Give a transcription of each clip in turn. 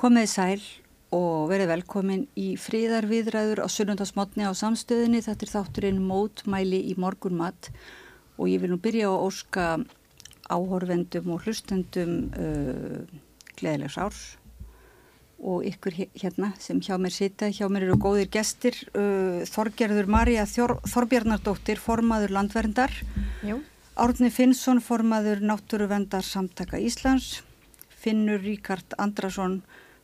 Komið sæl og verið velkomin í fríðarviðræður á sunnundasmotni á samstöðinni. Þetta er þátturinn mótmæli í morgun mat og ég vil nú byrja á að óska áhorfendum og hlustendum uh, gleðilegs árs og ykkur hérna sem hjá mér sita. Hjá mér eru góðir gestir, uh, Þorgerður Marja Þorbjarnardóttir, formaður landverndar, Jú. Árni Finnsson, formaður Náttúruvendar samtaka Íslands, Finnur Ríkard Andrason,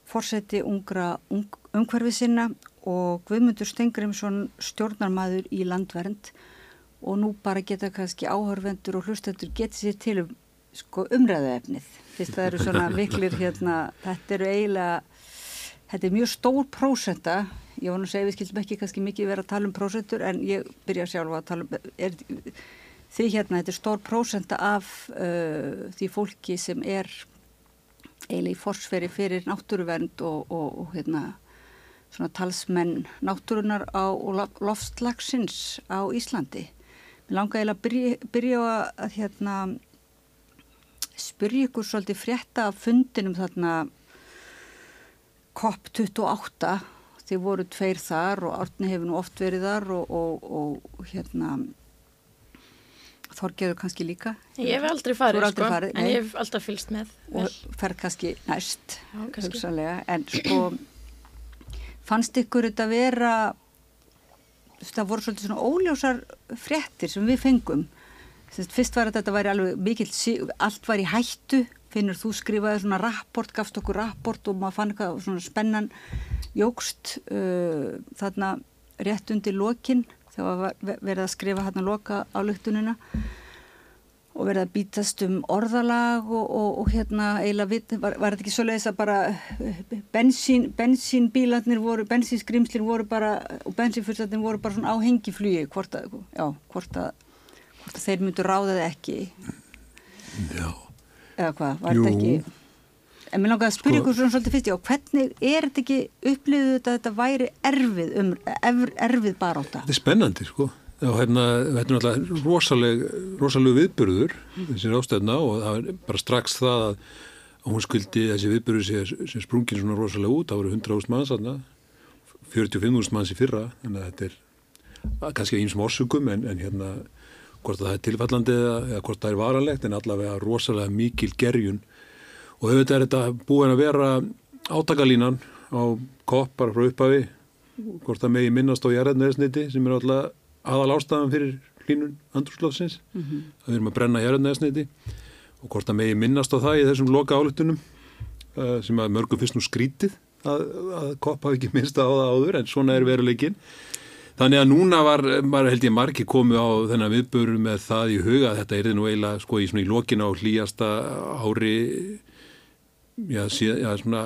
forseti ungra ung, umhverfi sinna og Guðmundur Stengrimsson stjórnarmadur í landvernd. Og nú bara geta kannski áhörvendur og hlustendur getið sér til um sko, umræðu efnið fyrst það eru svona viklir hérna þetta eru eiginlega þetta er mjög stór prósenda ég vonu að segja við skildum ekki kannski mikið vera að tala um prósendur en ég byrja sjálfa að tala um er, því hérna þetta er stór prósenda af uh, því fólki sem er eiginlega í forsferi fyrir náttúruvernd og, og, og hérna svona talsmenn náttúrunar á loftslagsins á Íslandi. Mér langar eiginlega að byrja, byrja að hérna spyrja ykkur svolítið frétta af fundinum þarna COP28 þið voru tveir þar og Árni hefur nú oft verið þar og, og hérna Þorgeður kannski líka? Ég hef aldrei farið, aldrei sko, farið en ég hef alltaf fylst með og fer kannski næst kannski. en sko fannst ykkur þetta vera það voru svolítið svona óljósar fréttir sem við fengum. Sist, fyrst var þetta væri alveg mikill allt var í hættu. Finnur þú skrifaði svona rapport, gafst okkur rapport og maður fann eitthvað svona spennan jógst uh, þarna rétt undir lokin þegar verið að skrifa hérna loka á luktununa og verið að bítast um orðalag og, og, og hérna eiginlega við, var, var þetta ekki svo leiðis að bara bensín, bensínbílarnir voru, bensínskrimslir voru bara og bensínfyrstættin voru bara svona á hengiflugi hvort að, já, hvort að, hvort að þeir myndu ráðaði ekki? Já. Eða hvað, var þetta ekki En mér langar að spyrja ykkur svona svolítið fyrst, já, hvernig er þetta ekki upplýðuð þetta að þetta væri erfið, um, erfið, baróta? Þetta er spennandi, sko. Já, hérna, þetta er náttúrulega rosaleg, rosaleg viðbörður, þessi rástefna og það er bara strax það að hún skuldi þessi viðbörður sem, sem sprungin svona rosalega út, það voru 100.000 manns aðna, 45.000 manns í fyrra, að þetta er kannski einsum orsugum en, en hérna hvort það er tilfallandi eða, eða hvort það er varanlegt en allavega rosalega mikil gerjun og auðvitað er þetta búin að vera átakalínan á kopp bara frá upphafi hvort það megi minnast á jæraðnæðisniti sem er alltaf aðal ástafan fyrir hlínun andrúrslóðsins mm -hmm. það er um að brenna jæraðnæðisniti og hvort það megi minnast á það í þessum loka álutunum uh, sem að mörgum fyrst nú skrítið að, að kopp hafi ekki minnst á það áður en svona er veruleikin Þannig að núna var, var held ég margi komið á þennan viðböru með það í huga þetta er nú eiginlega sko í svona í lokina á hlýjasta ári já, síðan, já, svona,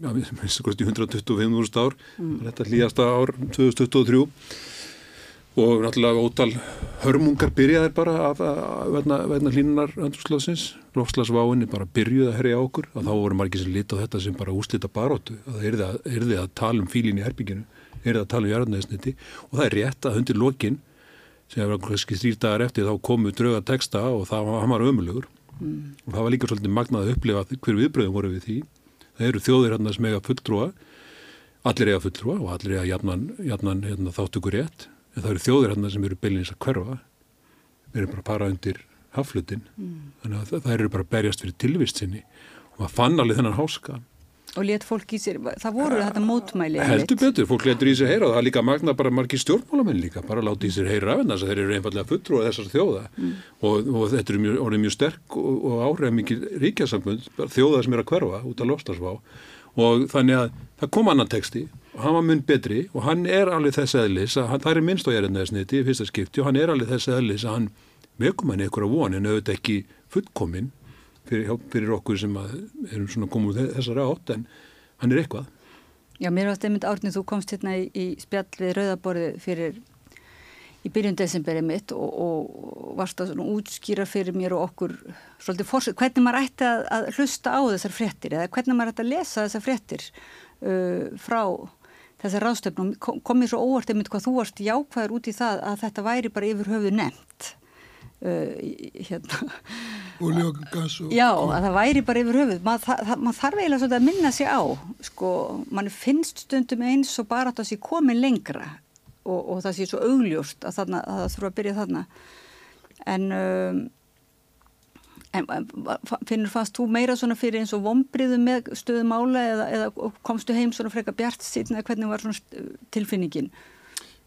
já, minnst að kosti 125.000 ár, mm. þetta hlýjasta ár 2023 og náttúrulega ótal hörmungar byrjaðir bara af veðna hlínunar andurslóðsins, lofslagsváinni bara byrjuði að herja okkur. Og þá voru margir sem lita á þetta sem bara úslita barótu að það erði að, erði að tala um fílin í herbygginu, erði að tala um jarðnæðisniti og það er rétt að hundir lokin sem var kannski þrýrdagar eftir þá komu drauga texta og það var ömulugur mm. og það var líka svolítið magnað að upplifa hver viðbröðum voru við því það eru þjóðir hérna sem eiga fulltrúa allir eiga fulltrúa og allir eiga jafnan, jafnan hérna, þáttukur rétt en það eru þjóðir hérna sem eru byllinins að hverfa við erum bara að para undir haflutin mm. þannig að það eru bara að berjast fyrir tilvist sinni og maður fann alveg þennan háska og let fólk í sér, það voru þetta mótmæli heldur betur, fólk letur í sér heyra og það er líka magna bara margir stjórnmálamenn líka bara láti í sér heyra af að þeir eru einfallega fulltrú og þessar þjóða. Mm. og, og þetta er mjög, orðið mjög sterk og, og áhrif mikið ríkjasambund þjóða sem er að hverfa út af lofstafsvá og þannig að það kom annan texti og hann var mun betri og hann er alveg þess aðlis að hann, það er minnst á jæriðnæðisniti í fyrsta skipti og hann er alveg þess fyrir, fyrir okkur sem erum svona komið þessari átt en hann er eitthvað. Já, mér varst einmitt árnið, þú komst hérna í, í spjall við Rauðaborði fyrir í byrjun desemberi mitt og, og varst að útskýra fyrir mér og okkur svolítið fórsett, hvernig maður ætti að, að hlusta á þessar fréttir eða hvernig maður ætti að lesa þessar fréttir uh, frá þessar ráðstöfnum. Kom mér svo óvart einmitt hvað þú varst jákvæður út í það að þetta væri bara yfir höfuð nefnt hérna Olí og. Já, að það væri bara yfir höfuð. Maður þarf eiginlega svolítið að minna sig á. Sko, mann finnst stundum eins og bara að það sé komin lengra og, og það sé svo augljóst að, þarna, að það þurfa að byrja þarna. En, um, en finnur fast þú meira svona fyrir eins og vombriðu með stöðum ála eða, eða komstu heim svona freka bjart síðan eða hvernig var svona tilfinningin?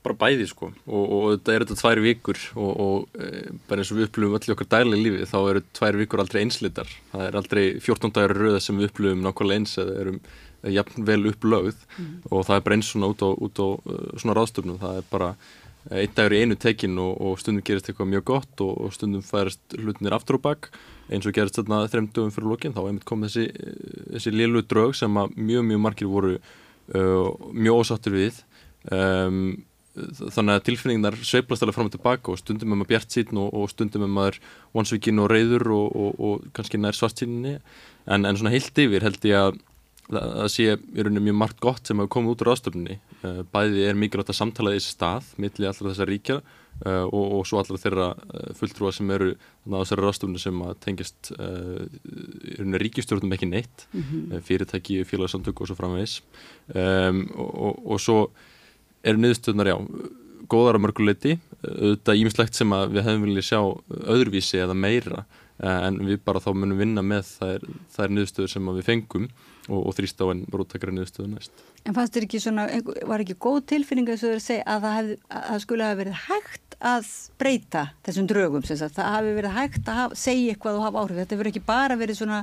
Bara bæði sko. Og, og þetta er þetta tvær vikur og, og e, bara eins og við upplifum öll í okkar daglega lífi þá eru tvær vikur aldrei einslitar það er aldrei 14 dagar röða sem við upplifum nákvæmlega eins eða erum jafn vel upplögð. Mm. og það er bara eins svona út á, út á uh, svona ráðstöfnum það er bara einn dagur í einu tekin og, og stundum gerist eitthvað mjög gott og stundum færast hlutinir aftur og bakk eins og gerist þarna þrem dögum fyrir lókin þá einmitt kom þessi, þessi lilu drög sem að mjög mjög margir voru uh, mjög ósáttur við. Um, þannig að tilfinningar sveiplast alveg fram og tilbaka og stundum er maður bjart sín og, og stundum er maður vonsvíkin og reyður og, og, og kannski nær svartsýninni. En, en svona heilt yfir held ég að það sé í rauninu mjög margt gott sem hefur komið út úr ástöfni eh, bæði er mikilvægt að samtala þessi stað millir allra þessar ríkja uh, og, og svo allra þeirra uh, fulltrúa sem eru á þessari ástöfni sem tengist í rauninu ríkistjórnum ekki neitt -hmm. fyrirtæki, félagsamtök og svo framvegs um, og, og svo eru niðurstöðunar, já, góðar á mörguleiti, auðvitað ímislegt sem við hefum viljað sjá öðruvísi eða meira, en við bara þá munum vinna með þær, þær niðurstöður sem við fengum og, og þrýst á enn róttakara niðurstöðu næst. En fannst þér ekki svona, var ekki góð tilfinning að það, að hef, að skulle hafa verið hægt að breyta þessum drögum, það hafi verið hægt að hafa, segja eitthvað og hafa áhrif, þetta verið ekki bara verið svona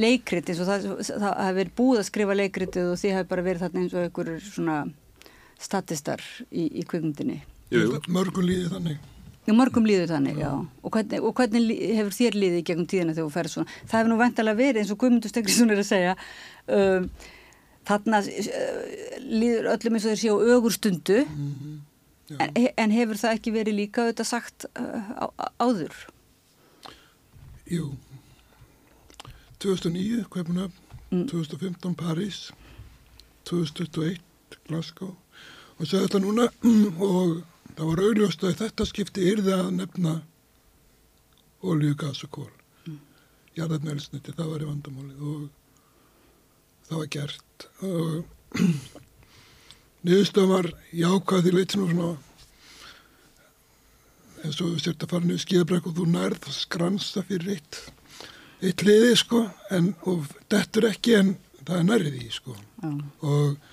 leikrit eins og það, það hafi verið búið að skrifa leikritið og því hafi bara verið þarna eins og einhverjur svona statistar í, í kvikmyndinni. Mörgum líði þannig. Já, mörgum líður þannig, já. já. Og, hvernig, og hvernig hefur þér líðið gegnum tíðina þegar þú ferð svona? Það hefur nú vantalega verið eins og Guðmundur Stegriðsson er að segja um, þarna uh, líður öllum eins og þeir séu ögur stundu mm -hmm. en, en hefur það ekki verið líka auðvitað sagt uh, á, áður? Jú. 2009 Kveipuna, mm. 2015 París, 2021 Glasgow og segja þetta núna og það var auðljóst að þetta skipti yrði að nefna olju, gas og kól mm. jarðarnælsniti, það var í vandamáli og það var gert og niðurstöðum var jákvæði leitinu svona eins og við sértum að fara niður skíðabræk og þú nærð skransa fyrir eitt eitt liði sko en, og þetta er ekki en það er nærði sko mm. og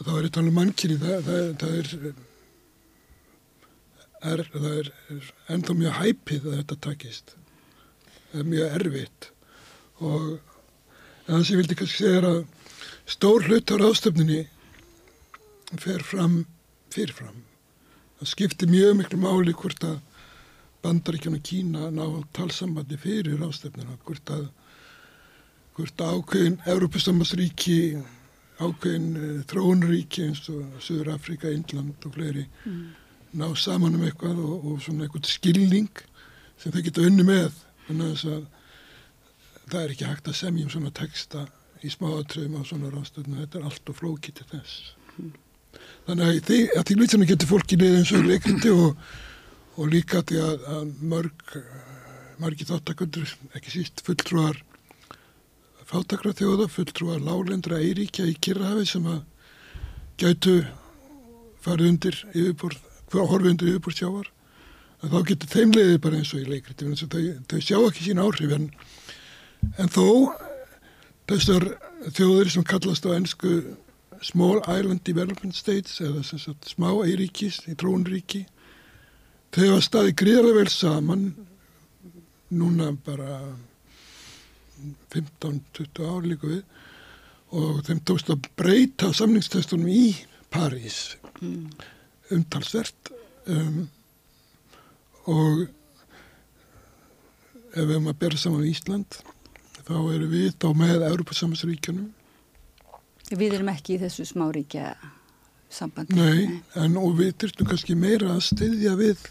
þá er þetta alveg mannkynni það, það, það er er, það er, er ennþá mjög hæpið að þetta takist. Það er mjög erfitt. Og það sem ég vildi kannski segja er að stór hlutar ástöfninni fer fram fyrirfram. Það skiptir mjög miklu máli hvort að bandaríkjana Kína ná talsambandi fyrir ástöfnina hvort að hvort að ákveðin Európa-sammasríki ákveðin uh, þróunríki eins og Suður Afrika, Índland og fleiri mm. ná saman um eitthvað og, og svona eitthvað skilning sem þau geta unni með þannig að það er ekki hægt að semja um svona texta í smáatröðum á svona rástöðinu þetta er allt og flókið til þess mm. þannig að því, að því lítinu getur fólki niður eins og leikrindi og, og líka því að, að mörg margi þáttakundur, ekki síst fulltrúar fátakra þjóða fulltrúar lálendra eiríkja í Kirrahafi sem að gætu farið undir yfirbúr, horfið undir yfirbúr sjávar að þá getur þeim leiðið bara eins og í leikriti þau, þau sjá ekki sín áhrif en, en þó þessar þjóðir sem kallast á ennsku Small Island Development States eða sagt, smá eiríkis í trónríki þau hafa staðið gríðarlega vel saman núna bara 15-20 ár líka við og þeim tókst að breyta samningstestunum í París. Mm. umtalsvert um, og ef við erum að bera saman í Ísland þá erum við þá með Európa-samansríkjunum Við erum ekki í þessu smáríkja sambandi. Nei, en og við þurftum kannski meira að styðja við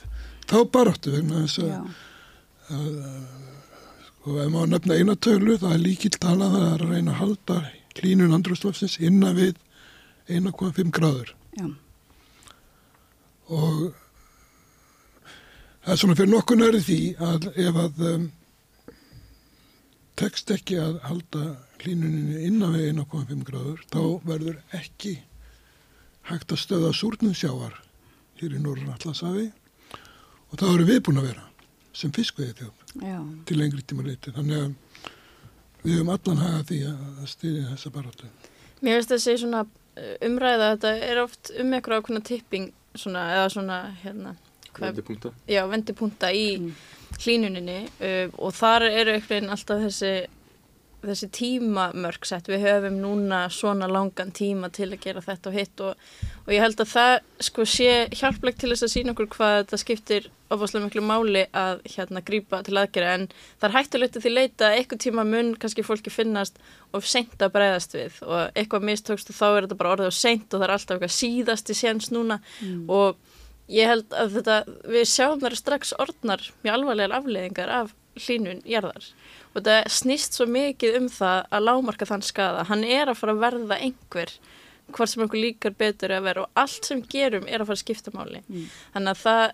þá baráttu vegna þess að, að og ef maður nefna einatölu það er líkilt talað að það er að reyna að halda klínun andrúrslöfsins innan við 1,5 gráður. Já. og Það er svona fyrir nokkuð næri því að ef að um, tekst ekki að halda hlínuninni innan við 1,5 gráður þá verður ekki hægt að stöða súrnum sjávar hér í Norður Allasafi og það eru við búin að vera sem fiskveiði þjóð Já. til lengri tíma leiti. Þannig að við höfum allan haga því að stýði þessa baráttu. Mér finnst þessi svona uh, umræða, þetta er oft um eitthvað ákveðna tipping svona, eða svona, hérna, hvað, Vendipunkta. já, vendipunta í hlínuninni uh, og þar eru einhvern veginn alltaf þessi, þessi tímamörk sett. Við höfum núna svona langan tíma til að gera þetta og hitt og, og ég held að það sko sé hjálplegt til þess að sína okkur hvað þetta skiptir ofaslega miklu máli að hérna grípa til aðgerða. En það er hættulegt að því leita að eitthvað tíma mun kannski fólki finnast og seint að breyðast við. Og eitthvað mistókst og þá er þetta bara orðið og seint og það er alltaf eitthvað síðasti séns núna. Og ég held að þetta, við sjáum þar strax orðnar mjög alvarlegar afleiðingar af hlínun jarðar og þetta snýst svo mikið um það að lámarka þann skada, hann er að fara að verða einhver hvort sem einhver líkar betur að vera og allt sem gerum er að fara að skipta máli. Þannig að það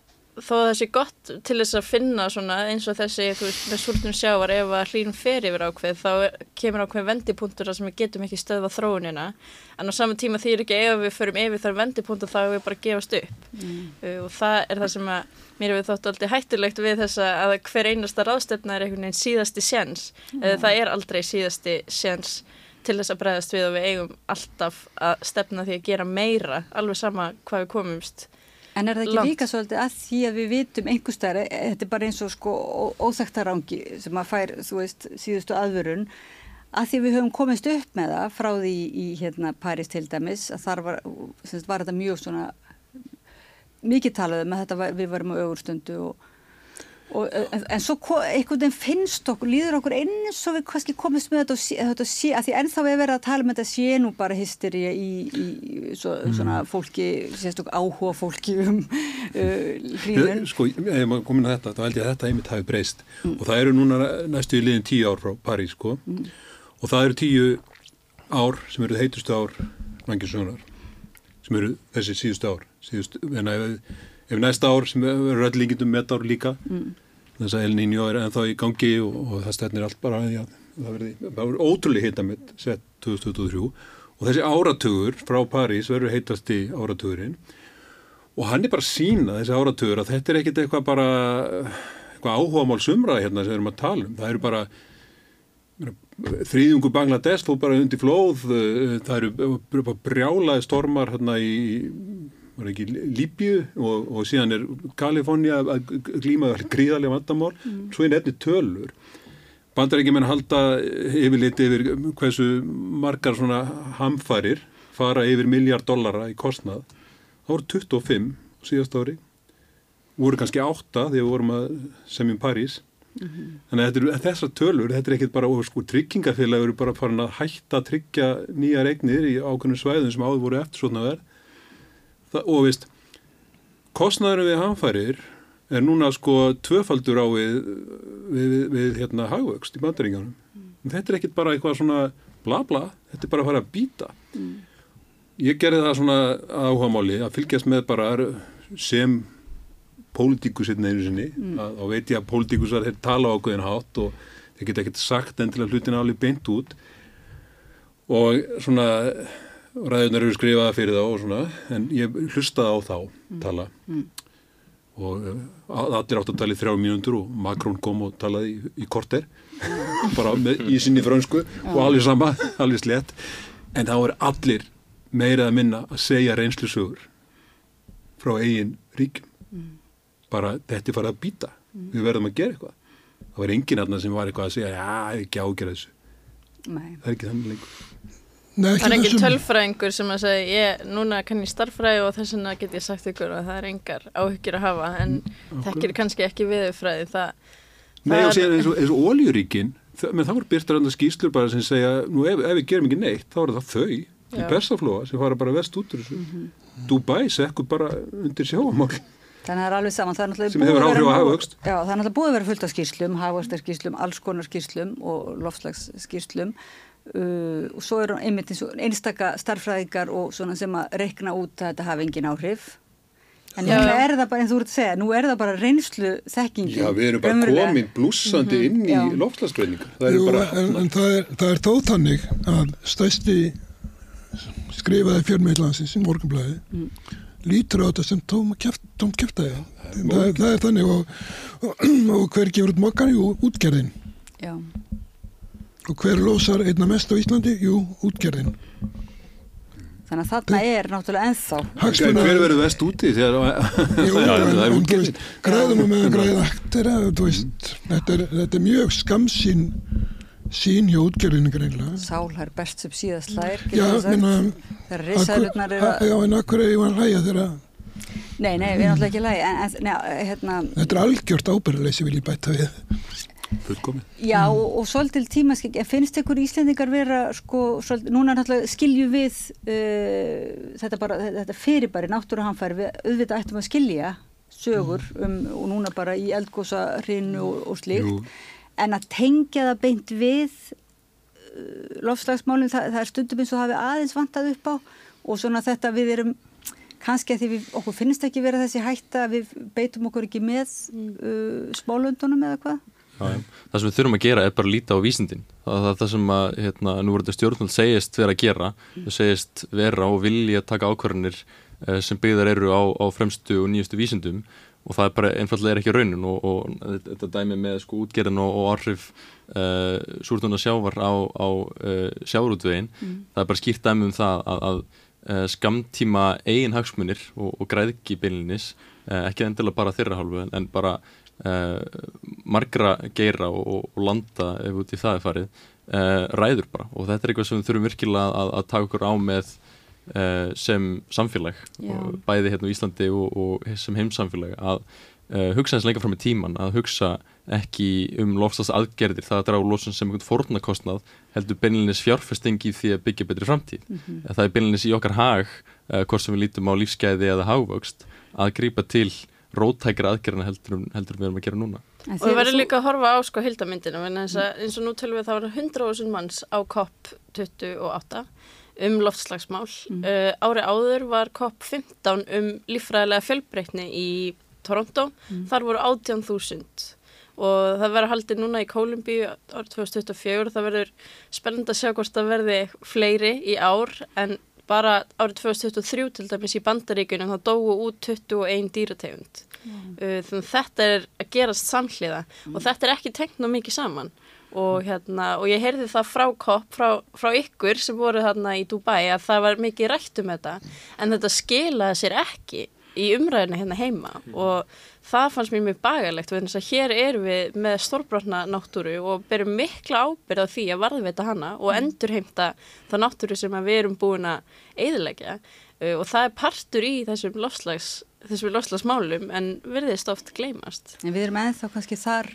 þó að það sé gott til þess að finna svona eins og þessi, þú veist, með súrnum sjávar ef að hlýnum fer yfir ákveð þá er- kemur ákveð vendipunktur þar sem við getum ekki stöðva þróunina. En á saman tíma þýr ekki ef við förum yfir þar vendipunktur þá er við bara að gefast upp. Uh, og það er það sem að mér hefur þótt aldrei hættulegt við þessa að hver einasta ráðstefna er einhvern veginn síðasti séns. Eða það er aldrei síðasti séns til þess að bregðast við og við eigum alltaf að stefna því að gera meira alveg sama hvað við komumst En er það ekki Langt. líka svolítið að því að við vitum einhverstaðar, þetta er bara eins og sko óþektarangi sem að fær, þú veist, síðustu aðvörun, að því við höfum komist upp með það frá því í hérna Paris til dæmis, að þar var, semst, var þetta mjög svona mikið talað um að þetta var, við varum á ögurstundu og Og, en, en svo einhvern veginn finnst okkur, líður okkur eins og við kannski komist með þetta þetta sé, að því ennþá við verðum að tala um þetta sé nú bara hysteria í, í svo, svona fólki, sérstök áhuga fólki um uh, hlýnun. Sko, ef maður komin að þetta, þá held ég að þetta einmitt hafi breyst. Og það eru núna næstu í liðin tíu ár frá París, sko. Og það eru tíu ár sem eru heitustu ár mannkjössunar sem eru þessi síðustu ár. Síðustu, en ef, ef næsta ár sem eru öll líkindum met ár líka. Þess að El Niño er ennþá í gangi og, og það stefnir allt bara að það verði ótrúlega hitamitt sett 2023 og þessi áratugur frá París verður heitast í áratugurinn. Og hann er bara sína þessi áratugur að þetta er ekkit eitthvað bara eitthvað áhugamál sumraði hérna sem við erum að tala um. Það eru bara þrýðungu Bangladesh fór bara undir flóð það eru brjálaði stormar hérna í var ekki Líbju og, og síðan er Kalifornia að glíma gríðarlega vandamál. Svo er nefni tölur. Bandar ekki menn halda yfirlit yfir hversu margar svona hamfærir fara yfir miljard dollara í kostnað. Það voru 25 á síðast ári. Voru kannski 8 þegar við vorum að semjum París. Þannig að þetta eru þessar tölur þetta er ekkit bara, sko tryggingafélag eru bara farin að hætta að tryggja nýjar eignir í ákveðnum svæðum sem áður voru eftir svona verð Það, og veist kostnæður við hamfærir er núna sko tvöfaldur á við, við, við, hérna hagvöxt í bandaringunum. Þetta er ekkit bara eitthvað svona bla bla, þetta er bara að fara að býta. Ég gerði það svona áhugamáli að fylgjast með bara sem pólitíkusinn einu sinni, að, og veit ég að pólitíkusar þeir tala ákveðin hátt og þeir geta ekkert sagt en til að hlutin áli beint út. Og svona ræðunar eru skrifaða fyrir þá og svona, en ég hlustaði á þá tala. Og uh, allir átt að tala í þrjá mínútur og Makrón kom og talaði í, í korter bara með, í sinni frönsku og alveg sama, alveg slett en þá er allir meira að minna að segja reynslusögur frá eigin ríkjum. Bara þetta er farið að býta við verðum að gera eitthvað. Það var enginn aðna sem var eitthvað að segja já, ekki ágjörða þessu, Nei. það er ekki þannig lengur Nei, Það er ekki engin þessum, tölfræðingur sem að segja, ég, núna kann ég starffræði og þess vegna get ég sagt ykkur að það er engar áhyggjur að hafa en þekkir kannski ekki viðurfræði það, Nei Það og er- eins og, eins og oljuríkin, menn það voru byrtar andan skýslur bara sem segja, nú ef, ef við gerum ekki neitt, þá er það þau í Já. persaflóa sem fara bara vest út úr þessu. Dubai sekkur bara undir sjáamál. Þannig að það er alveg saman. Það er náttúrulega Sem búið hefur að vera áhrif á nóg- hagvöxt. Já, það er náttúrulega búið að vera fullt af skýrslum, hagvöxtarskýrslum, alls konar skýrslum og loftslagsskýrslum uh, og svo eru einmitt eins og einstaka starffræðingar og svona sem að rekna út að þetta hafi engin áhrif En núna er það bara, en þú ert að segja, nú er það bara reynslu þekkingin. Já, við erum bara komin blúsandi inn í Já. loftslagsbreyningar. Það Jú, er bara, en, en það, er, það er þó þannig að stæsti skrifaði fjörmiðlansins í morgunblæði lítur á þetta sem tóm, keft, tóm keftaði. Það, er- það er þannig og, og, og hver gefur út mokkan? Jú, útgerðin. Já, Og hver losar einna mest á Íslandi? Jú, útgerðin. þannig að þarna er náttúrulega ennþá. Hagsmuna- hver verður vest úti þegar Jú, Já, en, það er útgerðin. græðum að meðan græða aktir þetta er, þetta er mjög skamsín sín hjá útgerðinu greinlega Sál er best sem síðast minna Þegar risaðurnar eru. Já, en akkur er ég að hlæja þegar Nei, nei, við erum alltaf ekki lægi, en, en nei, hérna, þetta er algjört ábyrðarleysi vil ég bæta við fullkomin. já, og, og svolítil tímaskik, en finnst ykkur Íslendingar vera, sko, svolítil, núna náttúrulega skilju við uh, þetta bara, þetta fyrirbæri, náttúruhamfæri, við auðvitað ættum að skilja sögur um, og núna bara í eldgósa hrinu og, og slíkt, Jú. en að tengja það beint við uh, lofslagsmálum, það, það er stundum eins og hafi aðeins vantað upp á og svona þetta við erum kannski að því við, okkur finnst ekki vera þessi hætta við beitum okkur ekki með uh, smálöndunum eða hvað? Það sem við þurfum að gera er bara að líta á vísindin. Það er það sem að hérna, nú verður stjórnvöld segist vera að gera. Þau segist vera og vilja taka ákvarðanir eh, sem byggðar eru á, á fremstu og nýjustu vísindum og það er bara einfallega er ekki raunin og, og þetta dæmi með sko útgerðin og, og áhrif uh, súrtuna sjávar á, á uh, sjávarútvegin. Það er bara skýrt dæmi um það að, að uh, skamtíma eigin hagsmunir og, og græðki beinlinis, uh, ekki endilega bara þeirra hálfu en, bara margra geira og, og landa ef út í það er farið uh, ræður bara og þetta er eitthvað sem við þurfum virkilega að, að taka okkur á með uh, sem samfélag bæði hérna á Íslandi og, og sem heimsamfélag að uh, hugsa eins lengra fram í tíman að hugsa ekki um lofstast aðgerðir það að draga losun sem einhvern fórnarkostnað heldur beinlinis fjárfesting í því að byggja betri framtíð. Mhm. Það er beinlinis í okkar hag, uh, hvort sem við lítum á lífsgæði eða hagvöxt, að grípa til rótækra aðgerðina heldur, heldur við erum að gera núna. En Og við verðum svo- líka að horfa á sko hildamyndina mm. eins, að, eins og nú tölum við það var 100.000 manns á COP28 um loftslagsmál. Mm. Uh, ári áður var COP15 um líffræðilega fjölbreytni í Toronto. Þar voru 18.000 og það verður haldið núna í Kólumbíu árið 2024 og það verður spennandi að sjá hvort það verði fleiri í ár en bara árið 2023 til dæmis í Bandaríkunum þá dóu út 21 dýrategund. Uh, þannig að þetta er að gerast samhliða og þetta er ekki tengt ná mikið saman. Og, hérna, og ég heyrði það frá kopp, frá, frá ykkur sem voru þarna í Dubai að það var mikið rætt um þetta en þetta skilaði sér ekki í umræðinu hérna heima. Og það fannst mér mjög bagalegt þess að hér erum við með stórbrotna náttúru og berum mikla ábyrð á því að varðveita hana og endurheimta það náttúru sem við erum búin að eðilegja uh, og það er partur í þessum lofslags þessum lofslagsmálum en verðist oft gleymast. En við erum ennþá kannski þar,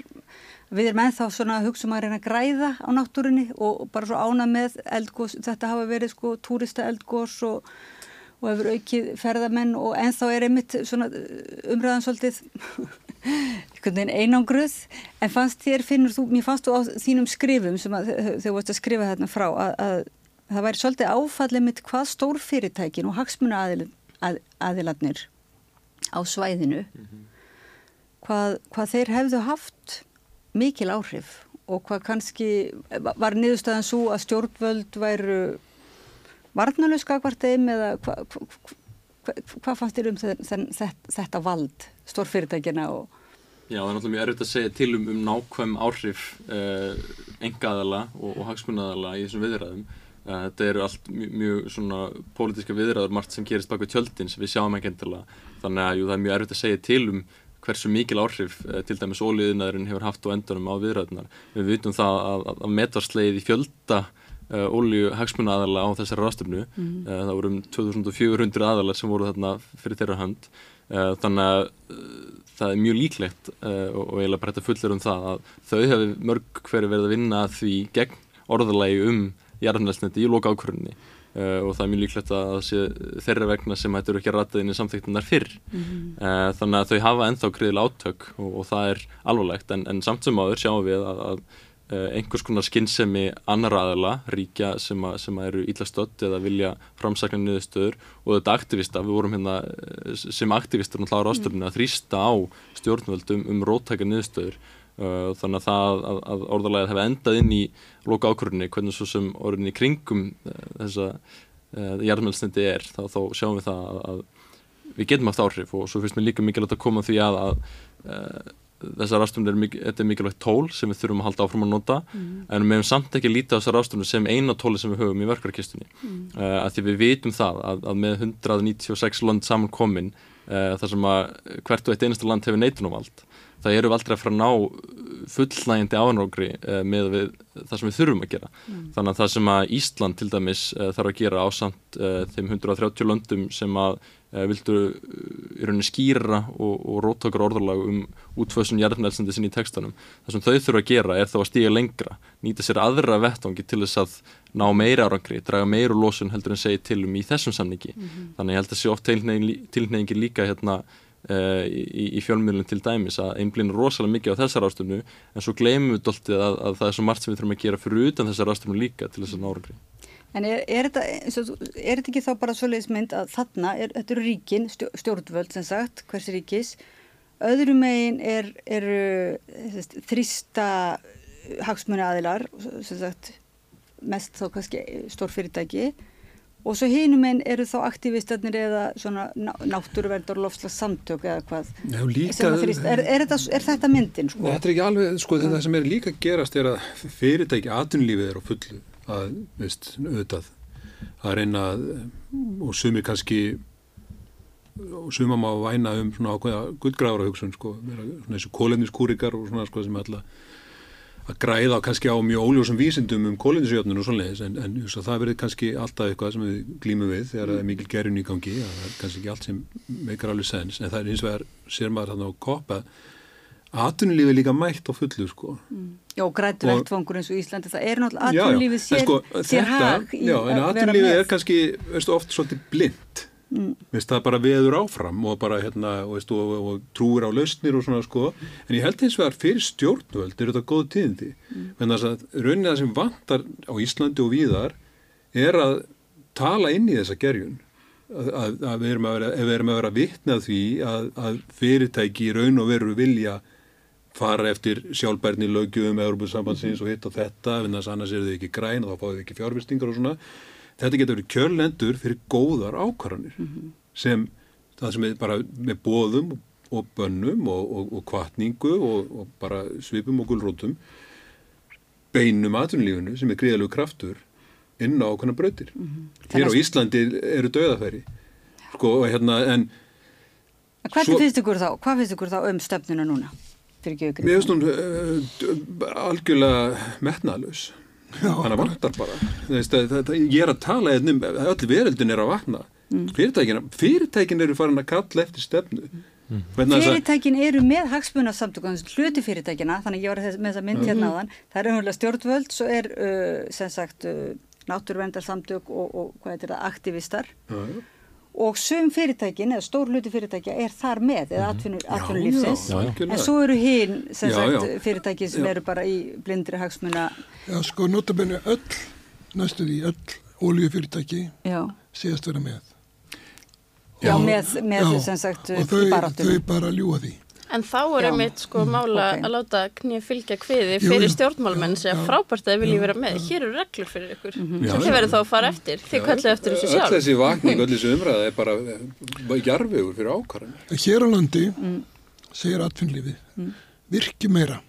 við erum ennþá svona að hugsa um að reyna að græða á náttúrunni og bara svo ána með eldgós, þetta hafa verið sko túrista eldgós og, og hefur aukið ferðamenn og ennþá er einmitt svona umræðan svolítið einangruð. En fannst þér, finnur þú, mér fannst þú á þínum skrifum sem að, þegar þú varst að skrifa þarna frá að, að það væri svolítið áfallið mitt hvað stór fyrirtækin og hagsmuna aðil, að, aðiladnir á svæðinu hvað, hvað þeir hefðu haft mikil áhrif og hvað kannski var niðurstaðan svo að stjórnvöld væru varnalög skakvart þeim eða hvað hva, hva, hva fannst þér um þetta, þetta vald stórfyrirtækina og Já, það er náttúrulega mjög erfitt að segja til um, um nákvæm áhrif uh, engaðala og, og hagsmunaðala í þessum viðræðum. Uh, þetta eru allt mjög, mjög svona pólitíska viðræður, margt sem gerist baka tjöldin sem við sjáum ekki endilega. Þannig að jú, það er mjög erfitt að segja til um hversu mikil áhrif uh, til dæmis óliðinaðurinn hefur haft á endanum á viðræðunar. Við vitum það að, að, að metvarsleið í fjölda ólíu hagsmunaðala á þessari rástöfnu. Mhm. Uh, það voru um 2400 aðalar sem voru þarna fyrir þeirra hönd. Uh, þannig að það er mjög líklegt og, eiginlega bara þetta fullir um það að þau hefur mörg hverju verið að vinna því gegn orðalagi um jarðanelsniti í loka ákvörðinni og það er mjög líklegt að þeirra vegna sem hættur ekki að rata inn í samþyktunar fyrr uh, þannig að þau hafa ennþá kriðil átök og, og það er alvarlegt en, en samt sem áður sjáum við að, að einhvers konar skinnsemi annar aðala, ríkja sem, að, sem að eru íllastödd eða vilja framsakna niðurstöður. Og þetta aktivista, við vorum hérna eh, sem náttúrulega á rástörnum að þrýsta á stjórnvöldum um róttækja niðurstöður. Uh, þannig að það að, að orðalæðið hefði endað inn í loka ákvörðinni, hvernig svo sem orðinni kringum þessa jarðmjöldsniti er, þá, þá sjáum við það að, að við getum haft áhrif og svo finnst mér líka mikilvægt að koma því að, að þessar rástunir, þetta er mikilvægt tól sem við þurfum að halda áfram að nota mm. en við hefum samt ekki lítið á þessar rástunir sem eina tóli sem við höfum í verkarkistunni mm. uh, að því við vitum það að, að með 196 land saman komin uh, þar sem að hvert og eitt einasta land hefur neitunumvald það eru við aldrei að fara að ná fullnægindi áhenrókri uh, með við, það sem við þurfum að gera mm. þannig að það sem að Ísland til dæmis þarf að gera ásamt þeim 130 löndum sem að Eh, vildu eh, í rauninni skýra og, og róttakar orðalag um útföðsum jarðnælsandi sinni í textanum. Það sem þau þurfa að gera er þá að stíga lengra, nýta sér aðra vettangi til þess að ná meira árangri, draga meira lósun heldur en segi til um í þessum samningi. Mm -hmm. Þannig ég held að sé oft tilnefingin líka hérna uh, í, í fjölmjölun til dæmis að einblýna rosalega mikið á þessar ástöfnu en svo gleymum við doltið að, að það er svo margt sem við þurfum að gera fyrir utan þessar ástöfnu líka til þess að ná árangri. En er, er, þetta, er þetta ekki þá bara svo leiðismynd að þarna, er, þetta eru ríkin, stjórnvöld sem sagt, hvers ríkis, öðrum megin er, eru þrýsta hagsmunni aðilar, sem sagt, mest þá kannski stórfyrirtæki og svo hínum einn eru þá aktivistarnir eða svona náttúruverndar og lofslags samtök eða hvað. Já, líka, er þetta, þetta myndin? Sko? Þetta er ekki alveg, sko, það sem er líka gerast er að fyrirtæki, atunlífið er á fullu að, veist, auðvitað að reyna að, og sumir kannski og sumar má væna um svona ákveða gullgrára hugsun sko, svona þessu kólefniskúrikar og svona sko sem alltaf að græða kannski á mjög óljósum vísindum um kólefnisjöfnun og svonleis en, en just, það verður kannski alltaf eitthvað sem við glýmum við þegar það er mikil gerun í gangi það er kannski ekki allt sem meikar alveg sens en það er eins og það sér maður þarna á kopa atunlífi líka mætt á fullu sko. Mm. Já, grætu vektfangur eins og Íslandi, það er náttúrulega atunlífið sér, sko, sér hag í já, en atunlífið er kannski veistu, oft svolítið blind mm. veist, það bara veður áfram og bara hérna, veistu, og, og, og trúir á lausnir og svona sko, en ég held eins og það er fyrir stjórnvöld er þetta góð tíðindi mm. en þess að rauninni það sem vantar á Íslandi og víðar er að tala inn í þessa gerjun að, að, að við erum að vera, vera vittnað því að, að fyrirtæki í raun og veru vilja fara eftir sjálfbærni lögjum Európa-sambandsins og hitt og þetta en þess að annars eru þau ekki græn og þá fáðu þau ekki fjárvistingar og svona þetta getur verið kjörlendur fyrir góðar ákvarðanir mm -hmm. sem það sem er bara með bóðum og bönnum og, og, og kvartningu og, og bara svipum og gullrótum beinum aðtunlífunu sem er gríðalegu kraftur inn á okkurna brautir mm -hmm. hér á Íslandi eru döðafæri sko og hérna en Hvað finnst ykkur þá? Hvað finnst ykkur þá um stefnuna núna? Mér finnst hún uh, algjörlega metnaðlaus hann vantar bara. Það, það, það, ég er að tala um öll veröldin er að vakna. Mm. fyrirtækin, fyrirtækin eru farin að kalla eftir stefnu. Mm. fyrirtækin eru með hagsmunarsamtökum hluti fyrirtækina, þannig ég var með þessa mynd hérna á þann, það er umhverfið stjórnvöld svo er uh, sem sagt uh, náttúruvendarsamtök og, og hvað er þetta, aktivistar. Já og sum fyrirtækin eða stór hluti fyrirtækja er þar með eða mhm. atvinnulífsins. En svo eru hinn fyrirtæki sem já. eru bara í blindri hagsmuna. Já sko notabene öll næstu því öll óljufyrirtæki séast vera með. Já, já með, með sem sagt og þau, þau bara ljúa því En þá er einmitt sko mm, mála okay. að láta knýja fylgja kviði fyrir stjórnmálmenn sem frábært að vilja vera með. Hér eru reglur fyrir ykkur mm -hmm. sem þið verður þá að fara eftir. Þið kallið eftir þessu sjálf. Öll þessi vakning, öll þessi umræða er bara jarfiður fyrir ákvarðan. Hér á landi, mm. segir atfinnlífið, mm. virki meira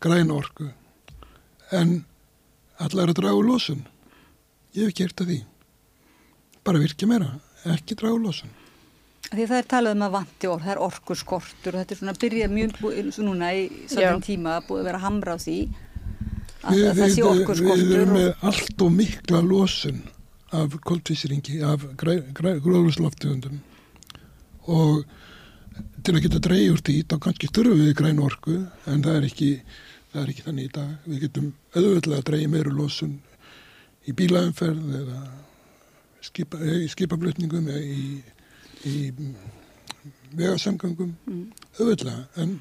græna orku en allar að draga úr losun. Ég hef ekki hert að því. Bara virki meira, ekki draga úr losun. Því það er talað um að vanti orð, það er orkurskortur og þetta er svona að byrja mjög núna í svolítið tíma að búið að vera hamra á því að við, það sé orkurskortur. Við erum með allt og mikla losun af koldvísringi, af gróðlusloftegundum og til að geta dreyja úr því þá kannski störfum við græn orku en það er ekki, það er ekki þannig í dag. Við getum auðvitað að dreyja meiru losun í bílaumferð eða skipaflutningum eða í í vegasamgangum mm. auðvitað en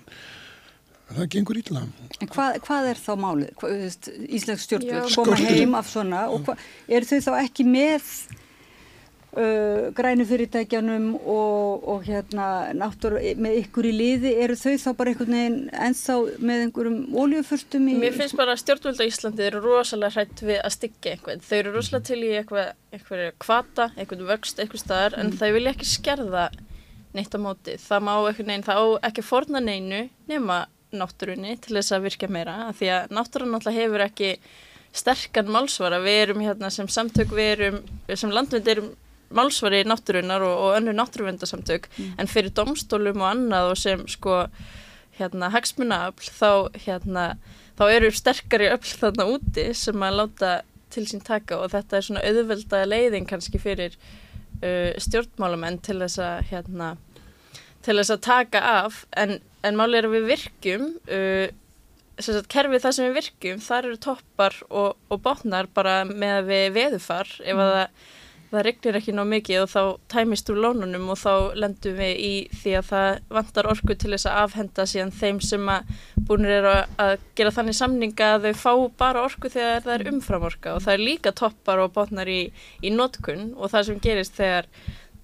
það gengur illa. En hvað, hvað er þá málið? Hvað, þú veist, Íslensk stjórnvöld koma heim af svona og hvað, eru þau þá ekki með uh, grænu fyrirtækjanum og, og hérna náttúru með ykkur í liði, eru þau þá bara einhvern veginn ennþá með einhverjum óljuförstum í... Mér finnst bara að stjórnvöld á Íslandi eru rosalega hrætt við að styggja einhvern. Þau eru rosalega til í eitthvað, eitthvað kvata, eitthvað vöxt, eitthvað staðar, en þau vilja ekki skerða neitt á móti. Það má eitthvað neginn, það á ekki að forna neinu nema náttúrunni til þess að virka meira, af því að náttúrun náttúrulega hefur ekki sterkan málsvara. Við erum hérna sem samtök, við erum, sem landvind erum málsvari náttúrunar og, og önnu náttúruvendasamtök, en fyrir domstólum og annað og sem sko hérna hagsmunaöfl þá hérna þá eru sterkari öfl þarna úti sem að láta til sín taka. Og þetta er svona auðvelda leiðin kannski fyrir uh, stjórnmálamenn til þess að hérna til þess að taka af. En, en máli er að við virkjum uh, sem sagt, kerfið það sem við virkjum þar eru toppar og, og botnar bara með að við veðufar ef að það, það regnir ekki ná mikið og þá tæmist úr lónunum og þá lendum við í því að það vantar orku til þess að afhenda síðan þeim sem að búinir eru að- gera þannig samninga að þau fá bara orku þegar það er umframorka. Og það er líka toppar og botnar í, í notkun og það sem gerist þegar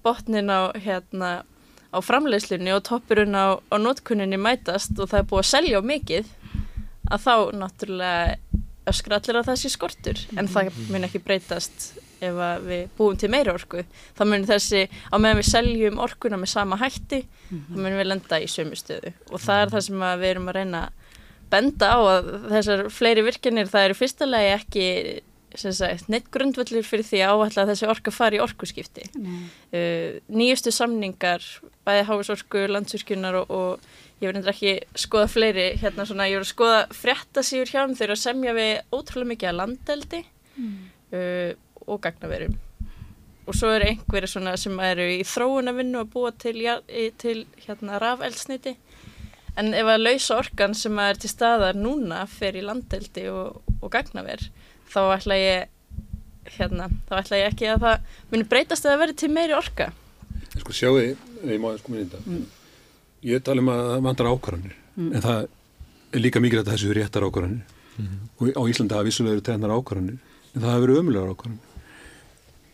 botnin á hérna á framleiðslunni og toppurinn á, á notkunninni mætast og það er búið að selja mikið að þá náttúrulega öskra allir að það sé skortur. En það mun ekki breytast ef við búum til meiri orku þá mun þessi, á meðan við seljum orkuna með sama hætti, þá mun við lenda í sömu stöðu. Og það er það sem við erum að reyna að benda á að þessar fleiri virkinir, það er í fyrsta lagi ekki sagt, neitt grundvöldur fyrir því að áætla að þessi orka fari í orkuskipti. Uh, nýjustu samningar bæði háisorku, landsurkjunar og, og ég verður ekki skoða fleiri hérna svona, ég verður skoða fréttasíður hjá þeir eru að semja við ótrúlega mikið að landeldi uh, og gagnaverum. Og svo eru einhverju svona sem eru í þróunavinnu að búa til, til hérna rafeldsniti en ef að lausa orkan sem er til staðar núna fer í landeldi og, og gagnaver þá ætla ég hérna, þá ætla ég ekki að það muni breytast að það verði til meiri orka. Sko sjáu þið, ég má sko minna þetta, ég tala um að það vantar ákvarðanir, en það er líka mikið að þessu réttar ákvarðanir. Og á Íslandi hafa vissulega verið tegnar ákvarðanir, en það hafa verið ömulegar ákvarðanir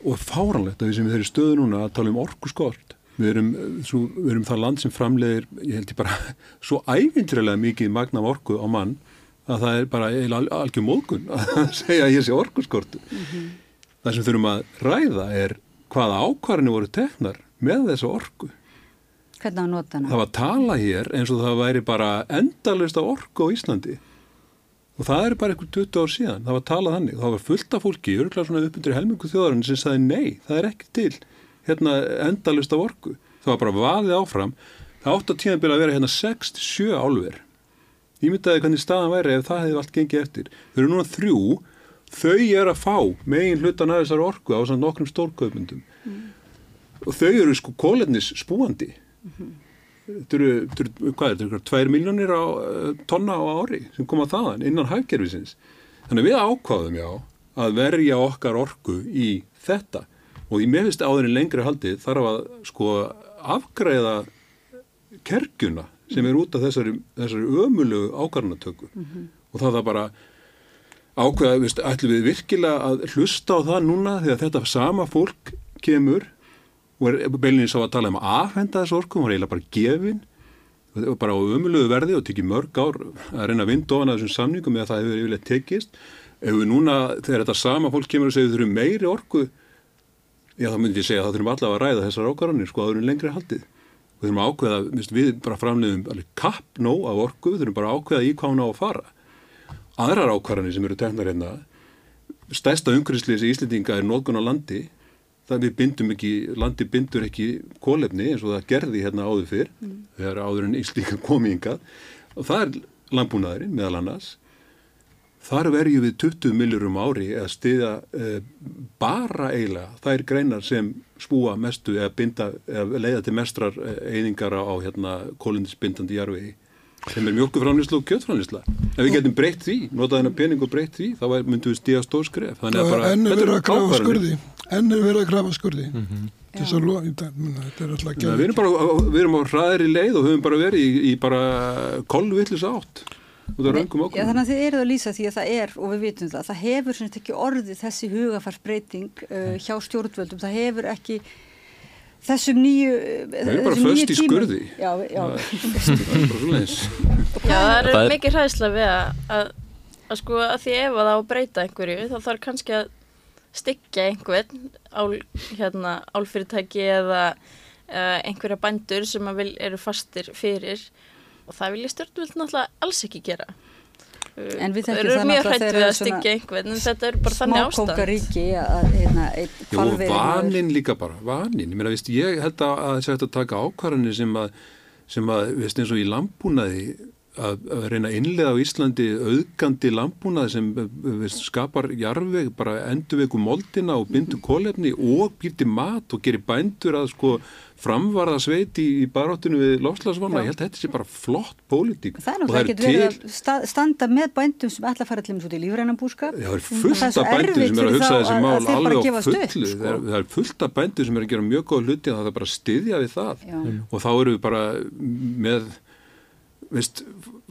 og fáranlegt að við sem við þeirri stöðu núna að tala um orku skort. Við erum, svo, við erum það land sem framleiðir, ég held ég bara, svo ævindrilega mikið magna af orku á mann að það er bara algjör móðgun að segja að ég sé orku skortu. Það sem þurfum að ræða er hvaða ákvarðinu voru teknar með þessa orku. Hvernig á að nota hana? Það var tala hér eins og það væri bara endalust af orku á Íslandi og það er bara einhver 20 ár síðan, það var talað þannig, það var fullt af fólki, örgulega svona upp undir helmingu þjóðarinn sem sagði nei, það er ekki til hérna endalust af orku, það var bara vaðið áfram, það átt að tíðanbila að vera hérna 6-7 álver, ég myndaði hvernig staðan væri ef það hefði allt gengið eftir, þau eru núna þrjú, þau eru að fá megin hlutan af þessar orku á svona nokkrum stórkaupmyndum og þau eru sko kóletnis spúandi þetta eru, þetta eru, hvað er þetta, tvær miljónir á uh, tonna á ári sem koma þaðan innan hagkerfisins. Þannig við ákváðum já að verja okkar orku í þetta og í meðvist áðurinn lengri haldið þarf að sko afgræða kergjuna sem er út af þessari, þessari ömulegu ákvarðanatöku og það er bara ákveða, ætlum við virkilega að hlusta á það núna þegar þetta sama fólk kemur og beilinni sá að tala um að afhenda þessu orku, hún var eiginlega bara gefin. Bara á umulugu verði og tekið mörg ár að reyna að vinda ofan að þessum samningum eða það hefur yfirlega tekist. Ef við núna, þegar þetta sama fólk kemur og segir þurfum meiri orku já þá myndi ég segja að það þurfum allavega að ræða þessar ákvarðanir sko að það eru lengri haldið. Við þurfum að ákveða, minnst, við bara framleiðum alveg kapp nóg af orku, við þurfum bara að ákveða í hvað hún á að fara. Aðrar ákvarðanir sem eru teknar hérna stærsta umhverfislýsi í Íslendinga er nógun á landi það við bindum ekki, landi bindur ekki kólefni eins og það gerði hérna áður fyrr þegar áður en Íslendinga komi yngað og það er landbúnaðurinn meðal annars. Þar verjum við 20 miljurum ári að stiða eh, bara eiginlega þær greinar sem spúa mestu eða, binda, eða leiða til mestrar einingar á hérna kólindisbindandi jarvegi sem er mjölkuframlýsla og kjötframlýsla ef við getum breytt því, notað hennar pening og breytt því þá myndum við stíða stór skref. Þannig að bara, er þetta grafa ákvarðanir. Enn er verið að grafa skurði. Þess að lo- í dag, muna, þetta er alltaf Við erum, bara, við erum á hraðri leið og höfum bara verið í, í bara kolvillis átt út af röngum Já, þannig að þið eruð að lýsa því að það er, og við vitum það, það hefur sem sagt ekki orðið þessi hugafarsbreyting uh, hjá stjórnvöldum, það hefur ekki þessum nýju Við erum bara föst í skurði. Já, já, Það er. Já, það er, Það er- mikið hræðsla við að, að, að sko að því ef að það á að breyta einhverju þá þarf kannski að styggja einhvern ál, hérna, álfyrirtæki eða uh, einhverja bændur sem að vil, eru fastir fyrir og það vilja stjórnvöld náttúrulega alls ekki gera. En við þekkjum það náttúrulega hrætt þeir við eru að svona styggja einhvern en þetta er bara þannig ástand. smákókaríki að hérna, og vanin líka bara, vanin. Ég meina, veist, ég held að það hægt að taka ákvarðanir sem að, sem að, veist, eins og í landbúnaði að, að reyna að innlega á Íslandi auðgandi landbúnaði sem veist, skapar jarfveg, bara endurvegu moldina og bindur kólefni og býrti mat og gerir bændur að sko framvarða sveit í, í baráttinu við lofslagsvanna. Já. Ég held að þetta sé bara flott pólitík. Það er náttúrulega ekkert verið að sta- standa með bændum sem ætla að fara til út í lífrænan búskap. Það er fullt af erfitt sem er að hugsa þessi mál alveg á fullu. sko. Það, er, það er fullt af bændur sem er að gera mjög góða hluti og það er bara að styðja við það. Já. Og þá eru við bara með veist,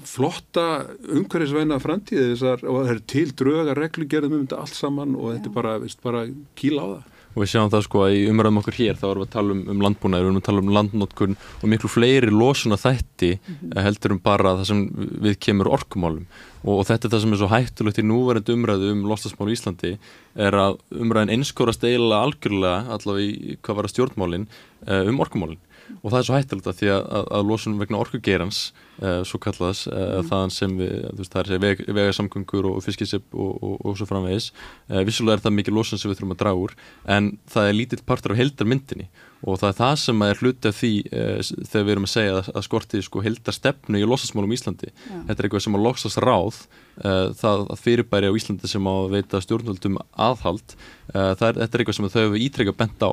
flotta umhverfisvæna framtíði þessar og það er til dröga reglugerðum um þetta allt saman og þetta er bara, veist, bara kýla á það. og við sjáum það sko að í umræðum okkur hér þá erum við að tala um, um landbúnaður, við erum að tala um landnotkun og miklu fleiri losuna þætti Mhm. eh, heldur um bara það sem við kemur orkumálum og, og þetta er það sem er svo hættulegt í núverandi umræðu um lostasmál í Íslandi er að umræðin einskorast eiginlega algjörlega allavega í hvað var að stjórnmálin uh, um orkumálin og það er svo hættulegt að því að, að, að losun vegna orkugerans uh, svo kallaðas, uh, þaðan sem við, veist, það er veg, vegasamgöngur og fiskisip og, og, og svo framvegis uh, vissulega er það mikið losun sem við þurfum að draga úr en það er lítill partur af heldarmyndinni og það er það sem er hluti af því uh, þegar við erum að segja að, að skorti sko heldarstefnu í losasmálum í Íslandi. Þetta er eitthvað sem að loksast ráð uh, það að fyrirbæri á Íslandi sem að veita stjórnvöldum aðhald það er, þetta er eitthvað sem þau hefur ítrekka bent á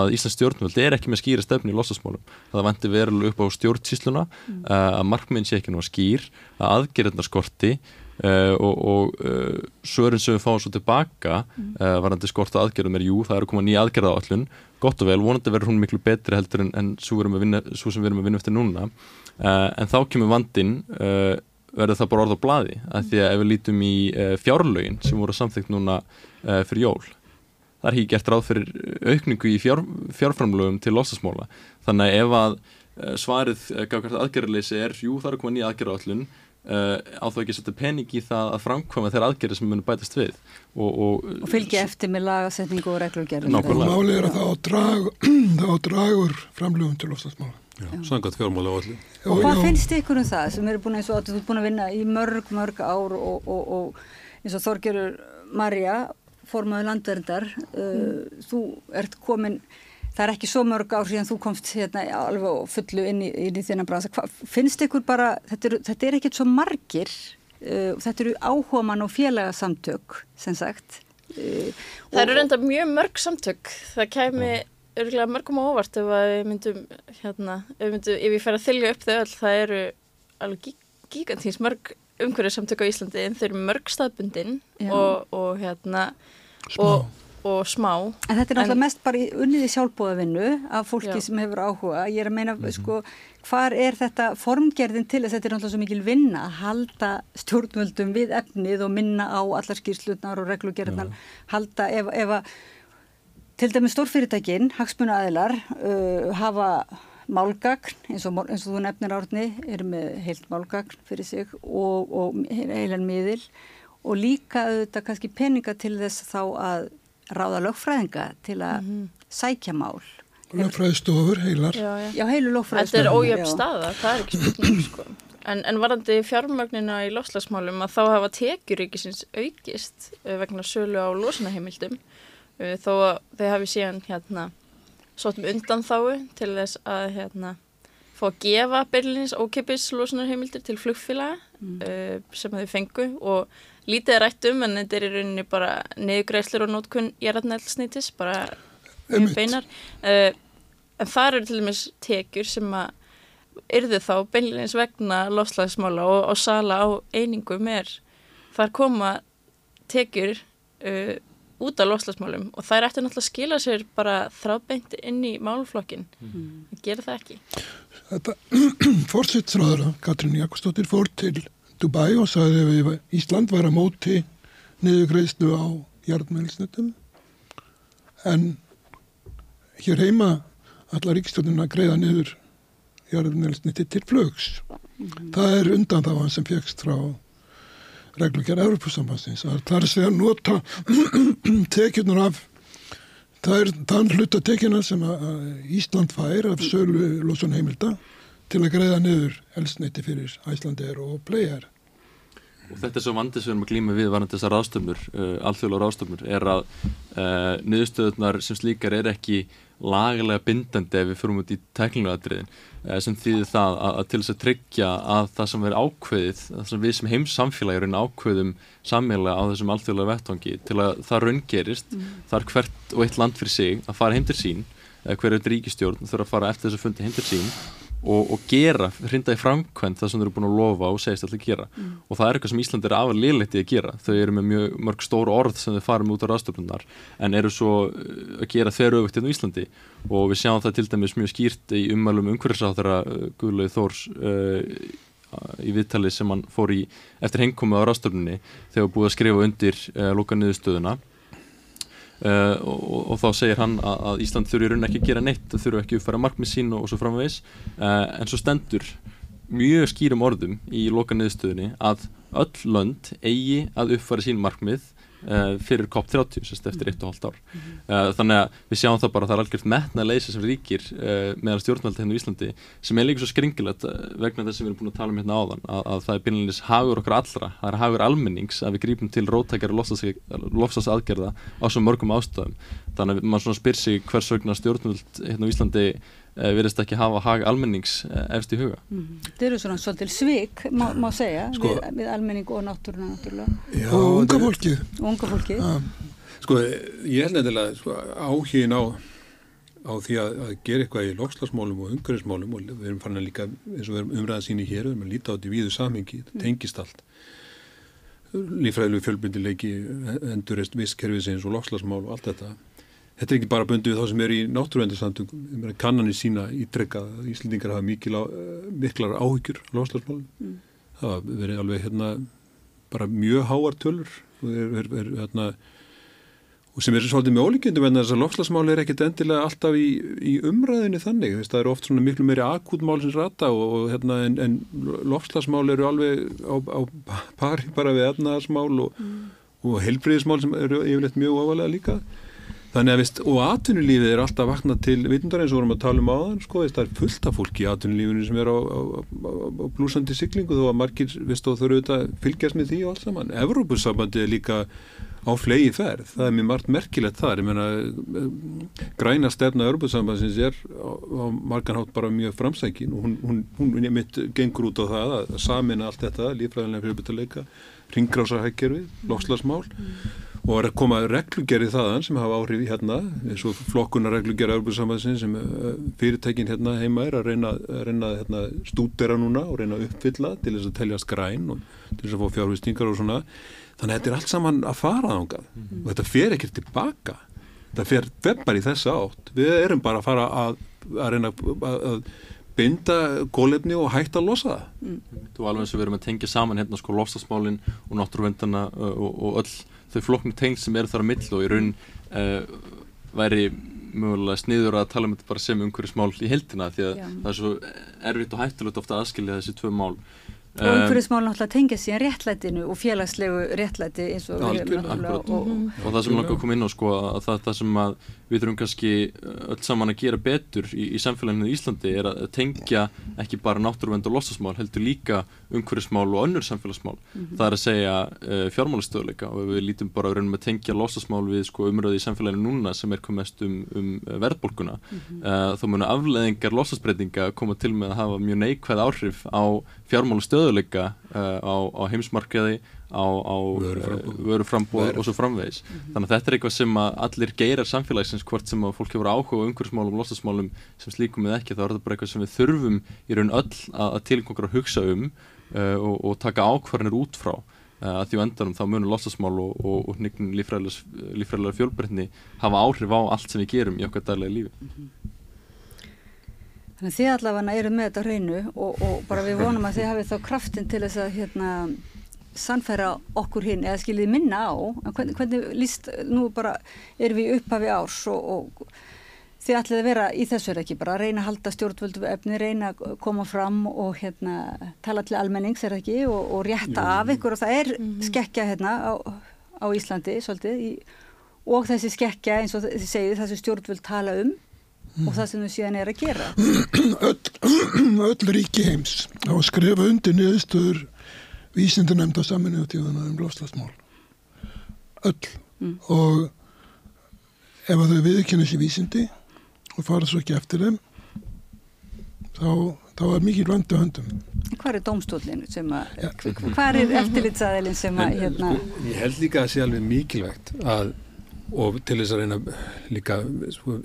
að Íslands stjórnvöld er ekki með skýra stefnu í losasmálum það vanti verulega upp á stjórnsísluna uh, að markminn sé ekki nú skýr að aðgerðnar skorti Uh, og, og uh, svörin sem við fáum svo tilbaka uh, varandi skorta aðgerðum er jú, það er að koma nýja aðgerða á allun gott og vel, vonandi verður hún miklu betri heldur en, en svo, vinna, svo sem við erum að vinna eftir núna. En þá kemur vandin verður það bara orð á blaði að því að ef við lítum í fjárlögin sem voru samþygt núna fyrir jól það er ekki gert ráð fyrir aukningu í fjár, fjárframlögum til losasmóla þannig að ef að svarið aðgerðarleysi er jú, það er að koma nýja aðgerða á allun Uh, á þá ekki að setja pening í það að framkvæma þeirra aðgerðir sem munum bætast við og, og, og fylgja eftir með lagasetningu og reglugerðum. Nákvæmlega. Og málið er að það á drag, það á dragur framlöfum til lofstafsmála. Já, Sangat fjármála á allir. Og hvað finnst ykkur um það sem eru búin að þú ert búin að vinna í mörg, mörg ár og, og, og eins og Þorgerur Marja, formaður landverndar, uh, þú ert komin, það er ekki svo mörg ár síðan þú komst hérna alveg fullu inn í, inn í þennan bransa. Hva, finnst ykkur bara, þetta er, þetta er ekkert svo margir, uh, þetta eru áhugamann og félagasamtök, sem sagt. Uh, Það eru reynda mjög mörg samtök. Það kæmi örgulega mörgum á óvart ef við myndum, hérna, ef við, myndum, ef við færa að þylja upp þau öll, það eru alveg gí gigantins mörg umhverju samtök á Íslandi en þau eru mörg staðbundin og, og hérna Smá. og, og smá. En þetta er En- náttúrulega mest bara í unniði sjálfbóðavinnu af fólki Já. sem hefur áhuga. Ég er að meina, sko, hvar er þetta formgerðin til þess að þetta er náttúrulega svo mikil vinna að halda stjórnvöldum við efnið og minna á allar skýrslutnar og reglugerðnar, halda ef, ef að til dæmis stórfyrirtækin, hagsmuna aðilar, uh, hafa málgagn, eins og, eins og þú nefnir árni, eru með heilt málgagn fyrir sig og, og heilan miðil og líka auðvitað kannski peninga til þess þá að ráða lögfræðinga til að sækja mál. Lögfræðistofur heilar. Já, já. Já, heilu lögfræðinga. Þetta er ójöfn staða, það er ekki spurning sko. En, en varandi fjármögnina í lofslagsmálum að þá hafa tekjuríkisins aukist uh, vegna sölu á losunaheimildum uh, þó að þau hafi síðan hérna sótum undan þáu til þess að hérna fá að gefa byrlins ókipis losunarheimildir til flugfélaga uh, sem þau fengu og lítið er rætt um en þetta er í rauninni bara niðugræslur og nótkun jarðnælsnýtis bara mjög beinar. Uh, en þar eru til dæmis tekjur sem að yrðu þá beinleins vegna lofslagsmála og, og sala á einingum er þar koma tekjur uh, út af loslasmálum og þær ættu náttúrulega að skila sér bara þráðbeint inn í málflokkin það gerir það ekki. Þetta fórsitsráðara, Katrín Jakobsdóttir, fór til Dubai og sagði að Ísland var að móti niðurgreðslu á jarðmælsnutum en hér heima allar ríkstjóðin að greiða niður jarðmælsnuti til flugs. Það er undan það sem fegst frá reglugjara Európusambansins. Það er að segja nota tekjurnar af það er þann hluta tekjuna sem að Ísland fær af sölu losun heimilda til að greiða niður elsneiti fyrir Æslandir og Player. Og þetta er svo vandið sem við erum að glýma við varandi þessar ráðstöfnur, uh, alþjóðlega ráðstöfnur, er að uh, niðurstöðunar sem slíkar er ekki lagalega bindandi ef við fyrir út í teknilega atriðin uh, sem þýðir það að, að til þess að tryggja að það sem er ákveðið, það sem við sem heimsamfélagi erum ákveðum sammelega á þessum alþjóðlega vettvangi til að það raungerist, mm. þar hvert og eitt land fyrir sig að fara heim til sín, hverju ríkistjórn þurfa að fara eftir þess að fundi heim til sín og, og gera, hrinda í framkvæmt það sem þau eru búin að lofa og segist alltaf að gera. Mm. og það er eitthvað sem Ísland er afar liðlegt í að gera. Þau eru með mjög mörg stóru orð sem þau farum út á ráðstöfnunar en eru svo uh, að gera þeirra auðvitað hérna í Íslandi. Og við sjáum það til dæmis mjög skýrt í umælum umhverfisáþara uh, Guðlaug Þórs uh, í viðtali sem hann fór í eftir hengkomu á ráðstöfnunni þegar búið að skrifa undir uh, loka niðurstöðuna Uh, og, og þá segir hann að, að Ísland þurfi raun ekki að gera neitt, það þurfi ekki að fara markmið sín og, og svo framvegis. Uh, en svo stendur mjög skýrum orðum í loka niðurstöðunni að öll lönd eigi að uppfara sín markmið uh, fyrir COP30 sérst eftir eitt og hálft ár mm -hmm. þannig að við sjáum það bara að það er algjört metna leysi sem ríkir meðan stjórnvaldi hérna í Íslandi sem er líka svo skringilegt vegna þess að við erum búin að tala um hérna áðan að, að það er byrjanilis hagur okkar allra það er hagur almennings að við grípum til rótækjari lofsas aðgerða á svo mörgum ástöðum þannig að mann svona spyr sig hvers vegna stjórnvald hérna í Íslandi Uh, verðist ekki hafa hag almennings uh, efst í huga. Mm. Þetta eru svona svolítil svik, má, má segja, sko, við, við almenning og náttúruna náttúrulega. Já, og unga fólkið. Og unga fólkið. Ja. Sko, ég held nefnilega sko, áhugin á, á því að, að gera eitthvað í lokslagsmálum og umhverfismálum og við erum farin að líka, eins og við erum umræðað síni hér, við erum að líta á þetta í víðu samhengi, þetta mm. tengist allt. Lífræðilegu fjölbyndileiki, endurist visskerfisins og lokslagsmál og allt þetta Þetta er ekki bara bundið við þá sem er í náttúruvendarsamtökum, kannanir sína ítrekka að Íslendingar hafa mikil á, miklar áhyggjur á lofslagsmálum. Mm. Það verið alveg hérna bara mjög háar tölur og, er, er, hérna, og sem er svolítið með ólíkjöndum en þess að lofslagsmál er ekkit endilega alltaf í, í umræðinu þannig. Þess, það eru oft svona miklu meiri akútmál sem rata og, og hérna, en, en lofslagsmál eru alveg á, á pari bara við efnaðarsmál og, mm. og helbriðismál sem eru yfirleitt mjög ofalega líka. Þannig að vist, og atvinnulífið er alltaf vaknað til vitundar eins og vorum að tala um áðan sko, vist, það er fullt af fólki í atvinnulífinu sem er á, á, á, á blúsandi syklingu þó að margir vist, og þau eru auðvitað fylgjast með því og allt saman. Evrópussambandi er líka á flegi ferð, það er mjög margt merkilegt þar, ég meina græna stefna Evrópussambansins er á marganhátt bara mjög framsækin og hún, hún, hún, mitt gengur út á það að samina allt þetta, lífræðilega fyrirbyrtuleika, ringrásahækkerfið, lokslasmál mm og er að koma reglugerði þaðan sem hafa áhrif í hérna eins og flokkuna reglugerði Európa-sambansin sem eh, fyrirtækin hérna heima er að reyna, reyna hérna, stúdera núna og reyna að uppfylla til þess að telja skræn og til þess að fá fjárhustingar og svona. Þannig að þetta er allt saman að fara ángað mm -hmm. og þetta fer ekki tilbaka. Þetta fer veppar í þessa átt. Við erum bara að fara að, að reyna að, að binda gólefni og hægt að losa það. Mm. Þú alveg eins og við erum að tengja saman hérna sko lofstafsmálin og náttúruvendana og, og öll þau flokknu tengl sem eru þar á mill og í raun uh, væri mögulega sniður að tala um þetta bara sem umhverju smál í heldina því að Já. það er svo erfitt og hættulegt ofta að aðskilja þessi tvö mál. Og umhverfismál náttúrulega tengja síðan réttlætinu og félagslegu réttlæti eins og við erum náttúrulega og, og, og það sem langar að koma inn á sko að það, það sem að við þurfum kannski öll saman að gera betur í, í samfélaginu í Íslandi er að tengja ekki bara náttúruvend og lossasmál heldur líka umhverfismál og önnur samfélagsmál mm -hmm. það er að segja uh, fjármálastöðuleika og við lítum bara raunum að tengja lossasmál við sko umröði í samfélaginu núna sem er komið mest um, um verðbólkuna mm -hmm. uh, þá munu afleðingar lossasbreytinga koma til með að hafa mjög neikvæð áhrif á fjármálastöðuleika uh, á, á heimsmarkaði á, á vöruframbóð og svo framvegis. Mm -hmm. þannig að þetta er eitthvað sem að allir geirar samfélagsins hvort sem að fólk hefur áhuga umhverfsmálum og lostasmálum sem slíkum eða ekki þá er þetta bara eitthvað sem við þurfum í raun öll að, að að hugsa um uh, og, og taka ákvarðanir út frá. Uh, að því á endanum þá munur lostasmál og, og, og hnignun lífræðilega fjölbreytni hafa áhrif á allt sem við gerum í okkar daglega lífi. Þannig að þið allavega eru með þetta hreinu og, og bara við vonum að þið hafið þá kraftin til þess að hérna, sannfæra okkur hinn eða skiljið minna á. Hvernig, hvernig líst, nú bara erum við upphafi árs og, og þið ætlið að vera í þessu er ekki bara að reyna að halda stjórnvöldu efni, reyna að koma fram og hérna, tala til almennings er ekki og, og rétta Jú. af ykkur og það er mm -hmm. skekkja hérna á, á Íslandi svolítið í, og þessi skekkja eins og þið segið þessi stjórnvöld tala um og það sem þau síðan er að gera öll, öll ríki heims á að skrifa undir niðurstöður vísindunemnda saminuðu tíðana um lofslagsmál öll mm. og ef að þau viðkynna sér vísindi og fara svo ekki eftir þeim þá, þá er mikið vandi á höndum Hvað er domstólinn sem að ja. hvað er eftirlitsaðilinn sem að hérna... sko, Ég held líka að það sé alveg mikilvægt að, og til þess að reyna líka, sko,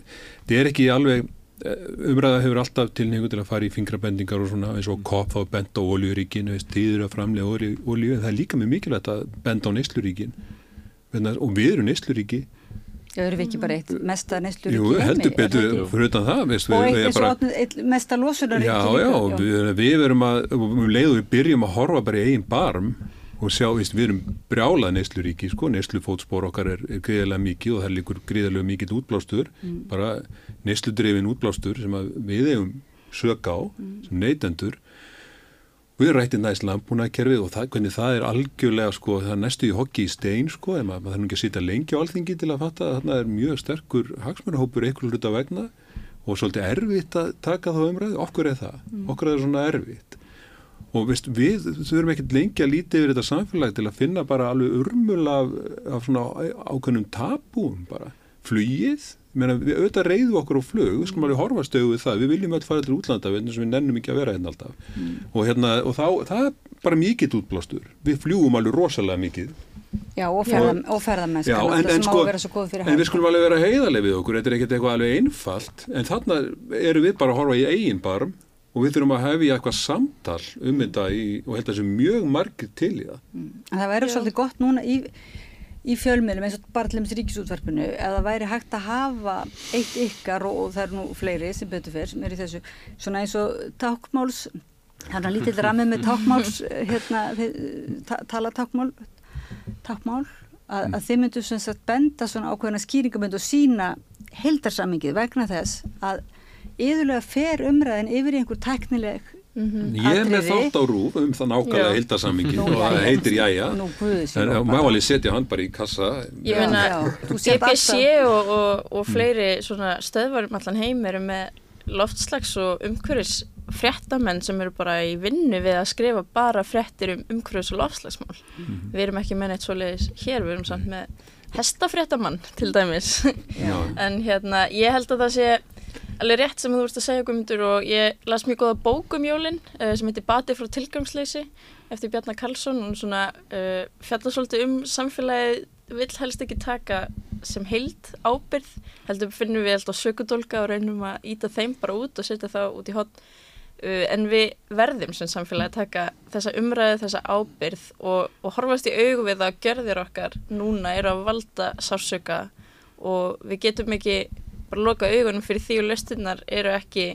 það er ekki alveg umræða hefur alltaf tilningu til að fara í fingrabendingar og svona eins og kopp þá bend á oljuríkin, tíður að framlega olju, en það er líka með mikilvægt að benda á neysluríkin og við erum neysluríki Já, eru við ekki bara eitt mesta neysluríki Jú, heldur betur fyrir utan það veist, Og eitt eins og eitt mesta losunaríki Já, já, við, við verum að um leiðu við byrjum að horfa bara í eigin barm og sjá, veist, við erum brjálað neysluríki, sko, neyslufótspór okkar er, er greiðilega mikið og það er líkur greiðilega mikið útblástur, mm. bara neysludrefin útblástur sem við hefum sög á, mm. sem neytendur. Við rættum næst landbúnaðkerfið og það, hvernig það er algjörlega sko, það er næstu í hokki í stein sko, en maður þarf ekki að sitja lengi á alþingi til að fatta að þarna er mjög sterkur hagsmjörnahópur einhverju hluta vegna og svolítið erfitt að taka þá umræði, okkur er það, mm. okkur er það svona erfitt og veist, við þurfum ekkert lengi að líti yfir þetta samfélag til að finna bara alveg urmul af, af svona ákveðnum tabúum bara, flugið Meina, við auðvitað reyðum okkur á flug, við skulum alveg horfa stöðu við það, við viljum alltaf fara til útlanda og við nennum ekki að vera hérna alltaf. Mm. og, hérna, og þá, það er bara mikið útblástur, við fljúum alveg rosalega mikið. Já og, ferða, og ferðarmennskan en, en, sko, en við skulum alveg vera heiðarlega við okkur, þetta er ekkert eitthvað alveg einfalt. En þarna eru við bara að horfa í eigin barm og við þurfum að hefja eitthvað samtal um þetta í, og held að það sé mjög margir til í það mm. Það verður svolítið gott núna í í fjölmiðlum eins og bara til þess ríkisútvarpinu eða væri hægt að hafa eitt ykkar og, og það er nú fleiri sem betur fyrr sem er í þessu svona eins og tákmáls hann er lítill ramið með tákmáls hérna, ta tala tákmál tákmál að, að þið myndu svona sagt benda svona ákveðina skýringabönd og sína heldarsamingið vegna þess að yðurlega fer umræðin yfir í einhver teknileg Mm -hmm. Ég er með þátt á rúf um það nákvæmlega hildarsammingi og það heitir Jæja. En má alveg setja hann bara í kassa. Ég meina, BBC og, og, og fleiri stöðvarum allan heim eru með loftslags og umhverfis fréttamenn sem eru bara í vinnu við að skrifa bara fréttir um umhverfis og loftslagsmál. Mm -hmm. við erum ekki með neitt svo leiðis hér, við erum samt með hestafréttamann til dæmis. En hérna, ég held að það sé alveg rétt sem þú vorust að segja Guðmundur og ég las mjög góða bók um jólinn uh, sem heitir Bati frá tilgangsleysi eftir Bjarnar Karlsson. Og svona uh, fjalla svolítið um samfélagið vill helst ekki taka sem heild ábyrð heldur finnum við alltaf sökudólka og reynum að íta þeim bara út og setja það út í hotn uh, en við verðum sem samfélagi að taka þessa umræðu, þessa ábyrð og, og horfast í augu við að görðir okkar núna eru að valda sársöka og við getum ekki bara loka augunum fyrir því og löstinnar eru ekki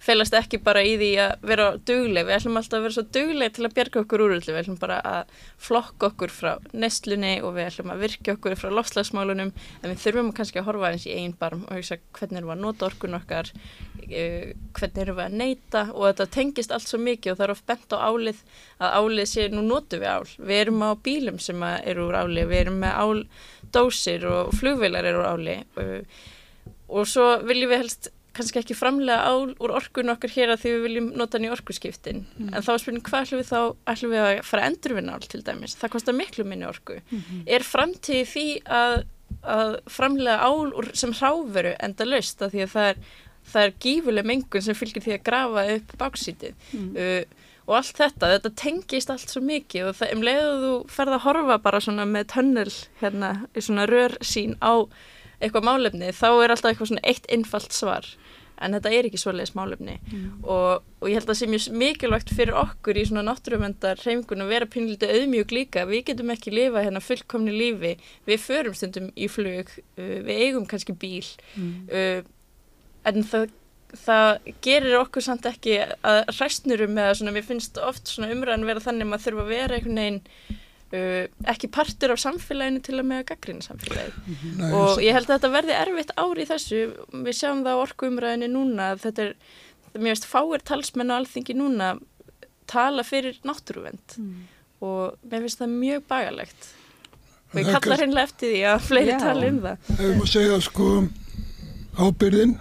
felast ekki bara í því að vera dugleg, við ætlum alltaf að vera svo dugleg til að bjerga okkur úr öllu, við ætlum bara að flokka okkur frá nestlunni og við ætlum að virka okkur frá lofslagsmálunum en við þurfum kannski að horfa eins í einn barm og hugsa hvernig erum við að nota orkun okkar uh, hvernig erum við að neyta og þetta tengist allt svo mikið og það er oft bent á álið að álið sé nú notu við ál, við erum á bílum sem eru úr álið, við erum með áldósir og flugveilar eru úr álið og svo viljum við helst kannski ekki framlega ál úr orkun okkar hér að því við viljum nota hann í orkuskiptin mm. en þá er spurning hvað ætlum við þá ætlum við að fara endurvinna ál til dæmis það kostar miklu minni orku mm -hmm. er framtíð því að, að framlega ál úr, sem hráveru enda löst að því að það er, það er gífuleg mengun sem fylgir því að grafa upp báksítið mm. uh, og allt þetta, þetta tengist allt svo mikið og það, um leiðu þú ferða að horfa bara svona með tönnel hérna svona rör sín á eitthvað málefni þá er alltaf eitthvað svona eitt innfalt svar. En þetta er ekki svoleiðis málefni. Og, og ég held að það sé mjög mikilvægt fyrir okkur í svona náttúruvendar hreyfingun að vera pinlítið auðmjög líka, við getum ekki lifa hérna fullkomni lífi, við förum stundum í flug, uh, við eigum kannski bíl. Uh, en það, það gerir okkur samt ekki að hræstnurum eða svona, mér finnst oft svona umræðan vera þannig að maður þurfa að vera einhvern veginn uh, ekki partur af samfélaginu til að með að gaggrina samfélagið. Nei, og ég held að þetta verði erfitt ári í þessu. Við sjáum það á orkuumræðinu núna að þetta er, mér veist, fáir talsmenn og alþingi núna tala fyrir náttúruvend og mér finnst það mjög bagalegt. Og ég Það er kalla hreinlega eftir því að fleiri Já. tala um það. Ef við má segja sko ábyrðin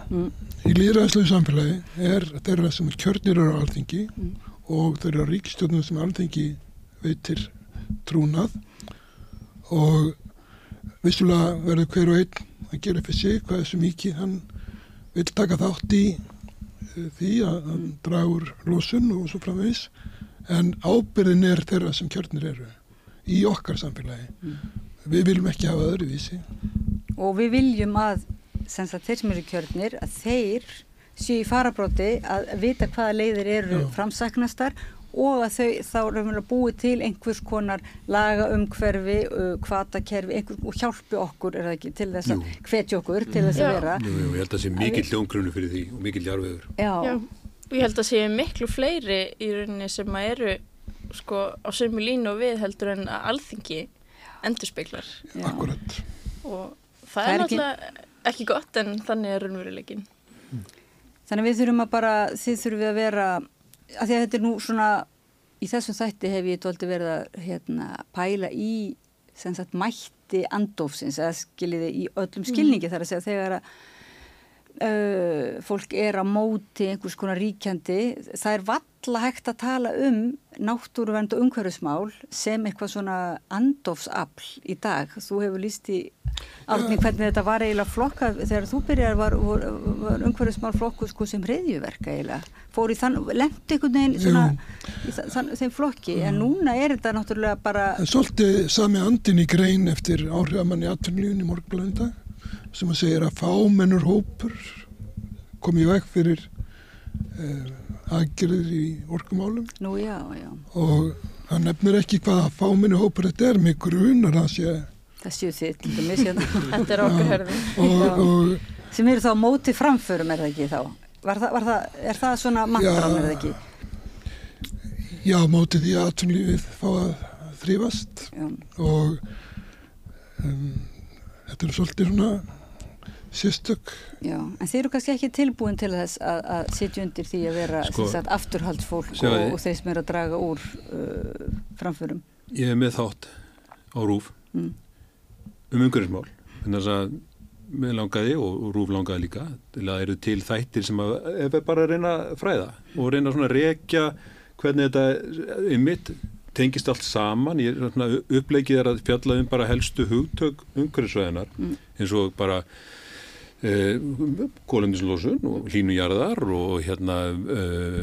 í líðræðslegu samfélagi er þeirra sem kjörnir eru á alþingi og þeirra ríkistjórnum sem alþingi veitir trúnað og vissulega verður hver og einn að gera fyrir sig hvað þessu mikið hann vil taka þátt í eh, því að, að draga úr losun og svo framvegis. En ábyrðin er þeirra sem kjörnir eru í okkar samfélagi. Við viljum ekki hafa öðruvísi. Og við viljum að sem sagt, þeir sem eru kjörnir að þeir séu í farabróti að vita hvaða leiðir eru Já. Og að þau þá raunverulega búi til einhvers konar laga umhverfi, uh, kvatakerfi einhver, og hjálpi okkur, er það ekki, til þess að hvetja okkur til þess að vera Jú, jú, ég held að það sé mikill hljóngrunni fyrir því og mikill jarfiður. Já, Já, ég held að sé miklu fleiri í rauninni sem að eru sko á sömu línu og við heldur en að alþingi endurspeglar já. akkurat og það, Það er er ekki- náttúrulega ekki gott en þannig er raunveruleikin. Þannig að við þurfum að bara, þið þurfum að vera, að því að þetta er nú svona, í þessum þætti hef ég tólti verið að hérna, pæla í sem sagt mætti andofsins, eða skiljiði í öllum skilningi þar að segja þegar að uh, fólk er á móti einhvers konar ríkjandi, það er valla hægt að tala um náttúruvernd og umhverfismál sem eitthvað svona andofsafl í dag. Þú hefur líst í Árni, hvernig þetta var eiginlega flokka þegar þú byrjar var, var, var umhverfismál flokku sko sem reyðjuverk eiginlega. Fór í þann, lendi einhvern veginn svona, í þa- þann, þeim flokki. En núna er þetta náttúrulega bara Það er svolítið sami andin í grein eftir áhrifamann í atvinnulífun í morgunblönda sem að segja að fámennur hópur kom í veg fyrir uh, aðgerðir í orkumálum. Nú já, já, og hann nefnir ekki hvaða fámennur hópur þetta er með grunar að sé það séu þið til dæmis hérna, Þetta er okkur herði. og, og sem eru þá á móti framförum er það ekki þá? Var það, var það, er það svona mantram Já. er það ekki? Já, móti því að atvinnulífið fá að þrýfast og um, þetta er svolítið svona sérstök já, en þeir eru kannski ekki tilbúin til þess að, að sitja undir því að vera Sko, sko, afturhaldsfólk og, sjáðu. og þeir sem eru að draga úr uh, framförum Ég er með þátt á RÚF Mm. um umhverfismál. Þannig að mér langaði og, RÚF langaði líka til að eru til þættir sem að ef við bara að reyna fræða og reyna svona að rekja hvernig þetta ymmit tengist allt saman. Ég er svona uppleikið er að fjalla um bara helstu hugtök umhverfisvæðinar Mm. eins og bara Uh, kólumnislósun og hlínujarðar og hérna uh,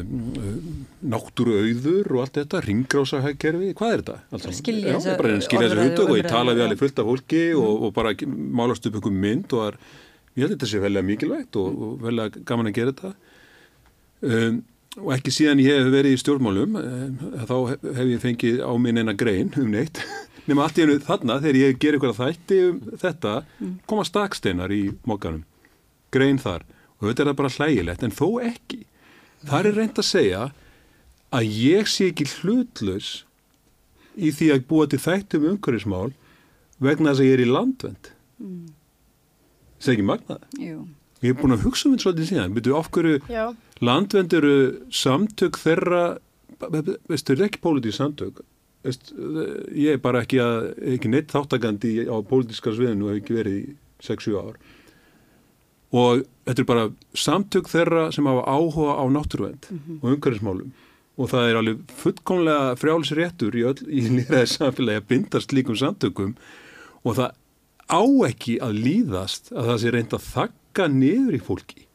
náttúru auður og allt þetta, ringrásahækkerfi, hvað er þetta? Allt Bara saman? skilja Já, þessu orðræðu hugtök og ég umræðu, tala við já. alveg fullt af fólki og, og bara málast upp einhver mynd og er, ég held þetta sé vellega mikilvægt og, og vellega gaman að gera þetta um, og ekki síðan ég hef verið í stjórnmálum um, þá hef, hef ég fengið á minn eina grein um neitt nema allt í hennu þarna þegar ég ger eitthvað þætti um þetta koma staksteinar í mokkanum grein þar. Og þetta er bara hlægilegt en þó ekki. Þar er reynd að segja að ég sé ekki hlutlaus í því að búa til þættum umhverfismál vegna þess að ég er í landvend Mm. það er ekki magnað? Jú, ég er búin að hugsa um þetta svolítið síðan. Byrju af hverju landvend eru samtök þeirra veistu, þetta er ekki pólitísk samtök Veist, ég er bara ekki að ekki neitt þáttakandi á pólitíska sviðinu og hef ekki verið í 6-7 ár. Og þetta er bara samtök þeirra sem hafa áhuga á náttúruvend og umhverfismálum. Og það er alveg fullkomlega frjálsréttur í, í nýraði samfélagi að bindast líkum samtökum. Og það á ekki að líðast að það sé reynd að þakka niður í fólki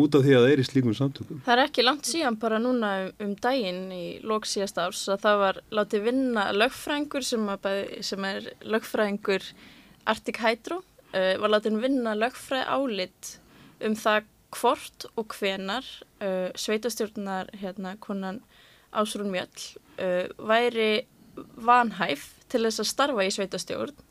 út af því að það er í slíkum samtökum. það er ekki langt síðan bara núna um, um daginn í lók síðast árs að það var látið vinna lögfræðingur sem, sem er lögfræðingur Arctic Hydro uh, var látið vinna lögfræð álit um það hvort og hvenar uh, sveitastjórnar hérna konan Ásrún Mjöll uh, væri vanhæf til þess að starfa í sveitastjórn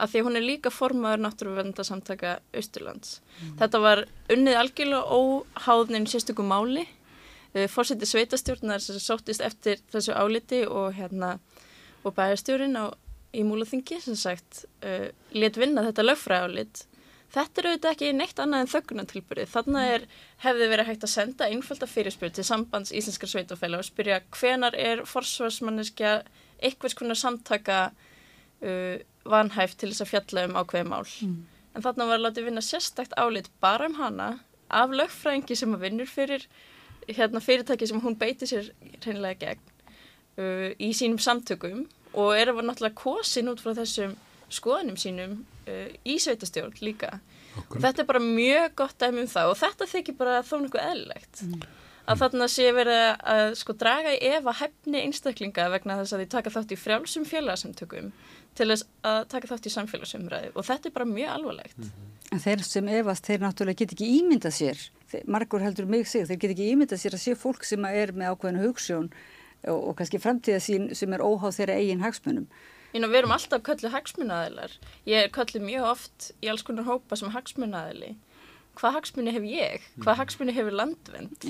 af því að hún er líka formaður náttúruvendasamtaka Östurlands. Þetta var unnið algjörlega óháðnin sérstökum máli. Uh, Fórseti sveitastjórnar sem sóttist eftir þessu áliti og, hérna, og bæjarstjórin á, í múlaþingi sem sagt uh, let vinna þetta lögfræðálit. Þetta er auðvitað ekki neitt annað en þöggunantilbyrðið. Þannig er, hefði verið hægt að senda einfölda fyrirspyr til sambands Íslenskar sveitafæla og spyrja hvenar er forsvarsmanneskja eitthvað skonar samtaka uh, vanhæft til þess að fjalla um ákveði mál. En þannig var látið vinna sérstakt álit bara um hana af lögfræðingi sem að vinnur fyrir hérna, fyrirtæki sem hún beiti sér reynilega gegn uh, í sínum samtökum og er að náttúrulega kosin út frá þessum skoðanum sínum uh, í sveitastjórn líka. Og þetta er bara mjög gott dæmi um það og þetta þykir bara þó nokkuð eðlilegt. Að þarna sé verið að sko draga í efa hefni einstaklinga vegna þess að því taka þátt í frjálsum félagsamtökum til þess að taka þátt í samfélagsumræðu og þetta er bara mjög alvarlegt. En þeir sem efast, þeir náttúrulega get ekki ímyndað sér, þeir, margur heldur mig sig, þeir get ekki ímyndað sér að sé fólk sem er með ákveðinu hugssjón og, og kannski framtíðasín sem er óháð þeirra eigin hagsmunum. Ég við erum alltaf kölluð hagsmunaðilar. Ég er kölluð mjög oft í alls konar hópa sem hagsmunaðili. Hvað hagsmuni hef ég? Hvað hagsmuni hefur landvend?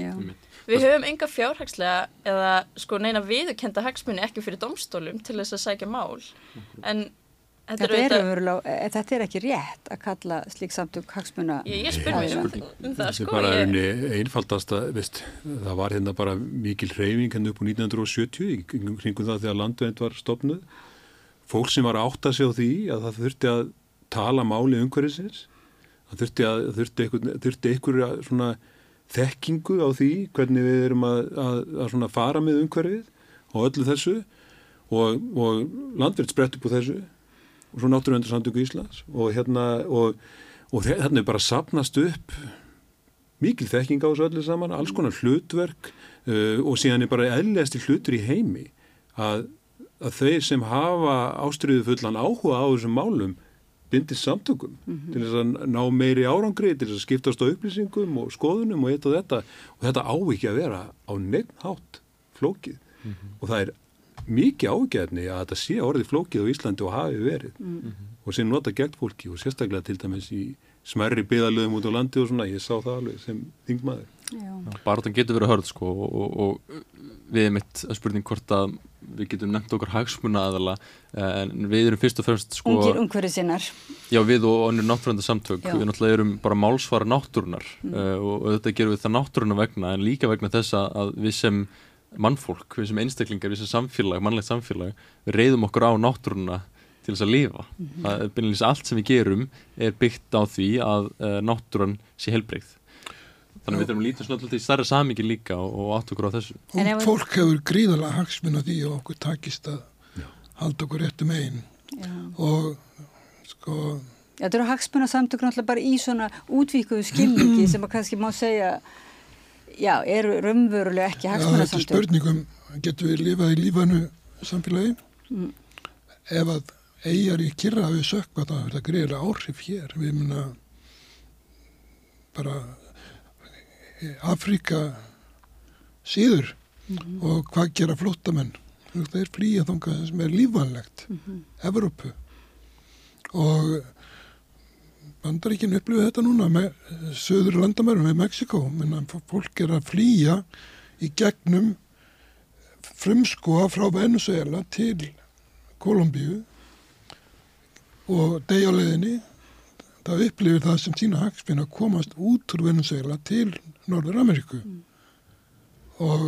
Við höfum enga fjárhagslega eða sko neina viðurkenda hagsmuni ekki fyrir domstólum til þess að sækja mál. En þetta, Þetta er, auðvitað- verulega, e, þetta er ekki rétt að kalla slík samtök hagsmuna. Ég, ég spyr mér um, um það Þetta sko. er bara Ég, einfaldasta, veist, það var hérna bara mikil hreyfing hérna upp á 1970 í kringum það þegar landvend var stopnuð. Fólk sem var að átta sig á því að það þurfti að tala máli umhverfisins, það þurfti að þurfti einhver, þurfti einhverja þekkingu á því hvernig við erum að, að, fara með umhverfið og öllu þessu og, og landverð sprett upp á þessu og svo náttúruvendarsamtöku Íslands og hérna og, og þarna er bara sapnast upp mikil þekking á þessu öllu saman, alls konar hlutverk uh, og síðan er bara eðlilegasti hlutur í heimi að, að þeir sem hafa ástriðu fullan áhuga á þessum málum bindist samtökum til þess að ná meiri árangri, til þess að skiptast á upplýsingum og skoðunum og eitt og þetta. Og þetta á ekki að vera á neitt hátt flókið. Og það er mikið ágæðni að þetta sé orðið flókið á Íslandi og hafi verið. Og sem nota gegn fólki og sérstaklega til dæmis í smerri byðalöðum út á landi og svona, ég sá það alveg sem þingmaður. Já. Baráttan getur verið hörð sko og, og, og við erum mitt að spurning hvort að við getum nefnt okkar hagsmuna aðala en við erum fyrst og fremst sko Ungir ungverði sinnar. Já, við og önnur náttúrunda samtök, Já. við náttúrulega erum bara málsvara náttúrunar uh, og, og þetta gerum við það náttúruna vegna en líka vegna þess að- að við sem mannfólk, við sem einstaklingar, við sem samfélag, mannlegt samfélag, við reyðum okkur á náttúruna til þess að lifa. Það er beinleins allt sem við gerum er byggt á því að uh, náttúran sé helbreyð. Þannig að við þurfum að líta svona alltaf í stærra samingi líka og, og átt okkur á þessu. Og fólk hefur gríðalega hagsminn á því og okkur takist að halda okkur réttum einn Já. og sko Já, þetta eru hagsmuna samtök náttúrulega bara í svona útvíkuðu skilningi sem að kannski má segja, já, eru raunverulega ekki Já, hagsmuna þetta er spurningum, getum við lifað í lífanu samfélagi? Ef að eigjar í kyrra við sökva það, það greiðir áhrif hér. Við munna bara í Afríka síður og hvað gera flóttamenn? Þeir flýja þangað sem er lífanlegt, Evrópu. Og bandaríkinn upplifið þetta núna með söður landamærum með Mexiko. Fólk er að flýja í gegnum frumskoa frá Venezuela til Kolumbíu og degjáleðinni það upplifir það sem sína hagsfinn að komast út úr Venezuela til Norður Ameríku og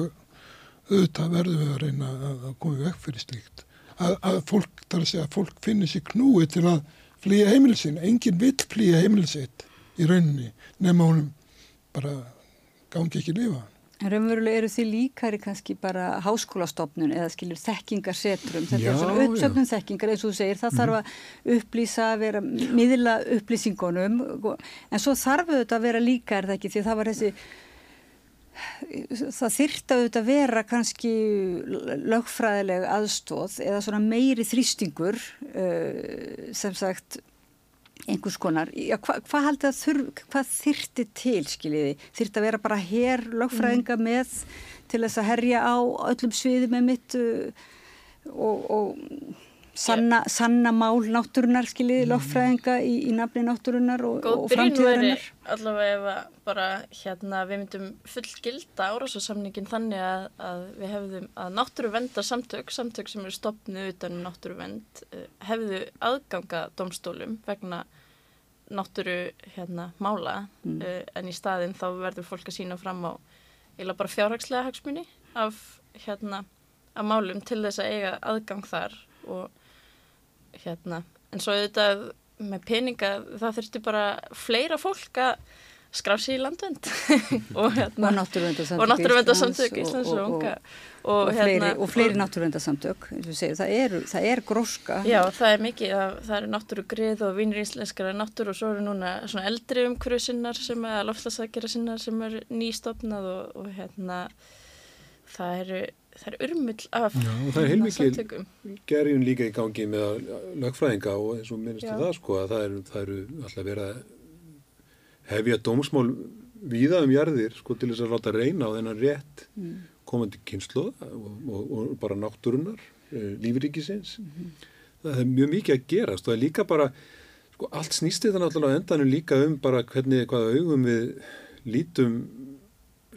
auðvitað verðum við að reyna að, koma vekk fyrir slíkt. Að, að fólk, þar að segja, að fólk finnir sér knúi til að flýja heimilsin enginn vill flýja heimilsitt í rauninni nema honum bara gangi ekki lifa En raunverulega eru þið líkari kannski bara háskólastofnun eða skilur þekkingarsetrum. Þetta Já, er svona já. uppsöfnun þekkingar eins og þú segir. Það þarf að upplýsa, vera, miðla upplýsingunum. En svo þarf auðvitað að vera líka, er það ekki? Því það var þessi, það þyrta auðvitað að vera kannski lögfræðileg aðstóð eða svona meiri þrýstingur uh, sem sagt einhvers konar, já, hva, hvað haldið að þurf, hvað þyrti til, skiljiði? Þyrti að vera bara hér lögfræðinga Mm. með til þess að herja á öllum sviðum með mitt uh, og, og sanna, sanna mál náttúrunar, skiljiði, lögfræðinga í, í nafni náttúrunar og, Mm. Góð og byrjun framtíðarinnar? allavega ef að bara hérna við myndum fullgilda árásasamningin þannig að, að við hefðum að náttúruvenda samtök, samtök sem eru stopnu utan um náttúruvend, eh, hefðu aðganga domstólum vegna náttúru hérna mála Mm. uh, en í staðin þá verður fólk að sína fram á eila bara fjárhagslega hagsmuni af hérna af málum til þess að eiga aðgang þar og hérna. En svo auðvitað með peninga það þurfti bara fleira fólk að skrá sér í landvend og hérna og náttúruvendarsamtök og og, og unga. og, hérna, fleiri náttúruvendarsamtök það er, það er gróska. Já, það er mikið, það, það eru náttúrugrið og vinir íslenskara náttúru og svo eru núna svona eldri umhverju sinnar sem er loftlagsakera sinnar sem er nýstofnað og, og hérna það eru, það eru urmull af Já, og það er samtökum. gerjun líka í gangi með lögfræðinga og eins og minnstu það sko að það eru, það eru alltaf verið að hefja dómsmál víða um jarðir sko til þess að láta reyna á þennan rétt komandi kynslu og, og, og bara náttúrunar, eh, lífríkisins. Það er mjög mikið að gerast og það er líka bara, sko allt snýst þetta náttúrulega endanum líka um bara hvernig, hvaða augum við lítum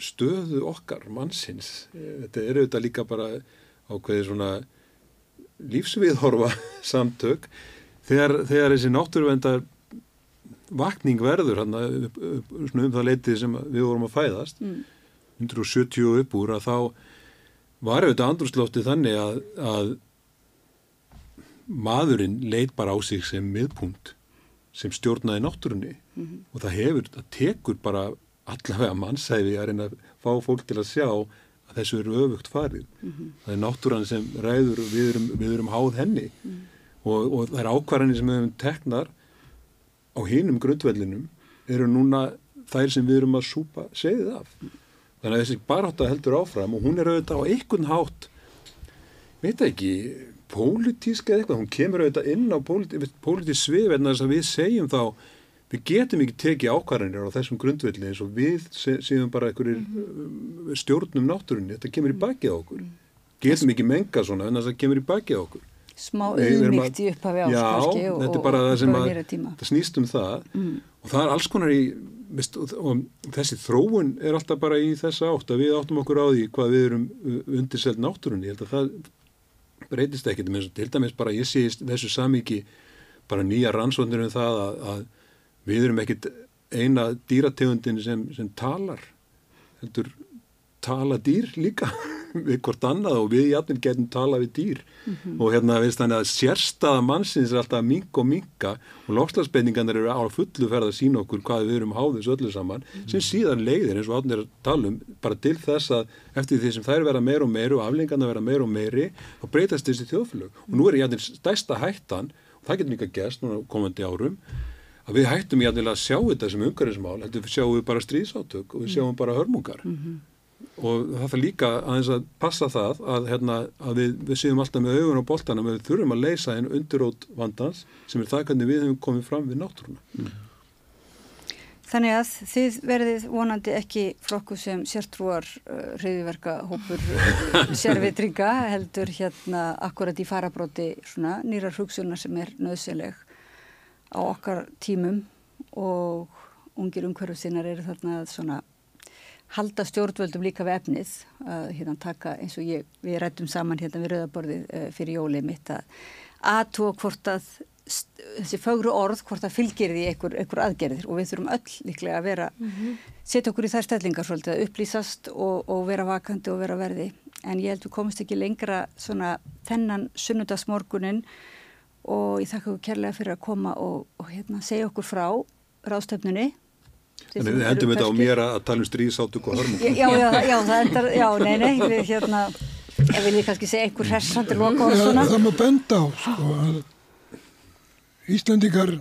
stöðu okkar mannsins. Eh, Þetta er auðvitað líka bara ákveðið svona lífsviðhorfa samtök þegar, þegar þessi náttúruvendar vakning verður hann um það leitið sem við vorum að fæðast Mm. 170 upp úr að þá var auðvitað andrúslóftið þannig að, að maðurinn leit bara á sig sem miðpunkt sem stjórnaði náttúrunni og það hefur, það tekur bara allavega mannsæfi að reyna að fá fólk til að sjá að þessu eru öfugt farið. Það er náttúran sem ræður við erum, við erum háð henni og, og það er ákvarðanir sem við höfum teknar á hinum grundvellinum eru núna þær sem við erum að súpa segið af. Þannig að þessi barátta heldur áfram og hún er auðvitað á einhvern hátt, veit ekki, pólitísk eða eitthvað, hún kemur auðvitað inn á pólitísk svið en þess að við segjum þá, við getum ekki tekið ákvarðanir á þessum grundvelli eins og við séum bara einhverjir um, stjórnum náttúrunni, þetta kemur í bakið á okkur. Getum ekki menga svona en þess að kemur í bakið á okkur. smá auðmygt í upphafi árs Já, og, þetta er bara það sem að það snýst um það. Og það er alls konar í veist, og, og þessi þróun er alltaf bara í þessa átt að við áttum okkur á því hvað við erum undirselt náttúrunni. Ég held að það breytist með til dæmis bara ég sé þessu samíki bara nýja rannsóknir um það að, að við erum ekkit eina dýrategundin sem, sem talar heldur tala dýr líka við hvort annað og við jafnir getum tala við dýr. Og hérna veist þannig að sérstaða mannsins er alltaf að minka og minka og lofslagsbeiningarnir eru á fullu ferð að sína okkur hvað við erum háðis öllu saman sem síðan leiðir eins og átnir að tala um bara til þess að eftir því sem þær vera meir og meir og aflengarna vera meir og meiri þá breytast þessi þjóðfélög. Og nú er jafnir stærsta hættan og það getur líka gerst núna komandi árum að við hættum jafnir að sjá þetta sem umhverfismál heldur við sjáum við bara stríðsátök og við sjáum bara hörmungar. Og það þarf líka aðeins að passa það að, hérna, að við, við séum alltaf með augun á boltanum við þurfum að leysa einn undirót vandans sem er það hvernig við hefum komið fram við náttúruna. Þannig að þið verðið vonandi ekki flokku sem sértrúar uh, reyðverka hópur sérvitringa heldur hérna akkurat í farabróti svona nýrar hugsunar sem er nöðsynleg á okkar tímum og ungir umhverfu sinnar eru þarna að svona halda stjórnvöldum líka við efnið að hérna taka eins og ég, við rættum saman hérna við rauðaborðið uh, fyrir jólið mitt að aðtúa hvort að þessi fögru orð, hvort að fylgir því einhver, einhver aðgerðir. Og við þurfum öll líklega að vera, setja okkur í þær stellingar svolítið að upplýsast og, og vera vakandi og vera verði. En ég held við komumst ekki lengra svona þennan sunnudagsmorgunin og ég þakka ykkur kærlega fyrir að koma og, og hérna segja okkur frá ráðstöfnunni Þannig við endum þetta á mér að tala um stríðsátök og hörmungar. Já, já, já, það endar, já, nei, nei, við hérna, ef vil ég kannski segja einhver hressandi loka og Já, svona. það má benda á sko, að Íslandingar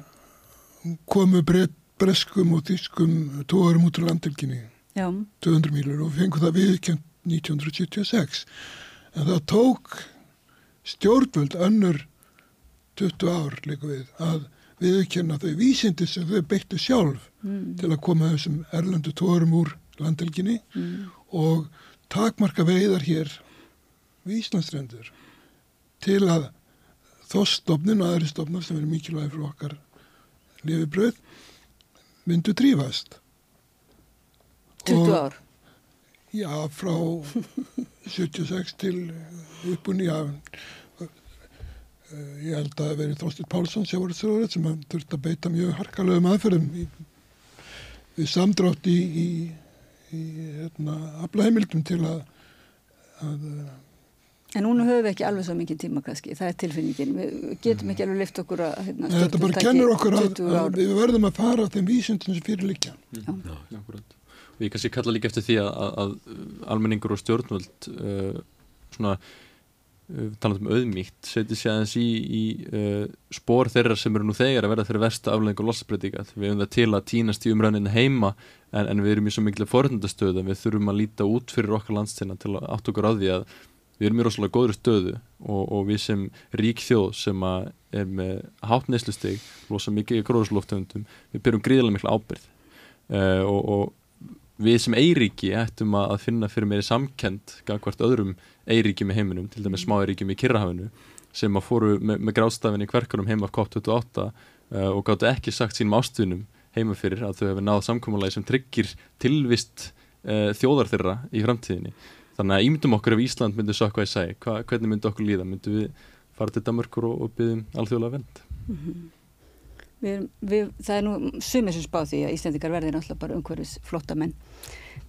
komu breytt breskum og þýskum tóðarum út á landilginni Já, 200 mílur og fengu það viðkjönd 1976 en það tók stjórnvöld önnur 20 ár líka við að viðurkenna þau vísindi sem þau beittu sjálf til að koma þessum erlendu tórum úr landhelginni og takmarka veiðar hér við Íslandsstrendur til að þóstofnin og aðri stofnar sem eru mikilvægi fyrir okkar lifibröð myndu drífast. 20 Og- ár. Já, frá 76 til uppunni, eh, ég held að það veri Þorstur Pálsson sjávarðsröður sem hann þurfti að beita mjög harkalegum aðferðum í, við samdrátt í, í, í hérna, aflaheimildum til að, að eh, En núna höfum við ekki alveg svo mikið tíma kannski, það er tilfinningin. Við getum ekki alveg lift okkur að hérna, Nei, þetta bara kennur okkur að, 20 að við verðum að fara á þeim vísundin sem fyrir líka. Akkurat. Og ég kannski kalla líka eftir því að, að, að almenningur og stjórnvöld uh, svona uh, talað um auðmíkt, setja sér aðeins í, í uh, spór þeirra sem eru nú þegar að verða fyrir versta afleggingu losasbreytinga við hefum það til að týnast í umræðinu heima en, en við erum í svo miklu forhundastöðu við þurfum að líta út fyrir okkar landstina til að átt okkur á því að við erum í rosalega góðri stöðu og, og við sem rík þjóð sem að er með hátt neyslustig, losa mikið gróðursloftöfundum, við byrjum gríðilega mikla ábyrð uh, og, og við sem eiríki ættum að að finna fyrir meiri samkend gangvart öðrum eiríkjum í heiminum, til dæmis smá eiríkjum í Kirrahafinu sem að fóru með, með grástafin í kverkarum heima af COP28 uh, og gáttu ekki sagt sínum ástvinum heima fyrir að þau hefur náð samkómulagi sem tryggir tilvist uh, þjóðar þeirra í framtíðinni. Þannig að ímyndum okkur ef Ísland myndi sökka í sæ, hva, hvernig myndi okkur líða? Myndi við fara til Danmörkur og, og byggðum alþjóðlega vend Við, erum- við, það er nú sumir sem spá því að Íslandikar verði náttúrulega bara umhverfis flottamenn.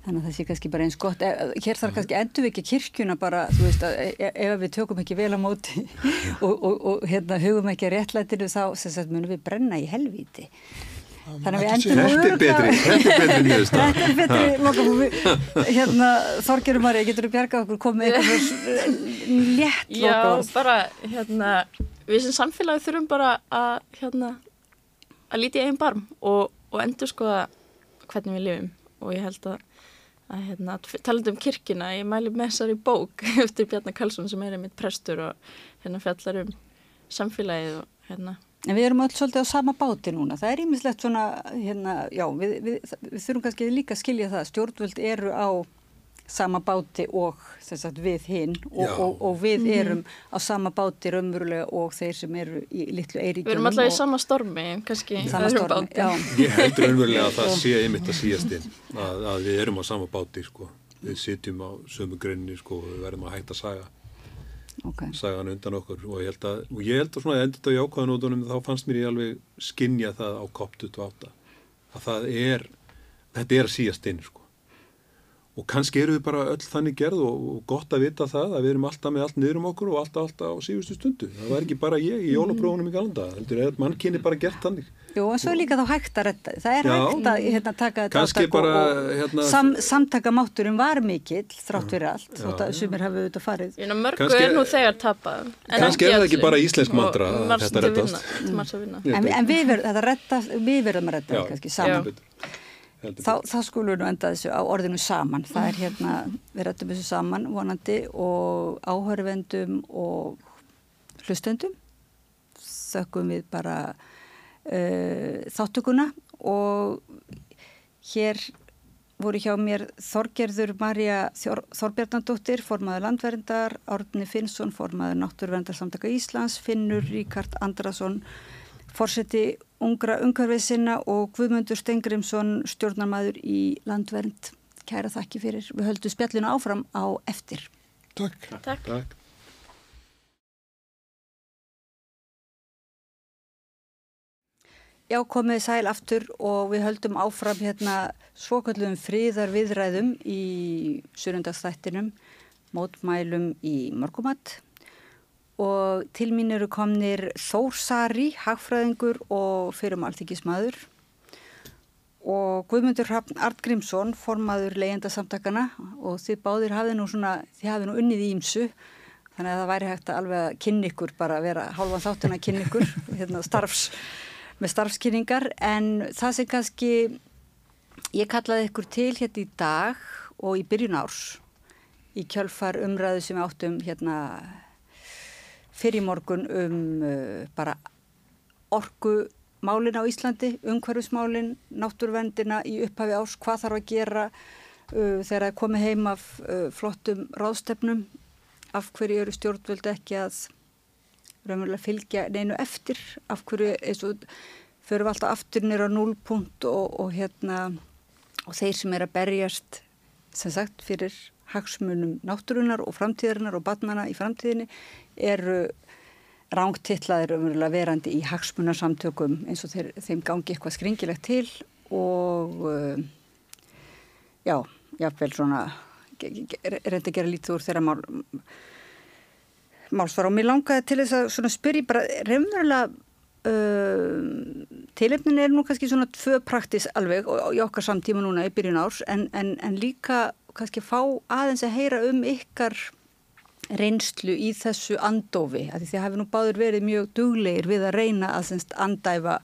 Þannig að það sé kannski bara eins gott. E- Hér þarf kannski endur við ekki kirkjuna bara, þú veist, að e- e- ef við tökum ekki vel á móti og, og, og hérna, hugum ekki að réttlætinu þá sem sagt munum við brenna í helvíti. Þannig að við Ekki endum segja- Þetta er betri, þetta er betri niðurstað. Þetta er betri lokum við, hérna, Þorgerum Marja, getur þú bjargað okkur komið eitthvað létt Já, lokum? bara, hérna, við sem samfélagi þurfum bara að, hérna, að líti einn barm og, og endur skoða hvernig við lifum og ég held að, að hérna, talandi um kirkina, ég mæli með þessari bók eftir Bjarnar Karlsson sem er einmitt prestur og hérna fjallar um samfélagið og hérna, En við erum öll svolítið á sama báti núna. Það er ímislegt svona, hérna, já, við, við, við þurfum kannski líka að skilja það. Stjórnvöld eru á sama báti og sagt, við hinn og, og, og við erum á sama báti raunverulega og þeir sem eru í litlu eiríkjunum. við erum alltaf í sama stormi, kannski sama stormi. báti. Já, Ég heldur raunverulega að það sé einmitt að síast inn að, að við erum á sama báti sko. við sitjum á sömu grunni sko, og við verðum að hætta að saga ok. sagan undan okkur og ég held að, ég held að svona endur þetta á jákvæðanótunum þá fannst mér ég alveg skinja það á COP28 að það er þetta er að síast inn sko og kannski eru við bara öll þannig gerð og, og gott að vita það að við erum alltaf með allt niður um okkur og alltaf alltaf á síðustu stundu það var ekki bara ég í jólaprófunum í galanda heldur er mannkynni bara gert þannig Jú, en svo er líka þá hægt að retta. Það er Já. hægt að hérna, taka þetta og- bara, og hérna- sam, samtakamátturinn var mikill þrátt fyrir allt, þótt að sumir hafi auðvitað farið. Ná mörgu Kannski- er nú þegar tapað. en Kannski er það ekki bara íslensk mantra Og að þetta til reddast. vinna, En, veit en við, verðum, þetta retta, við verðum að retta Þá, þá skulum við enda þessu á orðinu saman. Það er hérna, við rettum þessu saman vonandi og áhörvendum og hlustendum. Þökkum við bara uh, þáttökuna og hér voru hjá mér Þorgerður Marja Þorbjarnandóttir, formaður landverndar, Árni Finnsson, formaður Náttúruverndarsamtaka Íslands, Finnur Ríkard Andrason, forseti ungra umhverfiðsina og Guðmundur Stengrimsson, stjórnarmaður í landvernd. Kæra þakki fyrir. Við höldum spjallinu áfram á eftir. Takk. Takk. Takk. Já, komið sæl aftur og við höldum áfram hérna svokallum friðar viðræðum í surundagsþættinum, mótmælum í morgumatt og til mín eru komnir Þór Sari, hagfræðingur og fyrirum alþykismadur og Guðmundur Hrafn Artgrímsson, formaður leyendasamtakana og þið báðir hafið nú svona, þið hafið nú unnið í ímsu þannig að það væri hægt að alveg að kynna ykkur bara að vera hálfan þáttin að kynna ykkur hérna, starfs, með starfskynningar. En það sem kannski ég kallaði ykkur til hérna í dag og í byrjun árs í kjölfar umræðu sem við áttum hérna fyrir morgun um uh, bara orku málin á Íslandi, umhverfismálin, náttúruvendina í upphafi ás, hvað þarf að gera uh, þegar það komið heim af uh, flottum ráðstefnum, af hverju eru stjórnvöld ekki að raunverulega fylgja neinu eftir, af hverju eins og förum alltaf aftur nýra núlpunkt og, og hérna og þeir sem er að berjast sem sagt fyrir hagsmunum náttúrunar og framtíðarinnar og barnana í framtíðinni eru rángtillaðir umverulega verandi í hagsmunarsamtökum eins og þeir, þeim gangi eitthvað skringilegt til og uh, já, jáfnveil svona reynda að gera lítið úr þeirra mál málsvar og mér langaði til þess að spyrja bara reynverulega uh, tilefnin er nú kannski svona tvö praktis alveg og í okkar samtíma núna í byrjun árs en, en, en líka kannski fá aðeins að heyra um ykkar reynslu í þessu andofi að því hafi nú báður verið mjög duglegir við að reyna að semst andæfa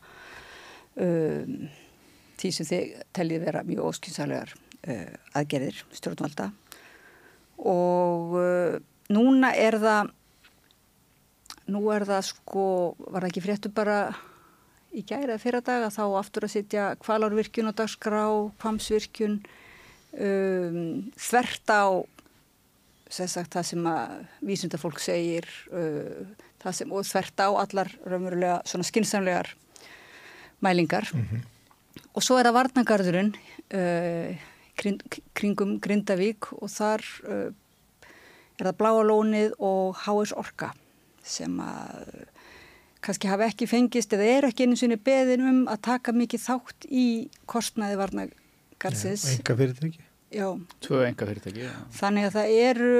um, því sem þið teljið vera mjög óskynsalega uh, aðgerðir stjórnvalda. Og uh, núna er það nú er það sko var það ekki fréttu bara í gæri eða fyrra dag að þá aftur að sitja kvalárvirkjun og dagskrá, kvamsvirkjun um, þvert á sagt, það sem að vísundafólk segir uh, sem, og þvert á allar raunverulega svona skinsamlegar mælingar mm -hmm. og svo er það varnagarðurinn uh, kring, kringum Grindavík og þar uh, er það Bláalónið og H.S. Orka sem að kannski hafa ekki fengist eða er ekki einu sinni beðin um að taka mikið þátt í kostnaði varnagarðsins. Enga fyrirtæki. Já. Tvö enga fyrirtæki, já. Þannig að það eru,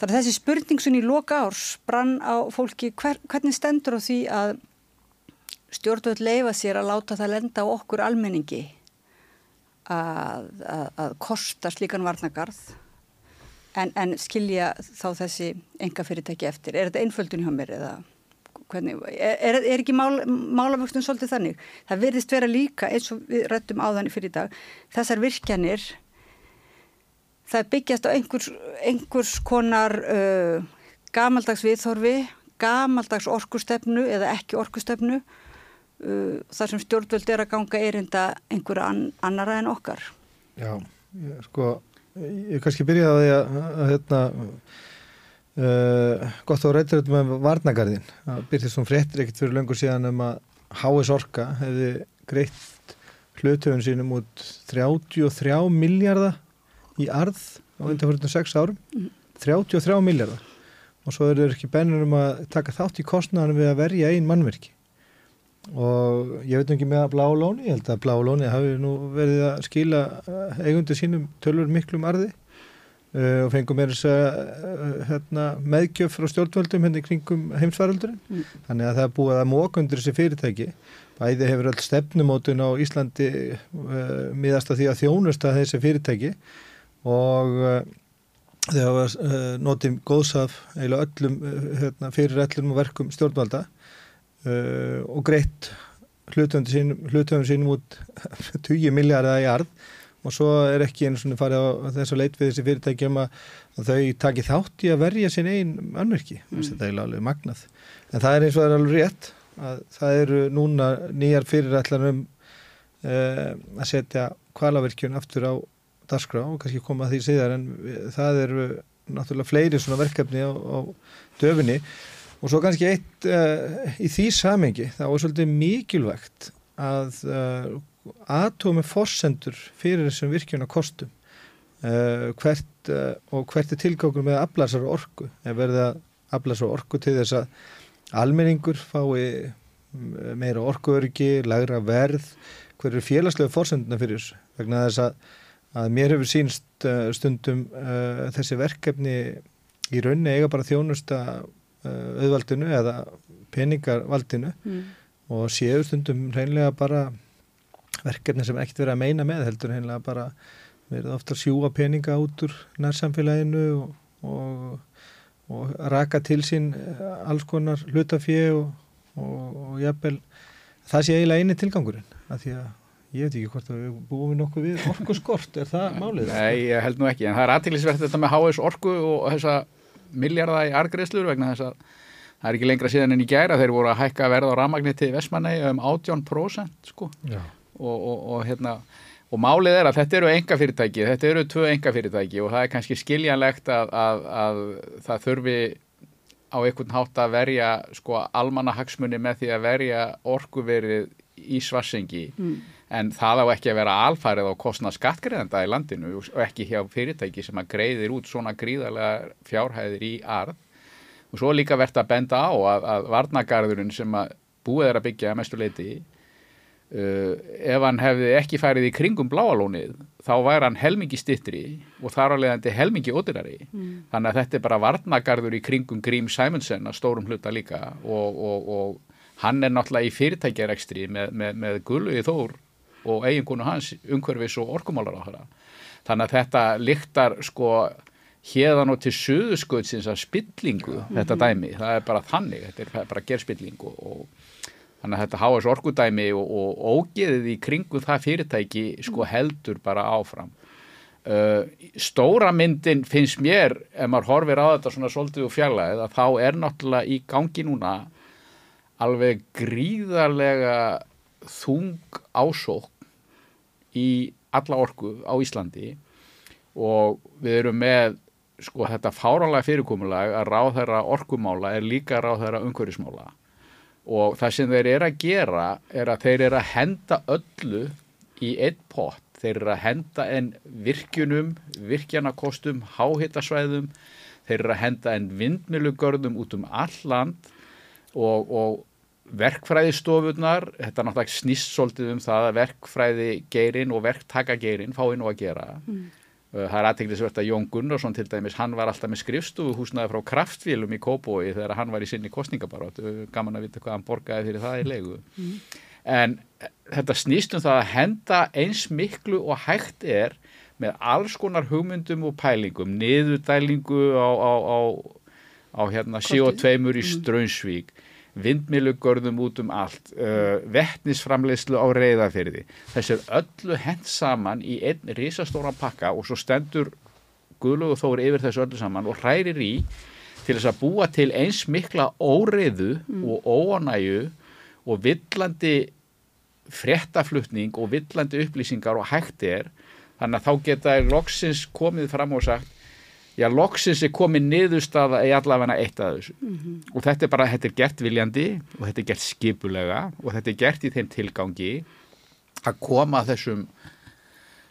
það er þessi spurning sem í loka árs brann á fólki, hver, hvernig stendur á því að stjórnvöld leifa sér að láta það lenda á okkur almenningi að, að, að kosta slíkan varnagarð en, en skilja þá þessi enga fyrirtæki eftir. Er þetta einföldun hjá mér eða hvernig, er, er, ekki mál, málavöxtun svolítið þannig? Það verðist vera líka eins og við rættum á þannig fyrir í dag, þessar virkjanir það byggjast á einhvers, einhvers konar uh, gamaldags viðþorfi, gamaldags orkustefnu eða ekki orkustefnu uh, þar sem stjórnvöld er að ganga erinda einhverja an, annara en okkar. Já, ég, sko, ég kannski byrjaði að að, hérna, uh, gott á rættur með varnagarðin, að byrjast svona fréttir ekkert fyrir löngu síðan um að H.S. Orka hefði greitt hlutöfun sínum út 33 miljardar í arð á undanfjörðunum 6 árum. Mm. 33 miljardar og svo eru ekki bennur um að taka þátt í kostnæðanum við að verja einn mannverki og ég veit ekki með að Blá Lóni, ég held að Blá Lóni hafi nú verið að skila eigundu sínum tölur miklum arði. Uh, og fengum með þess að uh, hérna, meðgjöf frá stjórnvöldum henni hérna kringum heimsvaraldurinn mm. þannig að það er búið að mókundur þessi fyrirtæki. Bæði hefur öll stefnumótun á Íslandi uh, miðast að því að þjónusta þessi fyrirtæki og uh, þau hafa uh, notið góðsaf eiginlega öllum hérna, fyrir öllum verkum stjórnvalda Uh, og greitt hlutöfum sínum, sínum út 20 miljardar í arð. Og svo er ekki einu svona farið á þessu leit við þessi fyrirtækjum að, að þau taki þátt í að verja sín einn annverki, mm. þetta er alveg magnað. En það er eins og það er alveg rétt að það eru núna nýjar fyrirætlar um uh, að setja kvalaverkjun aftur á darskrá og kannski koma því síðar en það eru náttúrulega fleiri svona verkefni á, á döfinni. Og svo kannski eitt uh, í því samengi, það var svolítið mikilvægt að uh, aðtómi fórsendur fyrir þessum virkjuna kostum uh, hvert, og hvert er tilgákur með að aflasara orku, eða verði að aflasara orku til þess að almenningur fái meira orkuörgi, lagra verð, hver eru félagslega fórsenduna fyrir þessu, vegna þess að, að mér hefur sínst stundum þessi verkefni í raunni eiga bara þjónusta Uh, auðvaldinu eða peningarvaldinu mm. og séu stundum reynlega bara verkefni sem ekkert verið að meina með heldur reynlega bara verið ofta sjúa peninga út úr nærsamfélaginu og, og, og raka til sín uh, alls konar hlutafið og, og jafnvel það sé eiginlega eini tilgangurinn að því að ég veit ekki hvort að við búum við nokkuð við orku skort, er það málið? Nei, ég held nú ekki, en það er aðtillisvert þetta með HS orku og þessa miljarda í argreðslur vegna þess að það er ekki lengra síðan en í gæra þeir voru að hækka verð á rafmagniti í Vestmanni um 18% sko Já. og, og, og hérna og málið er að þetta eru enga fyrirtæki þetta eru tvö enga fyrirtæki og það er kannski skiljanlegt að, að, að það þurfi á einhvern hátt að verja sko almanna hagsmunni með því að verja orkuverið í svarsengi en það á ekki að vera alfærið á kostna skattgreðanda í landinu og ekki hjá fyrirtæki sem að greiðir út svona gríðarlega fjárhæðir í arð. Og svo líka verðt að benda á að, að varnagarðurinn sem að búið er að byggja að mestu leiti uh, ef hann hefði ekki færið í kringum bláalónið þá væri hann helmingi stittri og þar á leiðandi helmingi ódyrari þannig að þetta er bara varnagarður í kringum Grím Simonsen að stórum hluta líka og, og, og hann er náttúrulega í fyrirtækjarekstri með, með, með Gulluði Þór og eiginkonu hans umhverfis og orkumálar á þeirra þannig að þetta lyktar sko hérðan og til suðuskautsins að spillingu þetta dæmi, það er bara þannig þetta er bara gerspilling og, þannig að þetta háast orkudæmi og, og ógeðið í kringum það fyrirtæki sko heldur bara áfram. Uh, stóra myndin finnst mér ef maður horfir á þetta svona svolítið og fjarlæðið að þá er náttúrulega í gangi núna alveg gríðarlega þung ásók í alla orku á Íslandi og við erum með sko þetta fáránlega fyrirkomulag að ráðherra orkumála er líka ráðherra umhverfismála. Og það sem þeir eru að gera er að þeir eru að henda öllu í einn pott. Þeir eru að henda en virkjunum virkjanakostum, háhittasvæðum þeir eru að henda en vindmilugörðum út um all land og, og verkfræðistofurnar, þetta náttúrulega snýst svolítið um það að verkfræði geirin og verktaka geirin fái nú að gera. Uh, það er aðteglisvert að Jón Gunnarsson til dæmis, hann var alltaf með skrifstofu húsnaði frá kraftvílum í Kóbói þegar hann var í sinni kostningabarótt gaman að vita hvað hann borgaði fyrir það í leigu. En eh, þetta snýst um það að henda eins miklu og hægt er með alls konar hugmyndum og pælingum, niðurdælingu á, á, á, á hérna CO2 í Strönsvík vindmilugörðum út um allt uh, vettnisframleyslu á reyðafyrði þessi er öllu hent saman í einn risastóran pakka og svo stendur Guðlugur Þóri yfir þessu öllu saman og hrærir í til þess að búa til eins mikla óreiðu og óanæju og villandi fréttaflutning og villandi upplýsingar og hægt er. Þannig að þá geta loksins komið fram og sagt já, loksins er komið niðurstaða í allavega eitt af þessu. Og þetta er bara, þetta er gert viljandi og þetta er gert skipulega og þetta er gert í þeim tilgangi að koma þessum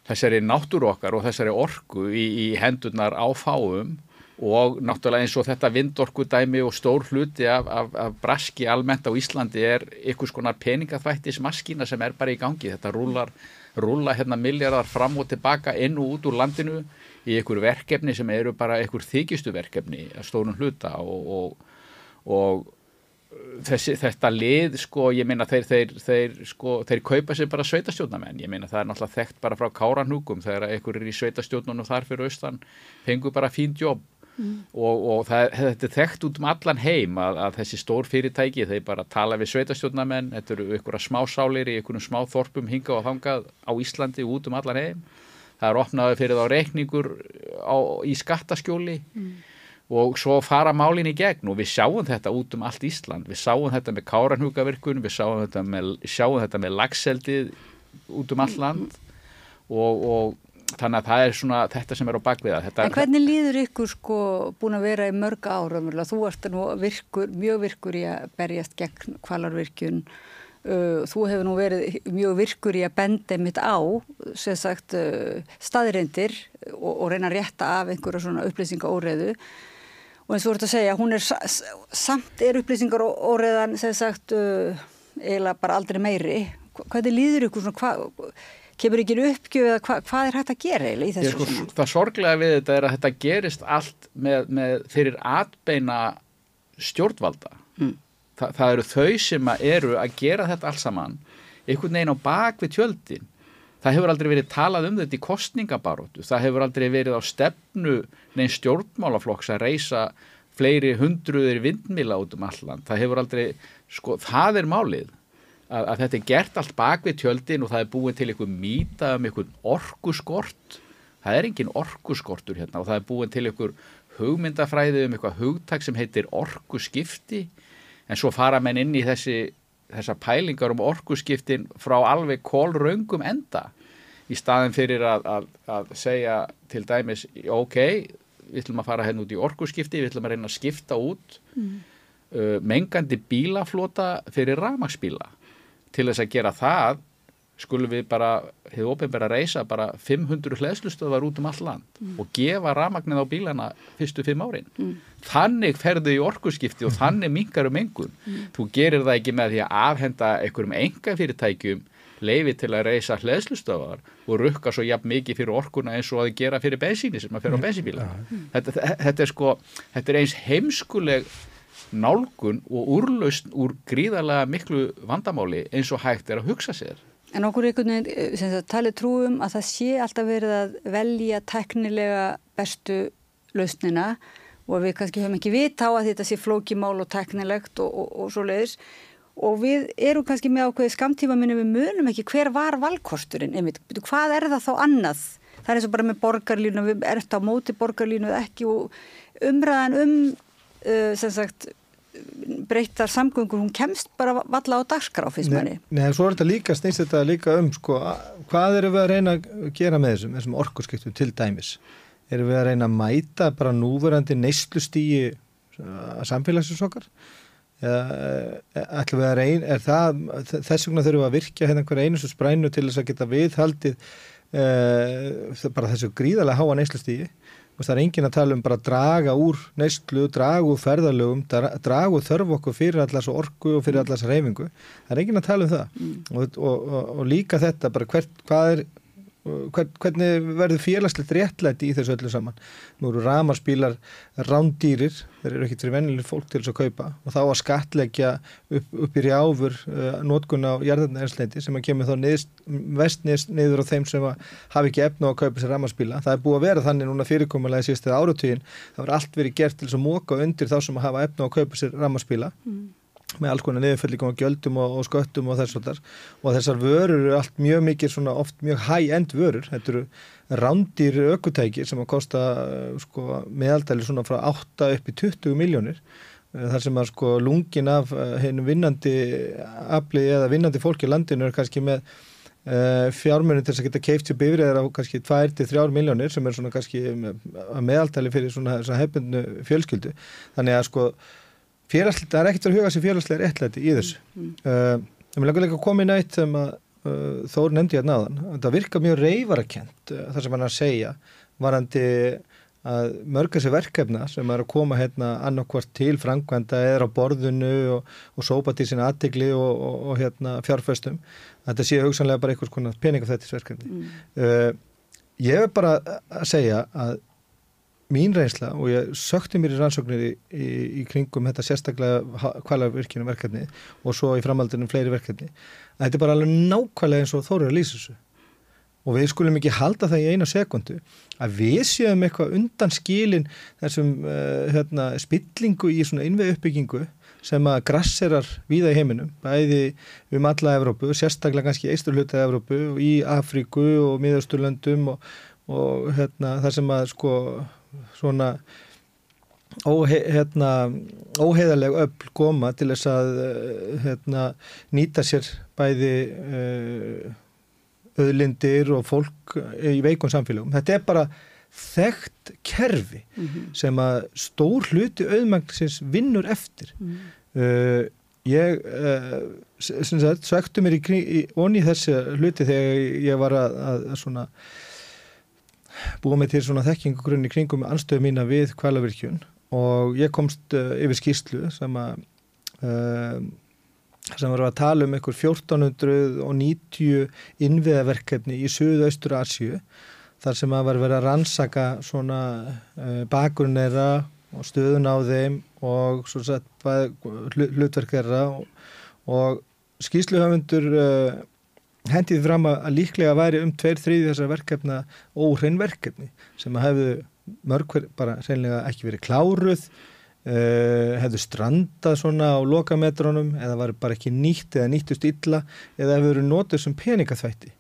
þessari náttúru okkar og þessari orku í, í hendurnar á fáum og náttúrulega eins og þetta vindorkudæmi og stór hluti af, af, af braski almennt á Íslandi er ykkur skonar peningaþvættismaskína sem er bara í gangi. Þetta rúlar, rúla hérna miljardar fram og tilbaka inn og út úr landinu í ykkur verkefni sem eru bara ykkur þykistu verkefni að stórum hluta og, og, og þessi, þetta lið sko, ég meina þeir, þeir, þeir, sko, þeir kaupa sér bara sveitastjórnamenn, ég meina það er náttúrulega þekkt bara frá Káranhúkum þegar ykkur er í sveitastjórnunum þar fyrir austan fengur bara fín jobb. Og, og það, þetta er þekkt út um allan heim að, að þessi stór fyrirtæki þeir bara tala við sveitastjórnamenn þetta eru að smásálir í ykkurum smáþorpum hinga og þangað á Íslandi út um allan heim það er opnaði fyrir þá reikningur á, í skattaskjóli. Og svo fara málin í gegn og við sjáum þetta út um allt Ísland. Við sjáum þetta með káranhugavirkun við sjáum þetta með, sjáum þetta með lagseldið út um allt land. Og, og þannig að það er svona þetta sem er á bakviða þetta, En hvernig líður ykkur sko búin að vera í mörg ára? Þú ert nú virkur, mjög virkur í að berjast gegn kvalarvirkjun. Uh, þú hefur nú verið mjög virkur í að benda mitt á, sem sagt, uh, staðirindir og, og reyna að rétta af einhverja svona upplýsingaóreðu. Og eins og þú ert að segja, hún er samt er upplýsingaóreðan, sem sagt, uh, eiginlega bara aldrei meiri. Hva- Hvernig líður ykkur svona, hvað, kemur ekki uppgjöf eða hva, hvað er hægt að gera eiginlega í þessu sko, svona? það sorglega við þetta er að þetta gerist allt með, með fyrir atbeina stjórnvalda Mm. Þa, það eru þau sem að eru að gera þetta alls saman einhvern veginn á bak við tjöldin. Það hefur aldrei verið talað um þetta í kostningabaróttu það hefur aldrei verið á stefnu neinn stjórnmálaflokks að reysa fleiri hundruðir vindmila út um alland það hefur aldrei, sko, það er málið að, að þetta er gert allt bak við tjöldin og það er búin til einhver mýta um einhvern orkuskort. Það er engin orkuskortur hérna og það er búin til einhver hugmyndafræði um eitthvað hugtak sem heitir orkuskipti en svo fara menn inn í þessi þessar pælingar um orkuskiptin frá alveg kólraungum enda í staðin fyrir að, að, að segja til dæmis ok, við ætlum að fara henn hérna út í orkuskipti, við ætlum að reyna að skipta út mm. uh, mengandi bílaflota fyrir ramagsbíla til þess að gera það skulum við bara, hefur ofinbæra reysa bara 500 hlæðslustöðvar út um all land mm. og gefa ramagnið á bílana fyrstu fimm árin. Mm. Þannig ferðu í orkuskipti og þannig mingar um engun. Mm. Þú gerir það ekki með því að afhenda einhverjum enga fyrirtækjum leifi til að reysa hlæðslustöðvar og rukka svo jafn mikið fyrir orkuna eins og að gera fyrir bensíni sem að fyrir á mm. bensínbíla. Mm. Þetta, þetta er sko, þetta er eins heimskuleg nálgun og úrlaust úr gríðarlega miklu vandamáli eins og hægt er að hugsa sér. En okkur einhvern veginn eh, talið trúum að það sé alltaf verið að velja teknilega bestu lausnina og við kannski höfum ekki vita á að þetta sé flókimál og teknilegt og, og, og svo leiðis og við erum kannski með ákveði skamtíma minni við munum ekki hver var valkosturinn einmitt, hvað er það þá annað? Það er eins og bara með borgarlínu við erum þetta á móti borgarlínu eða ekki og umræðan um uh, sem sagt breyttar samgöngur, hún kemst bara valla á dagskrá fyrst manni. Nei, svo er þetta líka, snýst þetta líka um sko, hvað eru við að reyna að gera með þessum, þessum orkurskiptum til dæmis? Eru við að reyna að mæta bara núverandi neyslustígi uh, samfélagsins okkar? Eða eh, ætlum við að reyna, er það, þess vegna þurfum við að virkja hérna einhver einu svo sprænu til þess að geta viðhaldið uh, bara þessu gríðarlega háa neyslustígi og það er engin að tala um bara að draga úr neyslu, draga úr ferðalögum draga úr þörf okkur fyrir allars orgu og fyrir allars reyfingu það er engin að tala um það. Mm. og, og, og, og líka þetta bara hvert, hvað er hvernig verður félagslegt réttlæti í þessu öllu saman. Nú eru ramarspílar rándýrir, þeir eru ekki til vennileg fólk til þess að kaupa og þá að skatleggja upp, upp í rjáfur uh, nótgun á jarðarnarsleiti sem að kemur þá niðurst, vestnist niður á þeim sem hafi ekki efna á að kaupa sér ramarspíla. Það er búið að vera þannig núna fyrirkomulega í síðustu áratugin. Það var allt verið gert til þess að móka undir þá sem að hafa efna á að kaupa sér ramarspíla. Mm með alls konar niðurfellingum og gjöldum og, og sköttum og þess og þess og þessar vörur eru allt mjög mikið svona oft mjög high-end vörur. Þetta eru rándir aukutæki sem að kosta sko meðaldæli svona frá 8 upp í 20 miljónir þar sem að sko lungin af hennu vinnandi afli eða vinnandi fólk í landinu er kannski með uh, fjármunni til þess að geta keift sér bifriðar á kannski 2-3 miljónir sem er svona kannski meðaldæli fyrir svona hefbundnu fjölskyldu. Þannig að sko félagslega, það er ekkert að huga sem félagslega réttlæti í þessu mm. uh, ég vil ekki koma inn eitt sem að uh, Þór nefndi hérna aðan, það virka mjög reyfarakent uh, þar sem hann að segja varandi að mörg þessi verkefna sem er að koma hérna annarkvart til frangvenda eða á borðinu og, og sópa til sína aðtegli og, og, og hérna fjárföstum þetta sé hugsanlega bara einhvers konar peningafættisverkefni mm. uh, ég er bara að segja að mín reynsla og ég sökti mér í rannsóknir í, í, í kringum þetta sérstaklega kvalarvirkjunum verkefni og svo í framhaldinum fleiri verkefni að þetta er bara alveg nákvæmlega eins og þóru að lýsa þessu. Og við skulum ekki halda það í eina sekundu að við séum eitthvað undan skilin þessum uh, hérna, spillingu í svona innveð uppbyggingu sem að grasserar víða í heiminum bæði um alla Evrópu, sérstaklega kannski eisturluta Evrópu í Afríku og miðausturlöndum og, og hérna, þar sem að sko svona óhe, hérna, óheðaleg öll koma til þess að eh, hérna, nýta sér bæði öðlindir og fólk í veikun samfélagum. Þetta er bara þekkt kerfi mm -hmm. sem að stór hluti auðmægnisins vinnur eftir. Mm -hmm. uh, ég uh, svektu mér í, í onni þessi hluti þegar ég var að, að svona búið mig til svona þekkingugrunni kringum anstöðu mína við kvælavirkjun og ég komst uh, yfir skýslu sem að uh, sem var að tala um einhver 1490 innviðaverkefni í Suðaustur Asju þar sem að var verið að rannsaka svona uh, bakgrunneira og stöðun á þeim og hlutverk þeirra. Og, og skýsluhafundur uh, hendið fram að líklega væri um tveir þriði þessar verkefna óhrein verkefni sem hefðu mörgver bara reynilega ekki verið kláruð uh, hefðu strandað svona á lokametrónum eða var bara ekki nýtt eða nýttust illa eða hefur verið nótur sem peningaþvætti.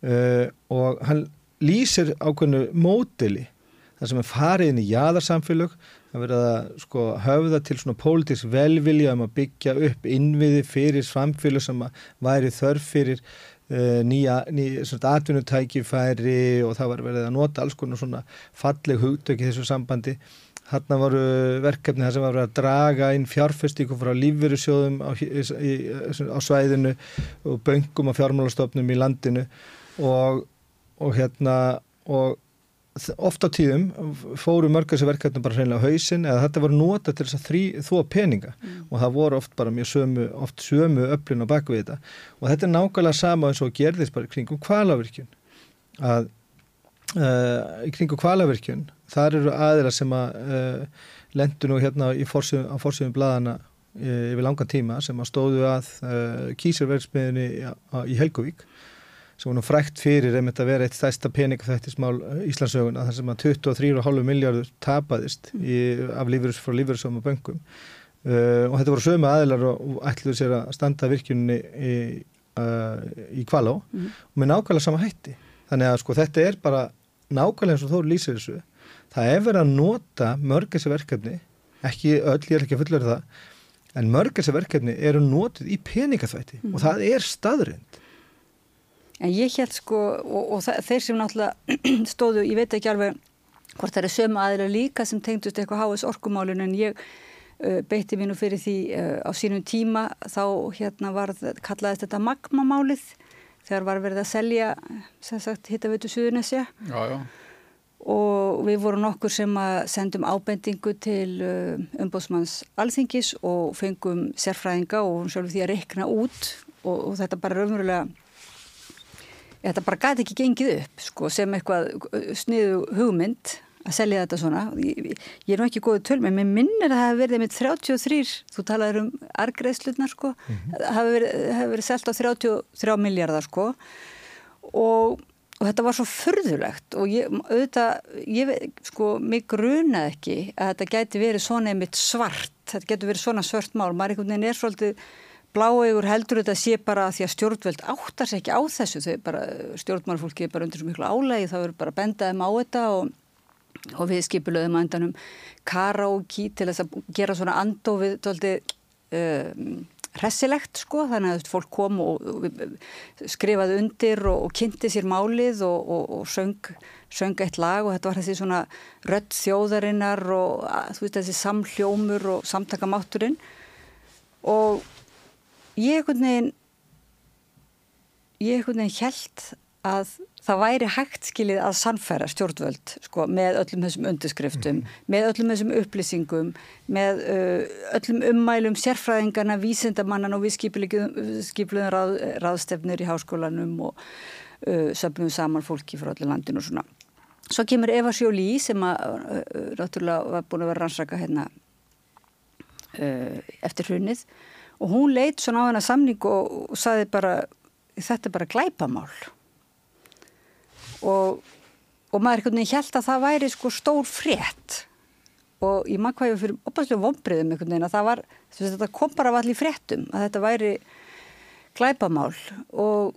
Uh, og hann lýsir ákveðinu mótili það sem er farið inn í jaðarsamfélög það verið að sko, höfða til svona pólitíks velvilja um að byggja upp innviði fyrir samfélög sem væri þörf fyrir uh, nýja, nýja atvinnutækifæri og það var verið að nota alls konar svona falleg hugtök í þessu sambandi. Þarna voru verkefni þar sem var að draga inn fjárfestíku frá lífverðusjóðum á, á svæðinu og böngum og fjármálastofnum í landinu og, og hérna og oft á tíðum fóru mörgast verkefni bara hreinlega á hausin eða þetta voru nota til þess að þrý, þó peninga. Mm. og það voru oft bara mjög sömu, oft sömu öflin á bakvið þetta. Og þetta er nákvæmlega sama eins og gerðist bara kringum kvalavirkjun að uh, kringum kvalavirkjun þar eru aðeira sem að uh, lendu nú hérna fórsöfum, á fórsöfum bladana uh, yfir langan tíma sem að stóðu að uh, kísirverðsmiðinni í Helgavík sem var nú frækt fyrir að vera eitt stæsta peningafættismál Íslandsögun að það sem að 23,5 miljardur tapaðist í, af lífyrs frá og böngum og þetta voru sömu aðeilar og ætluðu sér að standa virkjunni í, í Kvaló mm. og með nákvæmlega sama hætti. Þannig að sko þetta er bara nákvæmlega eins og þó lýsir þessu. Það er verið að nota mörg þessi verkefni ekki öll, ég er ekki að fullera það en mörg þessi verkefni eru notið í peningaþvætti. Mm. og það er staðrind En ég held sko og, og þeir sem náttúrulega stóðu, ég veit ekki alveg hvort það er sömu aðra líka sem tengdust eitthvað háis orkumálun en ég uh, beitti mínu fyrir því uh, á sínum tíma þá hérna var, kallaðist þetta magmamálið þegar var verið að selja sem sagt hittaveitu Suðunesja og við vorum nokkur sem að sendum ábendingu til uh, umbóðsmanns alþingis og fengum sérfræðinga og sjálf því að rekna út og, og þetta bara raunverulega þetta bara gæti ekki gengið upp sko, sem eitthvað uh, sniðu hugmynd að selja þetta svona. Ég, ég er nú ekki góðið töl, menn minnir að það hefur verið með 33, þú talaður um argreðslutnar sko, mm -hmm. það hefur verið, verið selgt á 33 miljardar sko. Og og þetta var svo förðulegt og ég, auðvitað, ég sko, mig grunaði ekki að þetta gæti verið svona einmitt svart, þetta getur verið svona svart mál, maður einhvern veginn er svolítið bláegur heldur þetta sé bara því að stjórnveld áttar sér ekki á þessu, þau bara, stjórnmálfólki er bara undir svo miklu álægi, þá er bara bendaðum á þetta og, og við skipulöðum að undanum karaoke til þess að gera svona andofið, tóltið, um, hressilegt sko þannig að fólk kom og skrifaði undir og, og kynnti sér málið og, og, og söng, söng eitt lag og þetta var þessi svona rött þjóðarinnar og þú veist þessi samhljómur og samtakamátturinn og ég ekkert neginn ég ekkert neginn held að það væri hægt skilið að sannfæra stjórnvöld sko, með öllum þessum undirskriftum, mm. með öllum þessum upplýsingum, með uh, öllum ummælum sérfræðingarna, vísindamannan og við skipluðum ráð, ráðstefnir í háskólanum og uh, söfnum saman fólki frá öllu landinu og svona. Svo kemur Eva Sjóli sem að uh, náttúrulega var búin að vera rannsaka hérna eftir hrunnið og hún leitt svona á hennar samning og, og saði bara þetta er bara glæpamál. Og, og maður einhvern veginn held að það væri sko stór frétt. Og ég maður hvað ég fyrir opaslega vonbriðum einhvern veginn að það var, þetta kom bara allir fréttum að þetta væri glæpamál. Og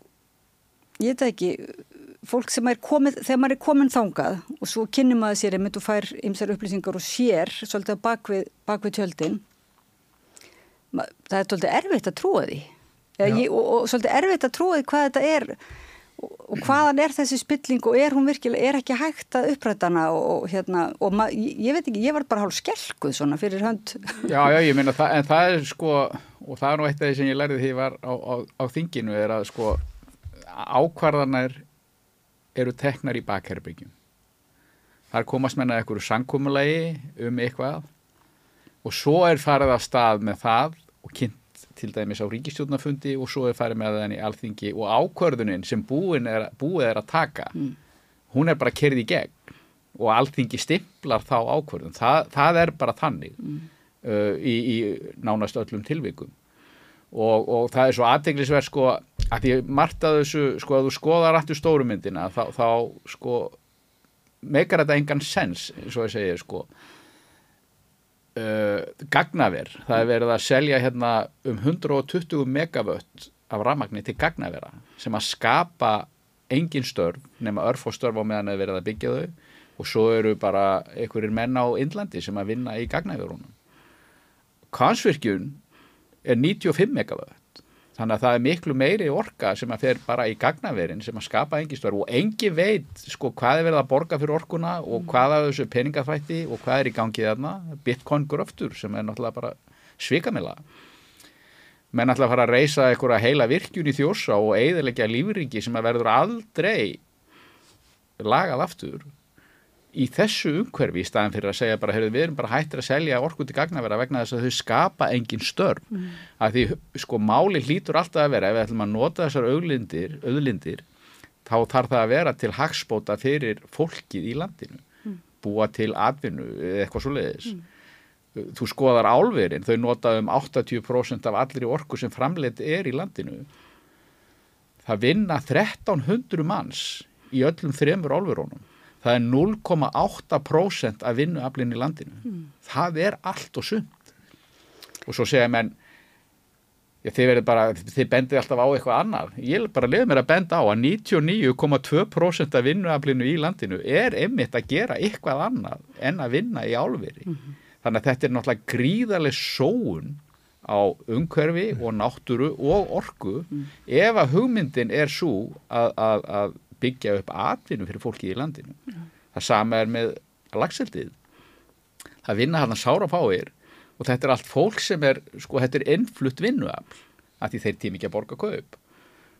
ég veit ekki, fólk sem er komið, þegar maður er komin þángað og svo kynni maður sér einmitt og fær ymsar upplýsingar og sér svolítið bakvið, bakvið tjöldin það er svolítið erfitt að trúa því ég, og, og svolítið erfitt að trúa því hvað þetta er og hvaðan er þessi spilling og er hún virkilega, er ekki hægt að uppræta hana og hérna, og ma, ég veit ekki, ég var bara hálf skelguð svona fyrir hönd. Já, já, ég meina, það, en það er sko, og það er nú eitt af því sem ég lærði því ég var á, á, á þinginu, er að sko, ákvarðanar eru teknar í bakherbyggjum. Það er komast menna eitthvað sangkumulegi um eitthvað og svo er farið af stað með það og kynnt til dæmis á ríkistjórnafundi og svo er farið með þenni alþingi og ákvörðunin sem er, búið er að taka mm. hún er bara kerið í gegn og alþingi stimplar þá ákvörðun það, það er bara þannig mm. uh, í, í nánast öllum tilvikum og, og það er svo aðteglisverð sko að því margt að þessu sko að þú skoðar aftur stórumyndina þá, þá sko meikar þetta engan sens eins og ég segja sko uh, gagnaver, það er verið að selja hérna um 120 megavött af rafmagni til gagnavera sem að skapa engin störf nema örf og störf á meðan það er verið að byggja þau. Og svo eru bara einhverjir menn á Indlandi sem að vinna í gagnaverunum. Kansvirkjun er 95 megawatt þannig að það er miklu meiri orka sem að fer bara í gagnaverin sem að skapa engi störf. Og engi veit sko hvað er verið að borga fyrir orkuna og hvað af þessu peningafætti og hvað er í gangið þarna. Bitcoin gröftur sem er náttúrulega bara svikamila menn ætla að fara að reysa einhverja heila virkjun í þjósa og eigðilegja lífringi sem að verður aldrei lagað aftur í þessu umhverfi í staðin fyrir að segja bara, heyrðu, við erum bara hættir að selja orku til gagnavera vegna þess að þau skapa engin störf mm. að því sko máli hlýtur alltaf að vera ef við ætlum að nota þessar auðlindir, auðlindir þá þarf það að vera til hagspóta fyrir fólkið í landinu mm. búa til atvinnu eða eitthvað svo leiðis mm. þú skoðar álverin, þau nota um 80% af allir orku sem framleitt er í landinu það vinna 1300 manns í öllum þremur álverónum það er 0,8% af vinnuaflinn í landinu. Mm. Það er allt og sumt. Og svo segja menn, já, þið bara, þið bendið alltaf á eitthvað annar. Ég bara lefði mér að benda á að 99,2% af vinnuaflinu í landinu er einmitt að gera eitthvað annað en að vinna í álveri. Mm -hmm. Þannig að þetta er náttúrulega gríðarlega sóun á umhverfi og náttúru og orgu mm. ef að hugmyndin er svo að, að, að byggja upp atvinnu fyrir fólki í landinu. Ja. Það sama er með lagseldið. Það vinna hann að sára fáir og þetta er allt fólk sem er, sko, þetta er innflutt vinnuafl að því þeir tími ekki að borga kaup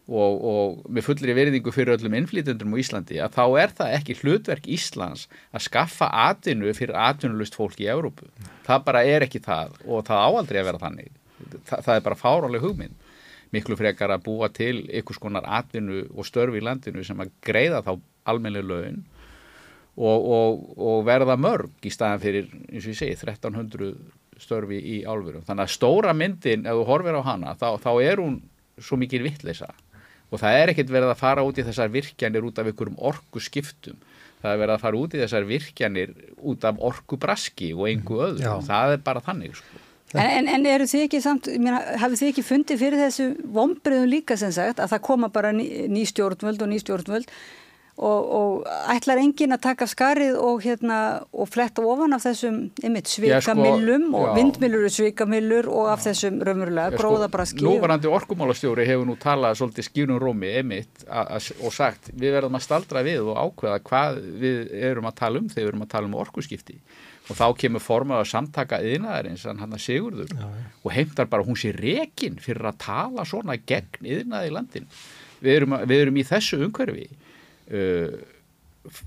og, og með fullri veriðingu fyrir öllum innflýtendrum á Íslandi að þá er það ekki hlutverk Íslands að skaffa atvinnu fyrir atvinnulust fólki í Európu. Það bara er ekki það og það áaldri að vera þannig. Þa, það er bara fáráleg hugmynd miklu frekar að búa til ykkur skonar atvinnu og störfi í landinu sem að greiða þá almennileg laun og, og, og verða mörg í staðan fyrir, eins og ég segi, 1300 störfi í álverum. Þannig að stóra myndin, ef þú horfir á hana, þá, þá er hún svo mikil vittleisa og það er ekkert verið að fara út í þessar virkjanir út af ykkurum orgu skiptum. Það er verið að fara út í þessar virkjanir út af orgu braski og einhgu öðru. Já. Það er bara þannig, sko. En, en, eru þið ekki samt, hafið þið ekki fundið fyrir þessu vombriðum líka sem sagt að það koma bara ný, ný stjórnvöld og ný stjórnvöld og, og ætlar engin að taka skarið og, hérna, og fletta ofan af þessum einmitt svikamillum sko, og vindmillur og svikamillur og af þessum raunverulega gróðabraski. Sko, Núvarandi orkumálastjóri hefur nú talað svolítið skýrnum rómi einmitt og sagt við verðum að staldra við og ákveða hvað við erum að tala um þegar við erum að tala um orkuskipti og þá kemur formað að samtaka yðnaðarins hann að Sigurður já, já. og heimtar bara hún sé rekin fyrir að tala svona gegn yðnaði í landin við erum, við erum í þessu umhverfi. Uh,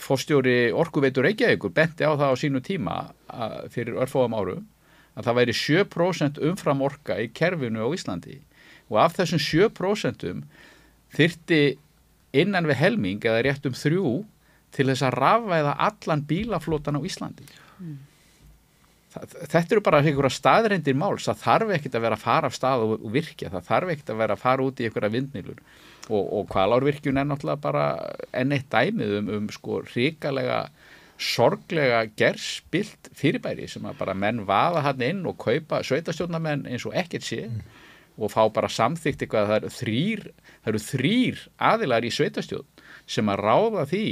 fórstjóri Orkuveitur Reykjavíkur benti á það á sínu tíma að, fyrir örfóðum áru að það væri 7% umfram orka í kerfinu á Íslandi. Og af þessum 7% þyrti innan við helming eða rétt um þrjú til þess að rafvæða allan bílaflótan á Íslandi mm. þetta eru bara einhverja staðreindir máls, það þarf ekkit að vera að fara af stað og, og virkja, það þarf ekkit að vera að fara út í einhverja vindnilur og, og kvalárvirkjun er náttúrulega bara enn eitt dæmið um, um sko ríkalega sorglega gerspilt fyrirbæri sem að bara menn vaða hann inn og kaupa sveitastjórnamenn eins og ekkert sé mm. og fá bara samþygt eitthvað að það eru þrýr, það eru þrýr aðilar í sveitastjórn sem að ráða því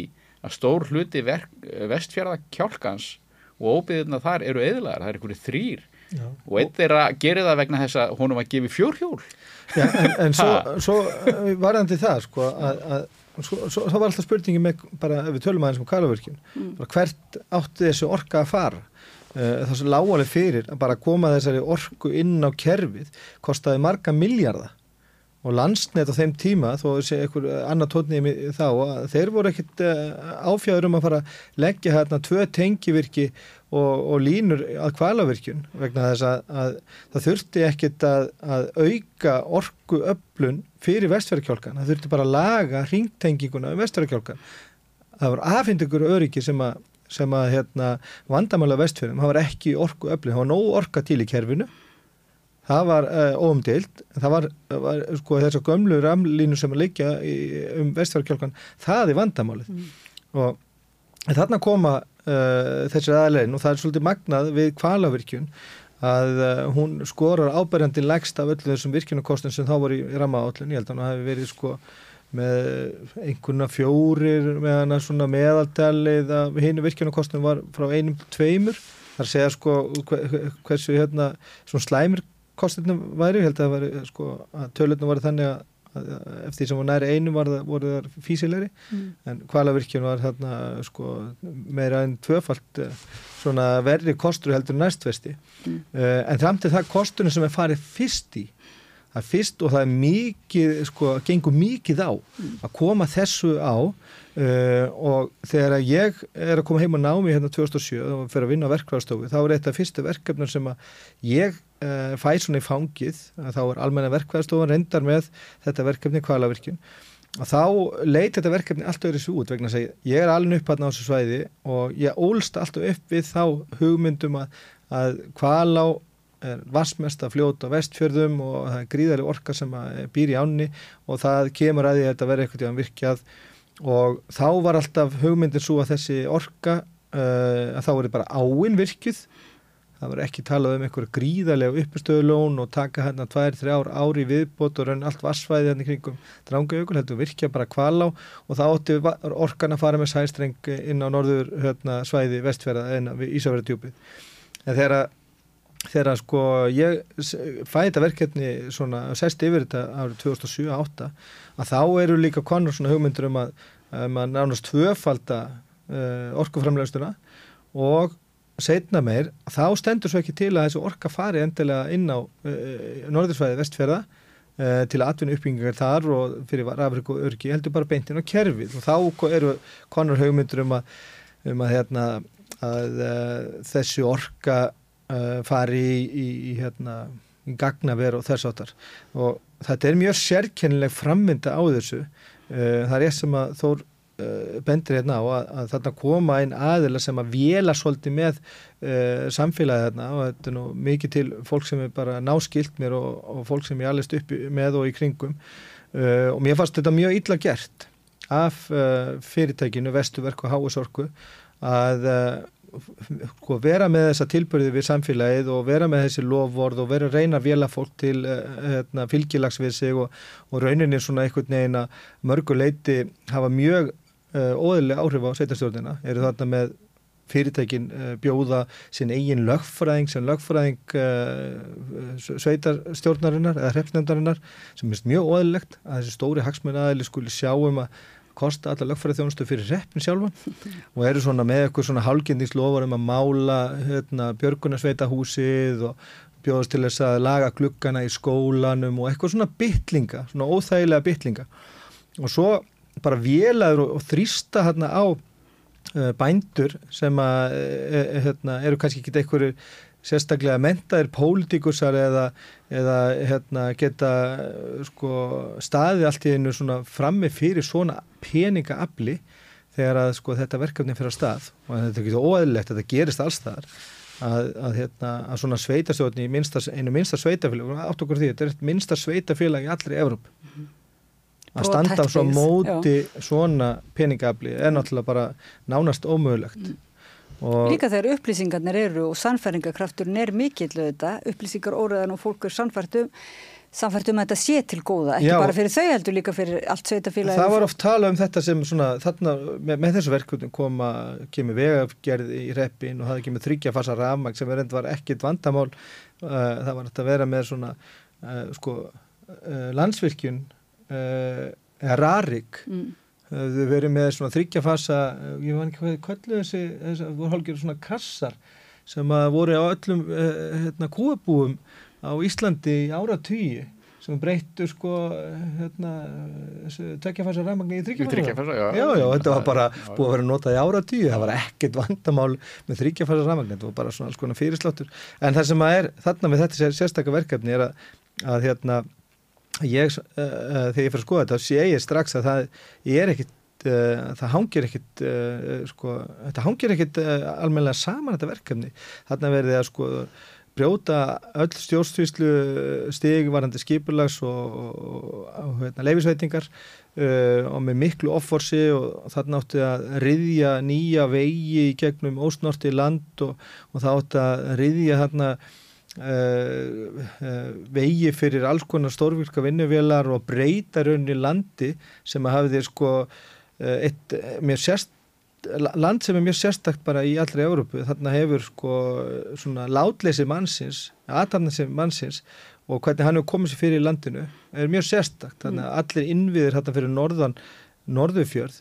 að stór hluti vestfjörðakjálkans og óbyðuna þar eru eðlagar, það er einhverju þrýr Já. og eitt er að gera það vegna þess að honum að gefi fjórhjól. Já, en, en svo, svo eh, varðandi það sko að, að svo, svo, þá var alltaf spurningi með bara ef við tölum aðeins um kalavirkjum mm. hvert átti þessu orka að fara? Uh, það sem lágaleg fyrir að bara koma þessari orku inn á kerfið kostiði marga miljardar og landsnet á þeim tíma þó að sé einhver annar tónið þá þeir voru ekkit eh, áfjáður um að fara að leggja hérna tvö tengivirki og, og línur að kvalavirkjun vegna þess að, að það þurfti ekkit að, að auka orgu öflun fyrir vestfjörðkjálkan það þurfti bara að laga ringtenginguna um vestfjörðkjálkan það var aðfinningur öryggi sem að, sem að hérna, vandamála vestfjörðum, það var ekki orgu öflun, það var nóg orka til í kerfinu það var uh, óumdilt það var, var sko þess að gömlu ramlínu sem að í, um vestfjörðkjálkan, það er vandamálið. Mm. og þarna koma uh, þessi aðlegin og það er svolítið magnað við kvalavirkjun að uh, hún skorar áberjandi legst af öllu þessum virkjunarkostin sem þá voru í rammaállin, ég held að hann hafi verið sko með einhverna fjórir meðan að svona meðaltalið af hinu virkjunarkostnum var frá einum tveimur. Þar að segja sko hve- hversu hérna svona slæmir kostinum væri, ég held að það væri sko að tölutnum var þannig að, eftir því sem var næri einum var það, voru þar físilegri Mm. en hvalavirkjun var þarna sko meira en tvöfalt eh, svona verri kostur heldur næstvesti Mm. uh, en fram til það kosturinn sem er farið fyrst í það er fyrst og það er mikið sko, gengur mikið á að koma þessu á uh, og þegar ég er að koma heim á námi hérna 2007 og fyrir að vinna á verkvæðarstofu þá er eitt af fyrstu verkefnum sem að ég uh, fæ svona í fangið þá er almenna verkvæðarstofan reyndar með þetta verkefni kvalavirkjun og þá leit þetta verkefni allt öðru svo út vegna að segja, ég er alveg upp hérna á þessu svæði og ég ólst alltaf upp við þá hugmyndum að, að kvalá vassmest að fljóta á vestfjörðum og það er gríðarlega orka sem býr í ánni og það kemur að því að þetta verði eitthvað virkjað og þá var alltaf hugmyndin svo að þessi orka uh, að þá verði bara áinn virkjuð. Það var ekki talað um einhverja gríðarlega uppstöðulón og taka hérna tvær, þrjár ári viðbót og raun allt vassvæði hérna kringum drangajökul, heldur virkja bara kvalá og það átti va- orkan að fara með sæstreng inn á norður hérna, svæði vestfjörða en við Ísafjörðardjúpið en þegar að þegar sko ég s- fæ þetta verkefni svona sest yfir þetta árið 2007-2008 að þá eru líka konur svona hugmyndur um að, um að nánast tvöfalda uh, orkuframlegstuna og setna meir, þá stendur svo ekki til að þessu orka fari endilega inn á uh, norðursvæði vestfjörða uh, til atvinnu uppbyggingar þar og fyrir rafrik og örgi heldur bara beintin á kerfið. Og þá eru konur hugmyndur um að, um að, hérna, að uh, þessi orka uh, fari í, í, í, hérna, gagnaver og þess áttar og þetta er mjög sérkennileg frammynda á þessu. Uh, það er ég sem að Þór uh, bendir hérna á að, að þarna koma einn aðila sem að vela svolítið með uh, samfélagið þarna og þetta er nú mikið til fólk sem er bara náskilt mér og, og fólk sem ég alveg uppi með og í kringum. Uh, og mér fannst þetta mjög illa gert af uh, fyrirtækinu Vestuverk og Háusorku að sko, vera með þessa tilbyrði við samfélagið og vera með þessi lofvorð og vera að reyna að vela fólk til uh, hérna, fylgilags við sig og, og rauninni svona einhvern veginn að mörgu leiti hafa mjög uh, óðurlega áhrif á sveitarstjórnina. Eru þarna með fyrirtækin uh, bjóða sinn eigin lögfræðing sem lögfræðing uh, sveitarstjórnarinnar eða hrefsnefndarinnar sem er mjög óðurlegt að þessi stóri hagsmunnaðili skuli sjá um að kosta alla lögfræðþjónustu fyrir reppin sjálfan og eru svona með eitthvað svona hálgindingslofar um að mála hérna, björgunarsveitahúsið og bjóðast til þess að laga glukkana í skólanum og eitthvað svona bytlinga, svona óþægilega bytlinga og svo bara vélaður og, og þrýsta hérna á uh, bændur sem að uh, hérna, eru kannski ekki einhverju sérstaklega mentaðir pólitíkusar eða, eða hérna, geta uh, sko, staði allt í einu frammi fyrir svona peningaafli þegar að sko, þetta verkefni fyrir að stað. Og þetta er ekki óæðilegt að þetta gerist alls þar að, að, hérna, að svona sveitastjórn í minnsta, einu minnsta sveitafélag og átt okkur því, þetta er eitt minnsta sveitafélag í allri Evróp að standa á svo móti svona peningafli er náttúrulega bara nánast ómögulegt. Og Líka þegar upplýsingarnir eru og sannfæringarkrafturinn er mikill auðvitað, upplýsingar óraðan og fólk er sannfært um, sannfært um að þetta sé til góða, ekki Já. bara fyrir þau heldur líka fyrir allt sveitafélagi. það var oft tala um þetta sem svona þarna með, með þessu verkefnum koma kemur vegagerð í reppin og það kemur þryggja fasa rafmagn sem er enda var ekkit vandamál uh, það var hægt að vera með svona uh, sko uh, landsvirkjun eða rarik Mm. Þau verið með svona þryggjafasa ég var ekki hvað þið kölluðu þessi það voru hálfgerð svona kassar sem að voru á öllum uh, hérna, kúabúum á Íslandi í áratugi sem breyttu sko hérna, þessu tveggjafasa rafmagni í Þryggjafasa, já. já, já, þetta var bara Já, búið að vera notað í áratugi. Það var ekkert vandamál með þryggjafasa rafmagni. Þetta var bara svona alls konar fyrirsláttur. En það sem að er þarna með þetta sér- sérstaka verkefni er að, að hérna ég, uh, uh, þegar ég fyrir að skoða þetta sé ég strax að það er ekkit uh, það hangir ekkit sko, þetta hangir ekkit almennilega saman þetta verkefni. Þarna verði að sko brjóta öll stjórnstvíslu stig varandi skipulags og, og, og hérna, leifisveitingar uh, og með miklu offorsi og þarna átti að riðja nýja vegi í gegnum ósnorti land og, og það átti að riðja þarna uh, uh, vegi fyrir alls konar stórvirka vinnuvélar og breyta raunni landi sem að hafi þér sko uh, eitt sérst land sem er mjög sérstakt bara í allri Európu, þarna hefur sko svona látleysi mannsins aðtapnesi mannsins og hvernig hann hefur komið sér fyrir í landinu er mjög sérstakt, þannig að allir innviðir þarna fyrir norðan, norðufjörð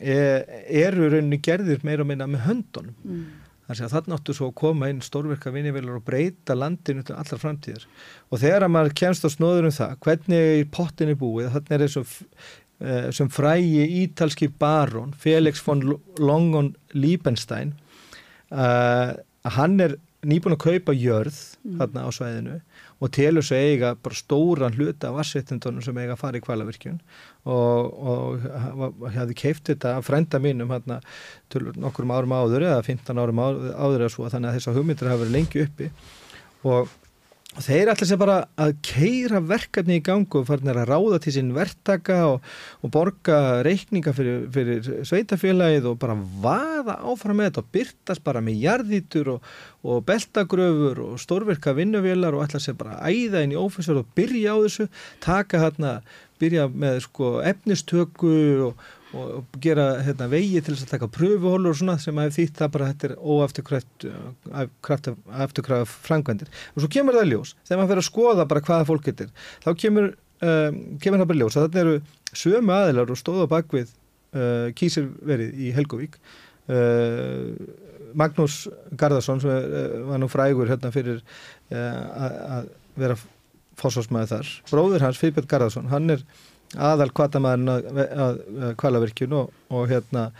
er, eru rauninni gerðir meira og meina með höndunum. Mm. Þannig að áttu svo að koma inn stórverka vinnivelar og breyta landinu til allra framtíðar. Og þegar að maður kemst á snóður um það, hvernig pottin er búið, þarna er eins og uh, sem frægi ítalski barón Felix von Longon Liebenstein uh, hann er nýbúin að kaupa jörð mm. þarna á svæðinu og telur svo eiga bara stóran hluta af vassréttindunum sem eiga að fara í kvælavirkjun og, og hefði keift þetta að frænda mínum hérna nokkur árum áður eða 15 árum áður, eða svo þannig að þessar hugmyndir hafa verið lengi uppi. Og þeir ætla sér bara að keira verkefni í gangu og farnir að ráða til sín verktaka og, og borga reikninga fyrir, fyrir sveitafélagið og bara vaða áfram með þetta og byrtast bara með jarðítur og, og beltagröfur og stórverka vinnuvélar og ætla sér bara að æða inn í ófæsverð og byrja á þessu, taka hérna, byrja með sko efnistöku og og gera hérna, vegi til þess að taka pröfuhólur og svona sem að þýtt það bara þetta er óafturkræf frangvendir og svo kemur það ljós þegar maður fyrir að skoða bara hvaða fólk getur þá kemur, um, kemur það bara ljós að þetta eru sömu aðilar og stóða bakvið uh, kísirverið í Helgovík uh, Magnús Garðarsson sem uh, var nú frægur hérna fyrir uh, að vera fósásmaður þar bróður hans Fyrbjörn Garðarsson hann er aðal kvatamæðin að, að, að kvalavirkjun og, og hérna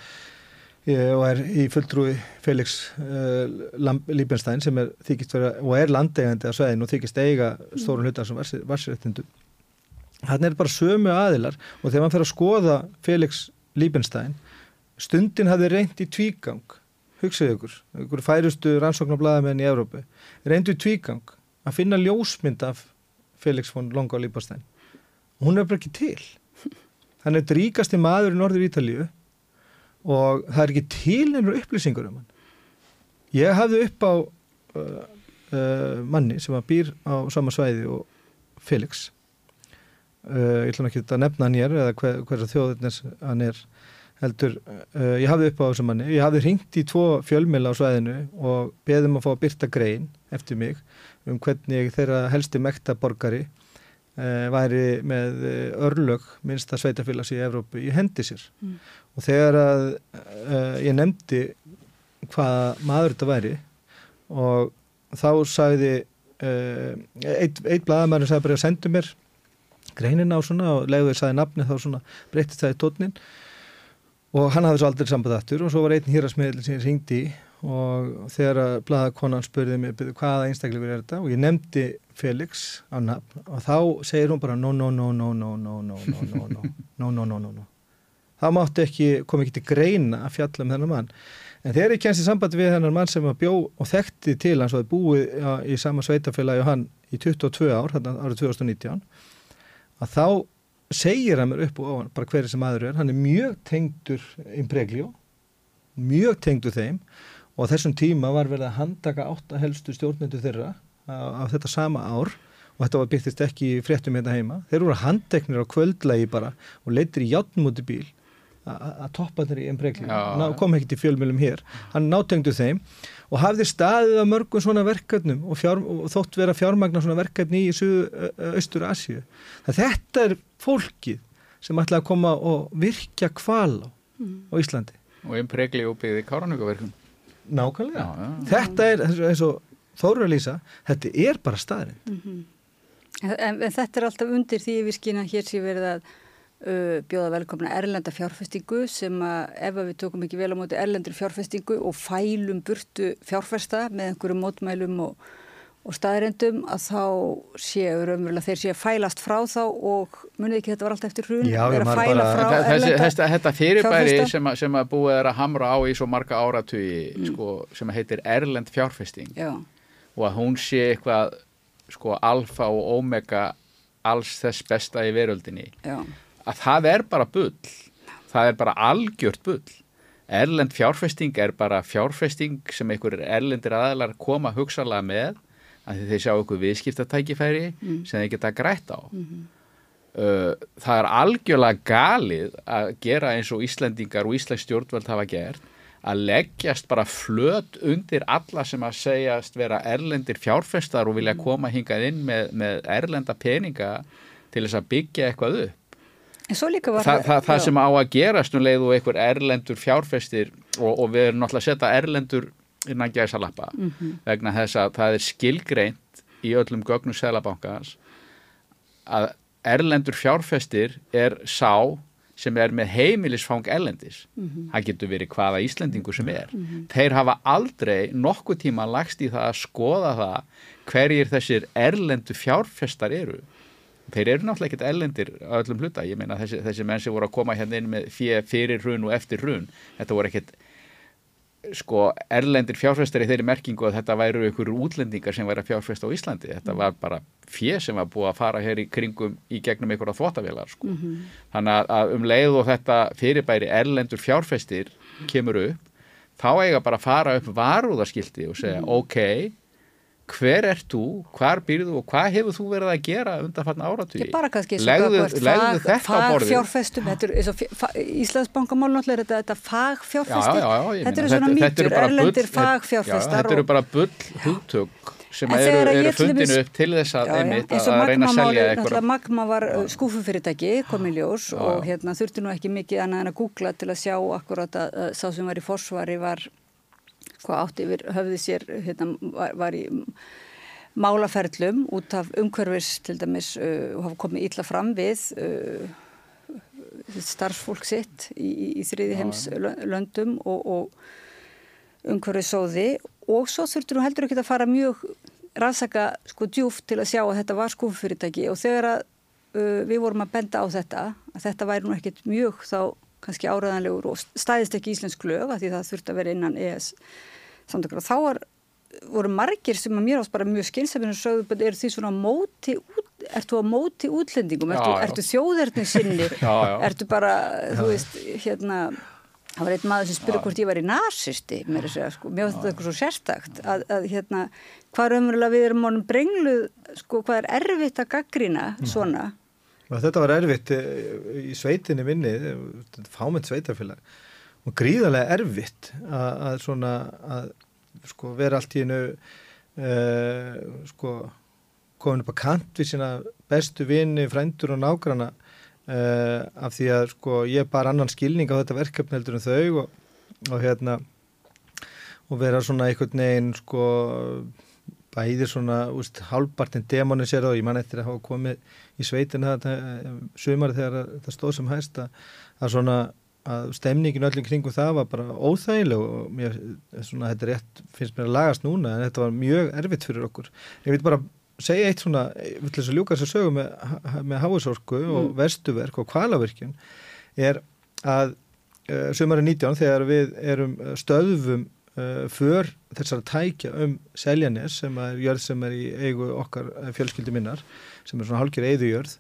og er í fulltrúi Felix uh, Líbenstein sem er þykist vera og er landegandi að sveðin og þykist eiga stórun hlutar sem varsréttindu hann er bara sömu aðilar og þegar mann fer að skoða Felix Líbenstein stundin hafði reynd í tvígang hugsaðu ykkur, ykkur færustu rannsóknarblæðamenn í Európu reyndu tvígang að finna ljósmynd af Felix von Longa Líbenstein hún er bara ekki til. Hann er dríkasti maður í norður Ítalíu og það er ekki til einhverju upplýsingur um hann. Ég hafði upp á uh, uh, manni sem að býr á sama svæði og Felix. Uh, ég ætlum ekki að nefna hann hér eða hver, hversa þjóðurnir hann er heldur, uh, ég hafði upp á þessum manni. Ég hafði ringt í tvo fjölmila á svæðinu og beðum að fá að byrta grein eftir mig um hvernig þeirra helsti mektaborgari væri með eh, örlög minnsta sveitafélags í Evrópu í hendi sér mm. og þegar að uh, ég nefndi hvað maður þetta væri og þá sagði eitt, eitt blagamæður sagði bara sendu mér greinina á svona og leiður sagði nafni þá svona breytist það í tótnin og hann hafði svo aldrei samband aftur og svo var einn hýrasmiðl sem ég ringdi í og þegar bladakonan spurði mig hvaða einstaklegur er þetta og ég nefndi Felix á nafn og þá segir hún bara no no no no no no no no no no no no no no þá máttu ekki, kom ekki til greina að fjalla um þennan mann en þegar ég kennst í sambandi við þennan mann sem að bjó og þekkti til hans og hefði búið í sama sveitafélagi og hann í 22 ár, hann árið 2019 að þá segir hann mér upp og ofan bara hverju sem aður er, hann er mjög tengdur Impreglio, mjög tengdur þeim og þessum tíma var verið að handaka átta helstu stjórnmyndu þeirra á þetta sama ár. Og þetta var byrtist ekki fréttum hérna heima. Þeir eru handeknir á kvöldlægi bara og leitir í í bíl. Að toppa þeirri einn bregli kom ekki til fjölmjölum hér. Hann nátengdu þeim og hafði staðið á mörgum svona verkefnum og, fjár, og þótt vera fjármagnar svona verkefni í Östur Asju þetta er fólkið sem ætlaði að koma og virkja kval á, mm. á Íslandi. Og einn pregli og byggði káranhugaverkum Nákvæmlega. Já, já. Þetta er eins og Þóru að lýsa, þetta er bara staðrind. Mm -hmm. en, en þetta er alltaf undir því við skýna hér sé verið að uh, bjóða velkomna erlenda fjárfestingu sem að ef við tókum ekki vel á móti erlendur fjárfestingu og fælum burtu fjárfesta með einhverju mótmælum og og staðrendum að þá séu raunverulega þeir séu fælast frá þá og munið ekki þetta var alltaf eftir hrun? Já, að fæla bara, frá þessi, þessi, Þetta fyrirbæri sem að, sem að búið er að hamra á í svo marga áratugi mm. sko, sem heitir Erlend fjárfesting. Já. og að hún sé eitthvað sko alfa og omega alls þess besta í veröldinni. Já. að það er bara bull. Það er bara algjört bull. Erlend fjárfesting er bara fjárfesting sem einhverjir erlendir aðlar koma hugsalega með að þeir sjá okkur viðskiptatækifæri sem þeir geta grætt á. Uh, það er algjörlega galið að gera eins og Íslendingar og Íslands stjórnvöld hafa gert að leggjast bara flöt undir alla sem að segjast vera erlendir fjárfestar og vilja koma hingað inn með, með erlenda peninga til þess að byggja eitthvað upp. Var Þa, það, það sem á að gerast um leið og einhver erlendur fjárfestir og, og við erum náttúrulega að setja erlendur innan gæsa lappa Mhm. vegna þess að það er skilgreint í öllum gögnum selabankans að erlendur fjárfestir er sá sem er með heimilisfang erlendis. Mhm. það getur verið hvaða Íslendingu sem er. Þeir hafa aldrei nokkuð tíma lagst í það að skoða það hverjir þessir erlendu fjárfestar eru. Þeir eru náttúrulega ekkert erlendir á öllum hluta, ég meina þessi, þessi menn sem voru að koma hérna inn með fyrir hrun og eftir hrun, þetta voru ekkert sko erlendir fjárfestar í þeirri merkingu að þetta væru ykkur útlendingar sem væri að fjárfesta á Íslandi. Þetta var bara fjö sem var búið að fara hér í kringum í gegnum ykkur að þvóttavélar sko. þannig að, um leið og þetta fyrirbæri erlendur fjárfestir kemur upp, þá eiga bara að fara upp varúðarskildi og segja ok, hver ert þú, hvar býrðu og hvað hefur þú verið að gera undan eins og legðu, legðu fag- þetta á borðið? fagfjárfestum, þetta er er þetta, þetta fagfjárfestir, já, já, þetta eru svona þetta mýtur, erlendir þetta- já, fagfjárfestar þetta eru bara bull hugtök sem eru, eru fundinu upp til þess að, Já, einmitt, að, að reyna að selja eitthvað Magma var skúfufyrirtæki, kom í ljós og hérna þurfti nú ekki mikið annað en að googla til að sjá akkurat að sá sem var í forsvari var hvað átti yfir höfði sér hérna, var, var í málaferlum út af umhverfis til dæmis uh, og hafa komið illa fram við uh, starfsfólk sitt í, í, í þriði heims löndum og, og umhverfisóði og svo þurftur nú heldur ekki að fara mjög rannsaka sko djúft til að sjá að þetta var skúfufyrirtæki og þegar að uh, við vorum að benda á þetta að þetta væri nú ekkit mjög þá kannski áræðanlegur og stæðist ekki íslensk lög að því það þurfti að vera innan ES samtökur og þá var, voru margir sem að mér ást bara mjög skynsefinu sögðu, "But eru því svona móti út, ertu á móti útlendingum, ertu, Já, já. ertu þjóðerni sinni, Já, já. ertu bara, þú veist, hérna það var einn maður sem spurði hvort ég var í narsisti mér, segja, sko, finnst þetta eitthvað svo sérstakt að, að hérna, hvað er umverulega við erum honum brengluð, sko, hvað er erfitt að gaggrina svona Og þetta var erfitt eh, í sveitinni minni, fámynd sveitarfélag og gríðarlega erfitt að, að svona að sko vera allt í hennu uh, sko komin upp að kant við sína bestu vini, frændur og nágrana uh, af því að sko ég bar annan skilning á þetta verkefni heldur en þau og, og hérna og vera svona einhvern veginn sko bæði svona úst, hálfpartin demonisera og ég man eftir að hafa komið í sveitina þetta sumari þegar það stóð sem hæst að, að svona að stemningin öllum kringum það var bara óþægileg og mér, svona, þetta rétt, finnst mér að lagast núna en þetta var mjög erfitt fyrir okkur. Ég vil bara segja eitt svona, ég vil þess að ljúka þess að sögu með, með háisorku og vestuverk og kvalavirkjun er að uh, sumari 19 þegar við erum stöðfum uh, för þessar tækja um Seljanes sem er jörð sem er í eigu okkar fjölskyldi minnar sem er svona hálkir eiðujörð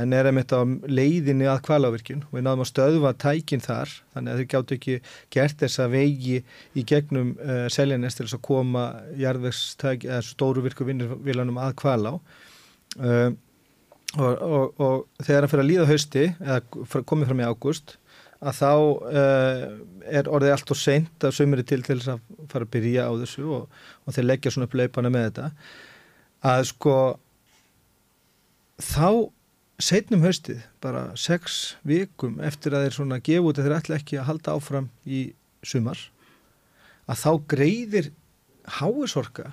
en er einmitt á leiðinni að kvalávirkjun og við náðum að stöðva tækin þar þannig að þau gáttu ekki gert þessa vegi í gegnum uh, Seljanes til þess að koma jarðvegstæk eða stóru virku vinnurvílanum að kvalá uh, og, og, og þegar það fyrir að líða hausti eða komið fram í ágúst að þá uh, er orðið allt og seint að sömuri til til þess að fara að byrja á þessu og, og þeir leggja svona upp leipana með þetta. Að sko þá setnum haustið, bara sex vikum eftir að þeir svona gefa út að þeir ætla ekki að halda áfram í sumar að þá greiðir háisorka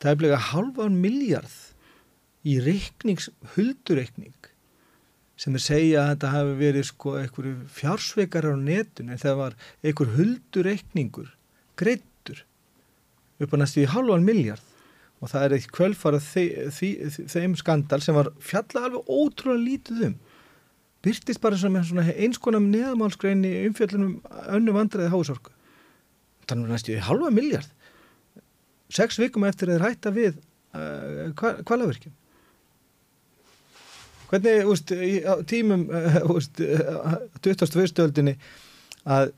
það er bleið halvan miljard í reiknings, huldureikning sem er segja að þetta hafi verið sko einhverju fjársveikar á netun en það var einhver huldureikningur greittur upp á næstu í halvan miljard og það er eitt kvölfara þeim skandal sem var fjalla alveg ótrúlega lítið um. Byrtist bara sem eins konar neðamálskrein í umfjöllunum önnu vandræði hásorku þannig að næstu í halva miljard sex vikum eftir að hætta við uh, kvalaverkjum hvernig úst, í, tímum úst, 21. öldinni að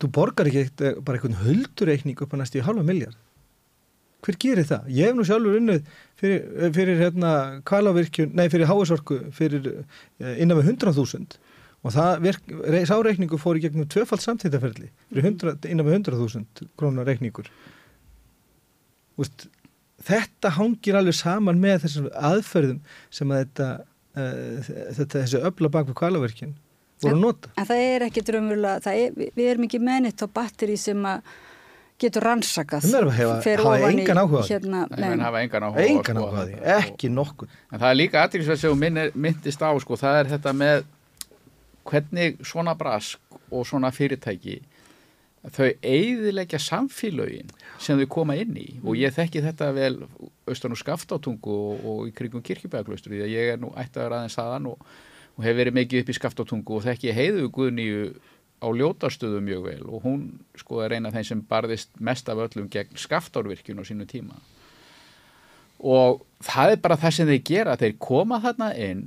þú borgar ekki bara einhvern huldureikning upp á næstu í halva miljard hver gerir það? Ég hef nú sjálfur unnið fyrir, fyrir hérna kalavirkjun, nei fyrir háesorku fyrir eh, innan við 100.000 og það verk, rey- sá reikningu fór í gegnum fyrir 100, innan við 100.000 krónar reikningur. Úst, þetta hangir alveg saman með þessum aðferðum sem að þetta, uh, þetta þessi öfla bak við kalavirkjun voru nota En það er ekki drömmurlega, er, við, við erum ekki mennitt á batteri sem að getur rannsakað. Hefa- fer hafa engan áhuga. Hérna, hafa engan áhuga engan skoða áhuga og- ekki nokkuð En það er líka aðrýmsvægt sem myndist á, sko, það er þetta með hvernig svona brask og svona fyrirtæki þau eigðilegja samfélögin sem þau koma inn í og ég þekki þetta vel austan og skaftátungu og, og í krigum kirkjubæðaklaustur því að ég er nú ættaður aðeins þaðan og, og hef verið mikið upp í skaftátungu og þekki heiðu Guðnýju á ljótastöðu mjög vel og hún sko er eina af þeim sem barðist mest af öllum gegn skaftárvirkjun á sínu tíma. Og það er bara það sem þeir gera þeir koma þarna inn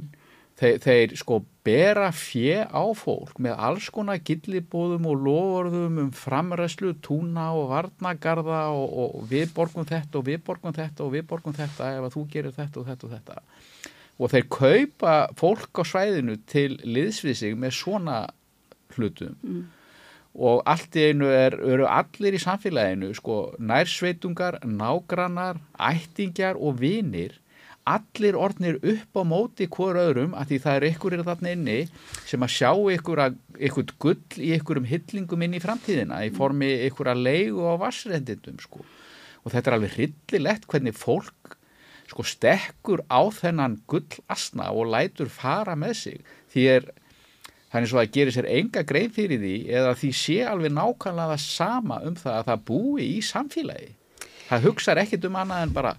þeir, þeir sko bera fjö á fólk með alls konar gillibóðum og lofurðum um framræslu, túna og varnagarða og, og við borgum þetta og við borgum þetta og við borgum þetta ef að þú gerir þetta og þetta og þetta. Og þeir kaupa fólk á svæðinu til liðsvið sig með svona hlutum. Og allt í einu er, eru allir í samfélaginu sko nærsveitungar, nágrannar, ættingjar og vinir allir orðnir upp á móti hver öðrum að því það er ykkur þarna inni sem að sjá ykkur, að, ykkur gull í ykkurum hyllingum inn í framtíðina í formi ykkur að leigu á vassrendindum sko. og þetta er alveg hryllilegt hvernig fólk sko stekkur á þennan gull asna og lætur fara með sig. Því er þannig svo að gerir sér enga grein fyrir því eða því sé alveg nákvæmlega það sama um það að það búi í samfélagi. Það hugsaður ekkit um annað en bara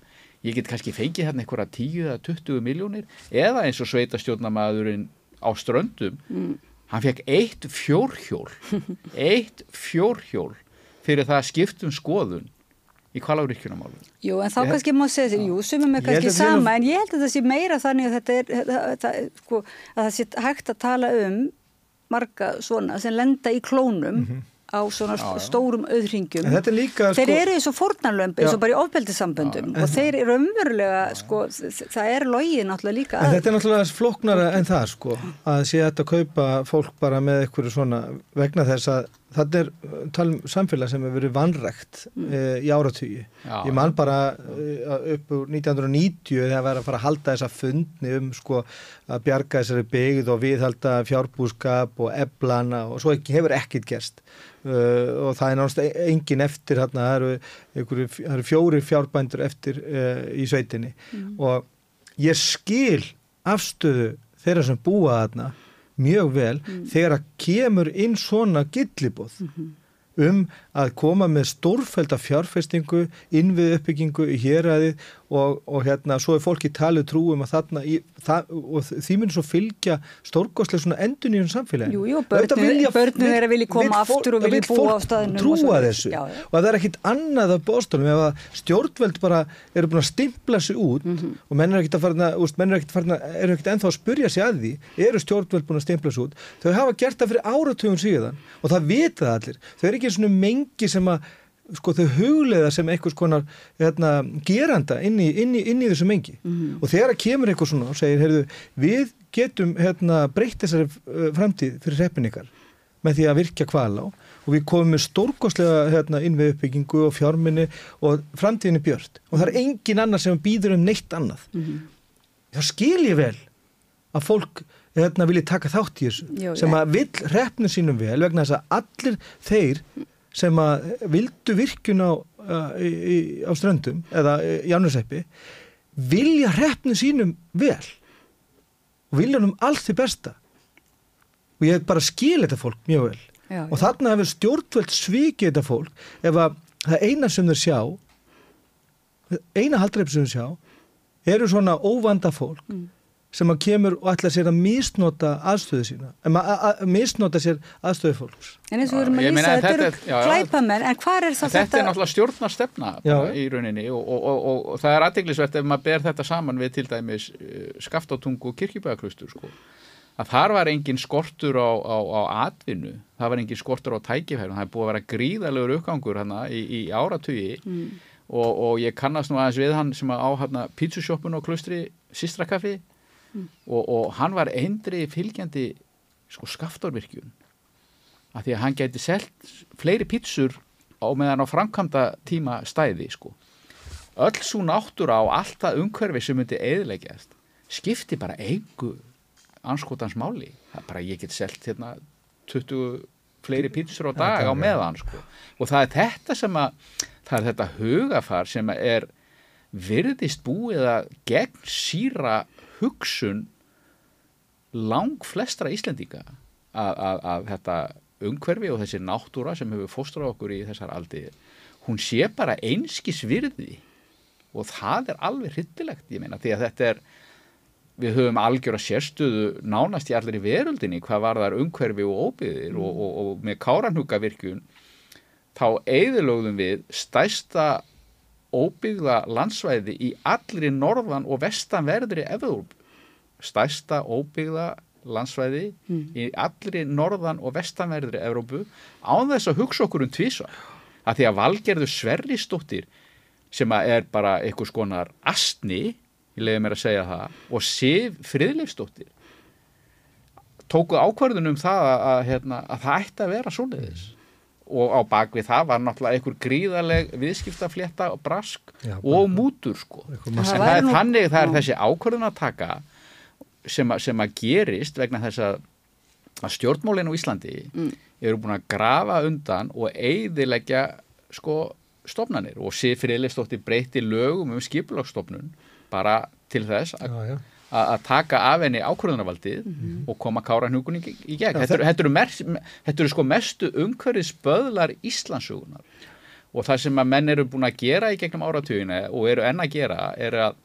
ég get kannski fengið hérna einhverja 10 eða 20 miljónir eða eins og sveitastjórnamaðurinn á ströndum hann fekk eitt fjórhjól eitt fjórhjól fyrir það að skiptum skoðun í kvalárykjunamálum Jú, en þá Ég- kannski má segja því, jú, sumum er kannski að sama, en ég held að það sé meira þannig að þetta er, það, það, sko, að það sé hægt að tala um marga svona sem lenda í klónum á svona Já, já. stórum auðringjum. Er líka, Þeir sko- eru eins og fórnarlömb, eins og bara í ofbeldissamböndum og þeir eru umverulega, sko, það er logið náttúrulega líka En þetta er náttúrulega flóknara en það sko að sé þetta að kaupa fólk bara með eitthvað svona vegna þess að þetta er uh, talum samfélag sem hefur verið vannrækt mm. í áratugi. Já. Ég man bara uh, upp úr 1990 þegar það var að fara að halda þessa fundni um sko að bjarga þessari byggð og viðhalda fjárbúskap og eblana og svo ekki, hefur ekkit gerst. Uh, og það er náttúrulega engin eftir hérna, það eru, einhverju, það eru fjóri fjárbændur eftir uh, í sveitinni og ég skil afstöðu þeirra sem búa þarna mjög vel þegar að kemur inn svona gillibóð um að koma með stórfælda fjárfestingu, innvið uppbyggingu í héræði og, og hérna svo er fólki talið trúum að þarna í, það, og því mun svo fylgja stórgóðslega svona endun í hún samfélaginu. Jú, jú, Auðvitað börnin- vilja- börnin þeirra vilji koma fólk- aftur og vilji vill búa á staðnum og trúa þessu Já, já. og það er ekkit annað af bóstólum ef að stjórnveld bara eru búin að stimpla sig út Mhm. og menn eru ekkit að fara úst, menn eru ekkit, að, eru ekkit ennþá að spurja sig að því eru stjórnveld búin að stimpla sig út þau hafa gert það fyrir áratugum síðan og það vita það allir, þau eru ekki svona mengi sem að sko þau hugleiða sem einhvers konar hérna, geranda inn í, inn, í, inn í þessu mengi Mhm. og þegar að kemur einhver svona og segir, heyrðu, við getum hérna, breytt þessari framtíð fyrir hreppin ykkar með því að virkja kvala á og við komum með stórkostlega hérna, innvið uppbyggingu og fjárminni og framtíðinni björt og það er engin annar sem býður um neitt annað. Þá skil ég vel að fólk hérna, vilji taka þátt í þessu Jú, sem að vill hreppnu sínum vel vegna þess að allir þeir sem að vildu virkun á, uh, í, í, á ströndum eða í ánusæppi vilja hreppnu sínum vel og vilja um allt því besta. Og ég bara skil þetta fólk mjög vel. Já, og þarna hefur stjórnvöld svikið þetta fólk ef að það eina sem þau sjá eina haldreip sem þau sjá eru svona óvanda fólk sem að kemur og ætla sér að misnota aðstöðu sína að, að, að misnota sér aðstöðu fólks. En eins og við erum að lýsa, að þetta eru er- glæpamenn, en hvað er það þetta, þetta er náttúrulega Já. í rauninni og, og, og, og, og það er aðdeglisvert ef maður ber þetta saman við til dæmis uh, skaftátungu og kirkjubæðaklustur sko. að þar var engin skortur á, á, á atvinnu, það var engin skortur á tækifærum, það er búið að vera gríðalegur uppgangur hana í, í áratugi. Og, og ég kannast nú aðeins við hann sem á hérna pítsusjóppun og klustri Sistrakaffi og, og hann var eindri fylgjandi sko skaftórvirkjun af því að hann gæti selt fleiri pítsur á meðan á framkvæmda tíma stæði sko. Öll svo náttúra á allt það umhverfi sem myndi eðileggjast skipti bara engu anskotans máli. Það er bara ég get selt hérna 20 fleiri pítsur á dag á meðan sko. og það er þetta sem að það er þetta hugafar sem að er virðist búið að gegn síra hugsun lang flestra Íslendinga að, þetta umhverfi og þessi náttúra sem hefur fóstur á okkur í þessar aldi hún sé bara einskis virði og það er alveg hryttilegt ég meina því að þetta er við höfum algjör að sérstöðu nánast í allir í veröldinni hvað var þar umhverfi og óbyðir mm. og, og, og með káranhugavirkjun þá eigðilögðum við stæsta óbyggða landsvæði í allir í norðan og vestanverðri Evróp stæsta óbyggða landsvæði mm. í allir í norðan og vestanverðri Evrópu. Án þess að hugsa okkur um tvísa að því að valgerðu Sverrisdóttir sem er bara einhvers konar astni ég leiði mér að segja það og Sif Friðleifsdóttir tóku ákvarðunum það að, að, hérna, að það ætti að vera svoleiðis og á bakvið það var náttúrulega einhver gríðaleg viðskiptaflétta og brask Já, og mútur sko en það er nú- þannig það er Já. þessi ákvarðun að taka sem, að- sem að gerist vegna þess að, að stjórnmólin á Íslandi eru búin að grafa undan og eigðilegja sko stofnanir og Sif Friðleifsdóttir breyti lögum um skipulagsstofnun bara til þess að. Að taka af henni ákvörðunarvaldið og koma káranhugun í, í gegn. Þetta, eru- þetta, eru mer, þetta eru sko mestu umhverfið spöðlar Íslandsugunar og það sem að menn eru búin að gera í gegnum áratugina og eru enn að gera er að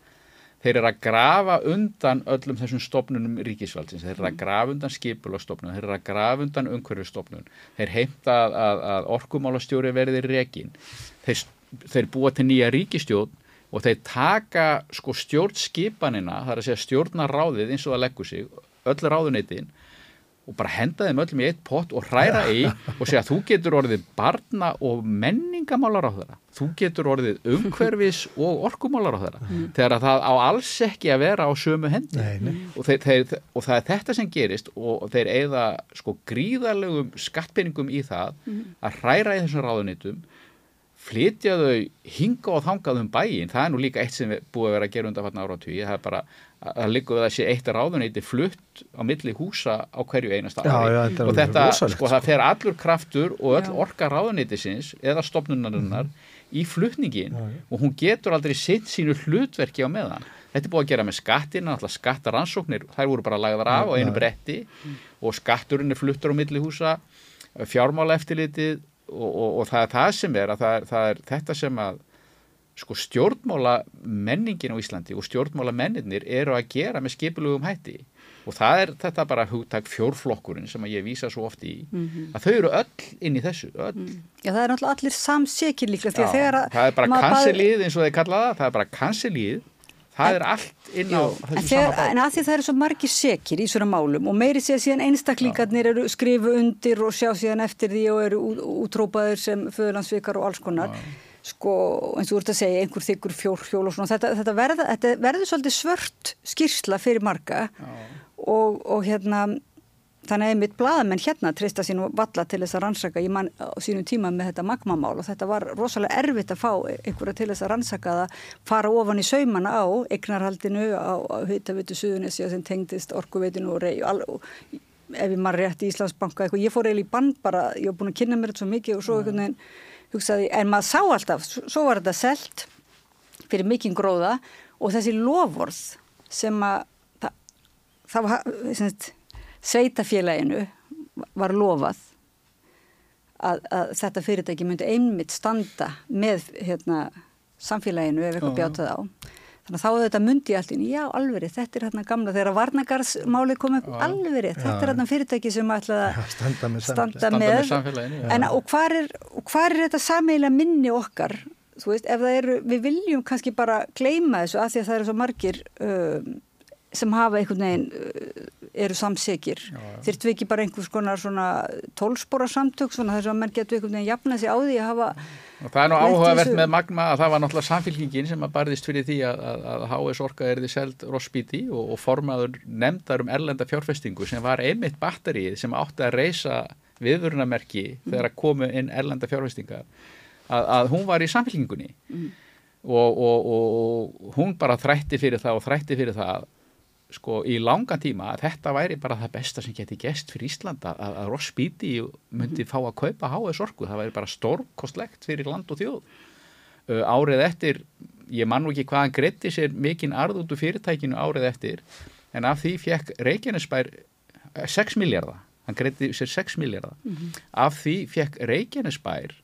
þeir eru að grafa undan öllum þessum stopnunum ríkisvaldsins, þeir eru að grafa undan skipulastofnun, þeir eru að grafa undan umhverfistofnun, þeir heimta að, að, að orkumálastjóri verði rekin, þeir, þeir búa til nýja ríkistjórn og þeir taka sko stjórnskipanina, það er að segja stjórnaráðið eins og það leggur sig, öll ráðuneytin og bara henda þeim öllum í eitt pott og hræra í og segja þú getur orðið barna og menningamálar á þeirra þú getur orðið umhverfis og orkumálar á þeirra þegar að það á alls ekki að vera á sömu hendi. Nei, nei. og, þeir, þeir, og það er þetta sem gerist og þeir eigða sko gríðarlegum skattpinningum í það að hræra í þessum ráðunitum flytja þau hinga og þangað um bæin, það er nú líka eitt sem við búið að vera að gera undan fatna áratví, það er bara að það liggur við að sé eitt ráðuneyti flutt á milli húsa á hverju einasta ári. og þetta, rosalegt, sko, það fer allur kraftur og öll Já. orka ráðuneytisins eða stopnunarinnar í flutningin Já, já. og hún getur aldrei sitt sínu hlutverki á meðan. Þetta er búið að gera með skattina, alltaf skattaransóknir þær voru bara lagðar af á einu bretti. Og skatturinn er fluttur á milli húsa. Fjármála eftirlitið og, og, og það er það sem er að það er, það er þetta sem að sko stjórnmála menningin á Íslandi og stjórnmála menninir eru að gera með skipulugum hætti. Og það er þetta bara hugtak fjórflokkurinn sem að ég vísa svo oft í að þau eru öll inn í þessu öll. Já, það er náttúrulega allir því að Já, þegar að það er bara kansilíð eins og þeir kalla það, það er bara kansilíð það er allt inn á En, þessum þegar, sama en að því það eru svo margir sekir í svona málum og meiri sé síðan einstaklingarnir eru skrifu undir og sjá síðan eftir því og eru ú- útrópaðir sem föðurlandsvikar og alls konar. Sko eins og þú ert að segja einhver þykkur fjór hjól og svona. Þetta, þetta, verður svolítið svört skýrsla fyrir marga og, og hérna þannig að mitt blaðamenn hérna treysta sín og valla til þess að rannsaka. Í mann sínum tíma með þetta magmamál og þetta var rosalega erfitt að fá einhverja til þess að rannsaka það fara ofan í saumana á eignarhaldinu á, hutavitu suðunisja sem tengdist orkuveitinu og rey og, ef ég maður rétt í Íslandsbanka eitthvað, ég fór eiginlega í bann bara, ég var búin að kynna mér þetta svo mikið og svo einhvern veginn hugsaði, en maður sá alltaf, svo var þetta selt fyrir mikinn gróða og þessi lofvorð sem að það, það var sveitafélaginu var lofað að, að þetta fyrirtæki myndi einmitt standa með hérna, samfélaginu ef eitthvað bjátaði á. Þannig að þá þetta myndi allt inn, já alveg þetta er hérna gamla, þegar varnagarsmáli kom upp, alveg þetta er hérna fyrirtæki sem ætlaði að standa með standa, Standa með, með samfélaginu, en og hvar er, og hvar er þetta sameiginlega minni okkar? Þú veist, ef það eru, við viljum kannski bara gleyma þessu af því að það eru svo margir um, sem hafa einhvern veginn uh, eru samsekir. Þyrftu við ekki bara einhvers konar svona tólspora samtök svona þess að menn getur einhvern veginn jafnað sig á því að hafa Og það er nú áhugavert þessu- með Magma að það var náttúrulega samfélkingin sem að barðist fyrir því að, að, að HS Orka erði seld Rossbíti og, og formaður nefndar um erlenda fjárfestingu sem var einmitt batterið sem átti að reysa viðvörunamerki þegar að komu inn erlenda fjárfestingar. Að, að hún var í samfélkingunni og, og, og, og hún bara þrætti fyrir það og þrætti fyrir það sko í langan tíma að þetta væri bara það besta sem geti gest fyrir Íslanda að, að Rossbíti myndi fá að kaupa HS orku, það væri bara stórkostlegt fyrir land og þjóð. Uh, árið eftir, ég man nú ekki hvað hann greiti sér mikinn arð út úr fyrirtækinu árið eftir, en af því fekk Reykjanesbær eh, 6 miljardar, hann greiti sér 6 miljardar, af því fekk Reykjanesbær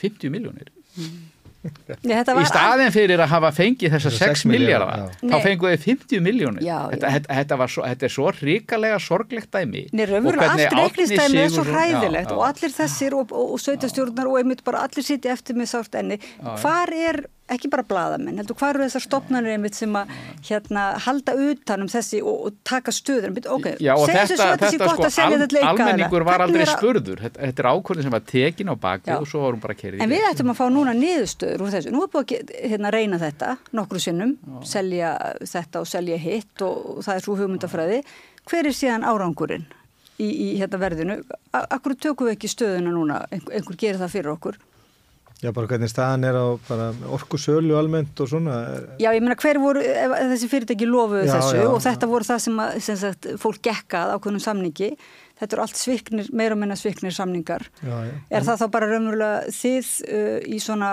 50 miljónir Nei, þetta í var staðin fyrir að hafa fengið þessa Þessa 6 sex milljarða, miljardar þá fenguðu þið 50 miljónir þetta, þetta, þetta, var svo, þetta er svo ríkalega sorglegt dæmi. Nei, raunverulega allt reiknistæmi er svo hræðilegt já, og allir þessir og, og, og sveitastjórnar og einmitt bara allir sitja eftir með sárt enni. Hvar er, ekki bara bladamenn, heldur, hvar eru þessar stopnarnir einmitt sem að hérna halda utan um þessi og, og taka stöður? Ok, Já segjum þetta, svo að þetta gott sko, að selja al, þetta leika almenningur var aldrei spurður þetta, þetta er ákvörðin sem var tekin á baki Já. og svo var hún bara kerið En við ættum að fá núna niðurstöður úr þessu. Nú er búið að hérna, reyna þetta nokkru sinnum, selja þetta og selja hitt og, og það er svo hugmyndafræði. Hver er síðan árangurinn í, í hérna verðinu? Akkur tökum við ekki stöðuna núna? Einhver gerir það fyrir okkur? Já, bara hvernig staðan er á bara orku sölu almennt og svona. Já, ég meina hver voru, þessi fyrirtæki lofuðu þessu já. og þetta voru það sem, að, sem sagt, fólk gekkað ákveðnum samningi. Þetta eru allt sviknir, meira og minna sviknir samningar. Já, já. Er það þá bara raunverulega þið uh, í svona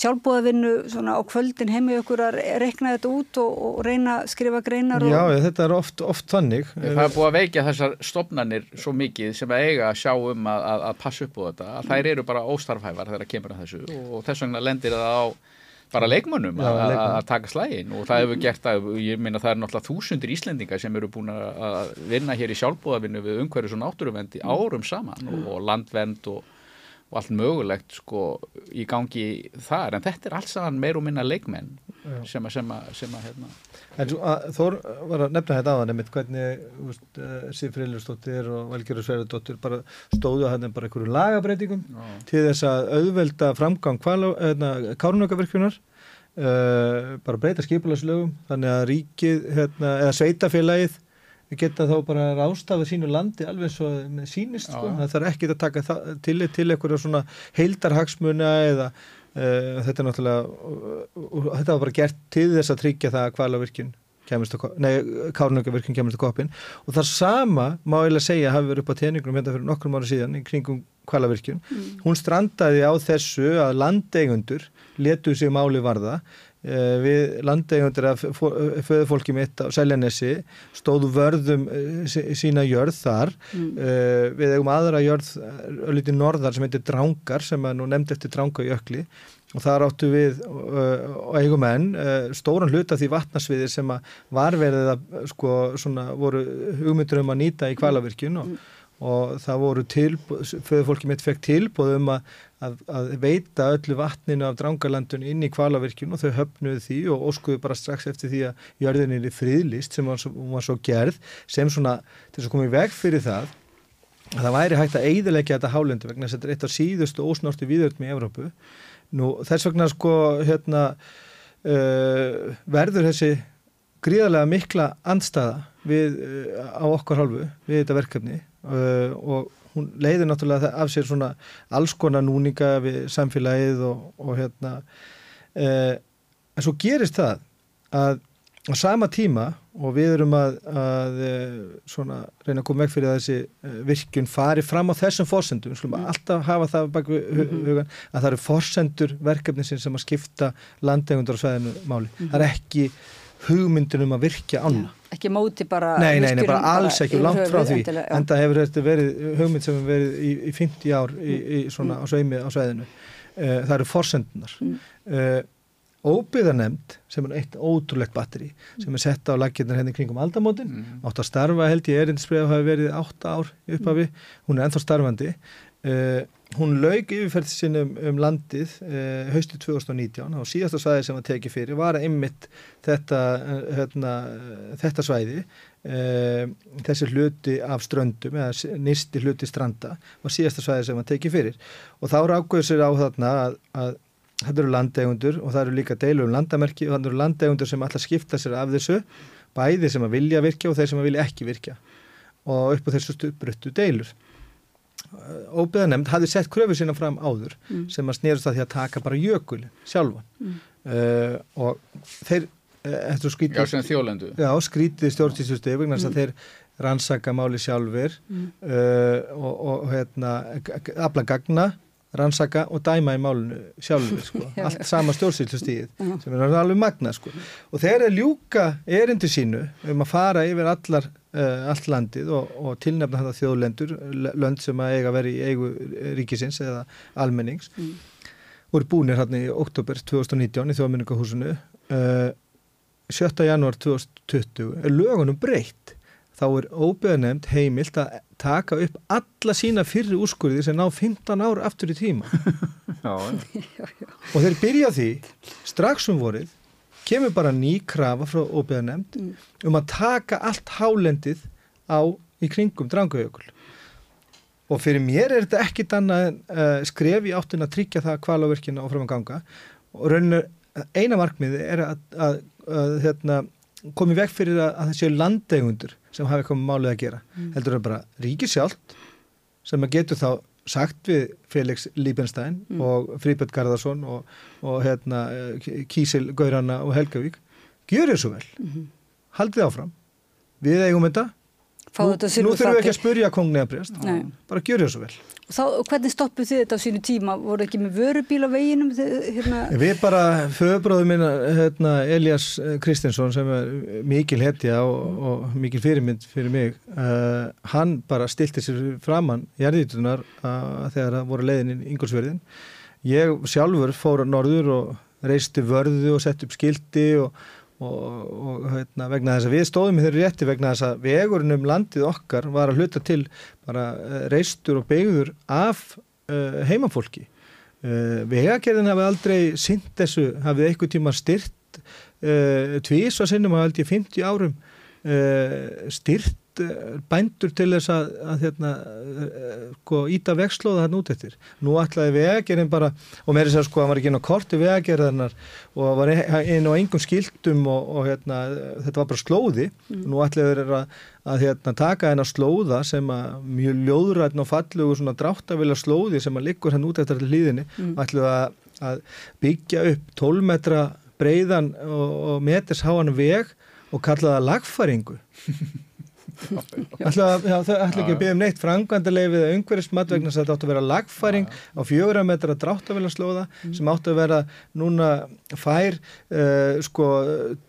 sjálfbúðavinnu svona á kvöldin heimi okkur að rekna þetta út og, og reyna að skrifa greinar og... Já, þetta er oft, oft þannig. Það er búið að veikja þessar stopnarnir svo mikið sem að eiga að sjá um að, að, að passa upp á þetta að þær eru bara óstarfhæfar þegar að kemur að þessu og þess vegna lendir það á bara leikmönnum að, taka slægin og það hefur gert að, ég meina það er náttúrulega þúsundir Íslendinga sem eru búin að vinna hér í sjálfbúðavinnu við umhverjus og náttúruvendi árum saman og, og landvend og, og allt mögulegt sko í gangi þar. En þetta er allt saman meir og minna leikmenn sem að, sem að, sem að hérna. En svo, að, Þór var að nefna þetta aðan einmitt hvernig uh, Sif Frillustóttir og Valgerður Sverðardóttir bara stóðu að hann bara einhverju lagabreitingum til þess að auðvelda framgang kárnökavirkjunar uh, bara breyta skipulagslögum þannig að ríkið hérna, eða sveitafélagið geta þá bara rástafað sínu landi alveg svo með sínist sko. það þarf ekki að taka til, til einhverja svona heildarhagsmuna eða uh, þetta er náttúrulega uh, uh, þetta var bara gert til þess að tryggja það að nei, kárnökavirkjun kemist að koppin og það sama má eiginlega segja hafi verið upp á teningunum hérna fyrir nokkrum ára síðan í kringum kvalavirkjun hún strandaði á þessu að landeigundur letu sig máli varða við landeigundur af föðufólki mitt á Seljanesi stóðu vörðum eh, sí- sína jörð þar. Eh, við eigum aðra jörð öllítið norðar sem heitir Drangar sem er nú nefnd eftir Dranga í ökli og þar áttu við og eigum enn stóran hluta því vatnasviðir sem að var verið að sko svona voru hugmyndur um að nýta í kvalavirkjun og, og það voru tilbúð, föðufólki mitt fekk tilbúð um að, að, að veita öllu vatninu af drangalandun inn í kvalavirkjun og þau höfnuðu því og óskuðu bara strax eftir því að jörðin er friðlist sem var svo, var svo gerð sem svona til þess að koma í veg fyrir það að það væri hægt að eiðilegja þetta hálendi vegna þetta er eitt af síðustu ósnorti viðöldum í Evrópu. Nú þess vegna sko hérna uh, verður þessi gríðarlega mikla andstaða við, uh, á okkar hálfu við þetta verkefni uh, og hún leiðir náttúrulega af sér svona alls konar núninga við samfélagið og, og hérna uh, en svo gerist það að á sama tíma og við erum að, að eh, svona, reyna að koma veg fyrir þessi virkun fari fram á þessum forsendum, við skulum alltaf hafa það bak við hu- hugan að það eru forsendur verkefnisins sem að skipta landegundur á sveðinu máli. Það er ekki hugmyndin um að virkja ána. Ekki móti bara... Nei, nei, nei, bara alls ekki langt frá því. en það hefur þetta verið hugmynd sem hefur verið í, í 50 ár í, í svona á sveimi á sveðinu uh, það eru forsendunar uh, óbyðanemnd sem er eitt ótrúlegt batteri sem er sett á laggirnar henni kringum aldamótin átt að starfa held ég erindisbreið hafi verið átta ár í upphafi, hún er ennþá starfandi. Uh, hún laug yfirferð sinni um, landið uh, haustið 2019 og síðasta svæði sem var tekið fyrir var einmitt þetta, uh, hérna, þetta svæði uh, þessi hluti af ströndum eða nyrsti hluti stranda var síðasta svæði sem var tekið fyrir. Og þá rákuður sér á þarna að, að þetta eru landegundur og það eru líka deilur um landamerki og það eru landegundur sem alltaf skipta sér af þessu bæði sem að vilja virkja og þeir sem að vilja ekki virkja. Og upp á þessu bruttu deilur óbyggðanemnd hafði sett kröfu sína fram áður Mm. sem að snerust að því að taka bara jökul sjálfan Mm. uh, og þeir uh, að Já, sem þjólendu. já, skrítið stjórnsýsustegi vegna þess að þeir rannsaka máli sjálfur Mm. uh, og, og hérna afla gagna rannsaka og dæma í málinu sjálfur sko. Allt sama stjórnsýslustíð Já. sem er alveg magna sko. og þeir eru ljúka erindi sínu um að fara yfir allar uh, allt landið og, og tilnefna þetta þjóðlendur lönd sem að eiga vera í eigu ríkisins eða almennings Mm. voru búinir hérna í oktober 2019 í þjóðmenningahúsinu uh, 7. janúar 2020 er lögunum breytt þá er óbeðanemnd heimilt að taka upp alla sína fyrri úrskurði sem ná 15 ár aftur í tíma Já, og þeir byrja því strax um vorið kemur bara ný krafa frá óbeðanemnd Mm. um að taka allt hálendið á í kringum drangajökul. Og fyrir mér er þetta ekkit annað en uh, skref í áttin að tryggja það kvalaverkina og fram að ganga. Og rauninu eina markmiði er að, að, að hérna, komi vekk fyrir að, að það séu landegundur sem hafi komið málið að gera. Heldur það bara ríkið sjálft sem að getur þá sagt við Felix Liebenstein Mm. og Fríbjörn Garðarsson og, og hérna, eh, Kísil Gaurana og Helgavík gjör þér svo vel Mhm. haldið áfram við eigum þetta Fá nú, þetta nú þurfum við ekki að silfurfati. spurja kongni að breyst bara gjör þér svo vel Og þá, hvernig stoppuð þið þetta á sínu tíma? Voru ekki með vörubíl á veginum? Hérna, Við bara, föðbróðu minn hérna, Elias eh, Kristinsson sem er mikil hetja og, og mikil fyrirmynd fyrir mig uh, hann bara stilti sér framann jarðítunar uh, þegar það voru leiðin í Ingolsverðin ég sjálfur fór á norður og reisti vörðu og sett upp skildi og, og, og hérna, vegna þess að við stóðum í þeirri rétti vegna þess að vegurinn um landið okkar var að hluta til bara uh, reistur og beigður af uh, heimafólki. Uh, vegagerðin hafi aldrei sint þessu, hafið eitthvað tíma styrt uh, tvís og sinnum hafi aldrei 50 árum styrt bændur til þess að, að hérna, uh, sko, íta vegslóða þarna út eftir. Nú ætlaði vegagerðin bara, og meiri sér sko, hann var ekki inn á korti vegagerðarnar og var inn á engum skiltum og, og hérna, þetta var bara slóði. Nú ætlaði þeir að, að hérna, taka hennar slóða sem að mjög ljóðrætn og fallugu svona dráttavila slóði sem að liggur hann út eftir hlýðinni Mm. ætlaði að, að byggja upp 12 metra breiðan og, og meters háan veg og kalla það lagfæringu þau ætla ekki að byggja um neitt frangvandarleifið eða umhverfismat vegna þess að þetta átti að vera lagfæring á fjögra metra dráttavélaslóða sem átti að vera núna fær uh, sko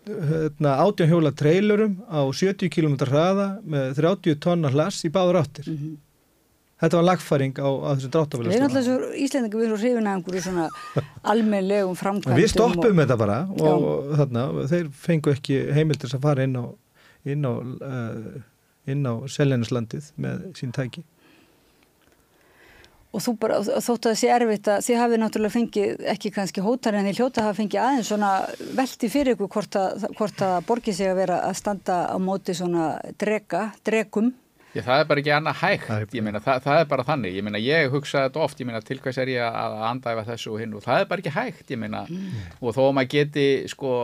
hérna, átján hjóla trailerum á 70 km hraða með 30 tonna hlass í báður áttir. Þetta var lagfæring á, á þessum við erum alltaf dráttavélaslóða svo Íslendingar, við erum hrifin að einhverju svona almennlegum framkvæmdum. Við stoppum og, þetta bara og, og þarna, þeir fengu ekki heimildir að fara inn á inn á, uh, inn á seljanislandið með sín tæki. Og þú bara, og þótt að það sé erfitt að þið hafið náttúrulega fengið, ekki kannski hótar en þið hljóta hafa fengið aðeins svona velti fyrir ykkur hvort að, hvort að borgi sig að vera að standa á móti svona drega, dregum. Já, það er bara ekki annað hægt, ég meina, það, það er bara þannig, ég meina, ég hugsa þetta oft, ég meina, til hvers er ég að andæfa þessu og hinn og það er bara ekki hægt, ég meina, og þó að maður geti, sko,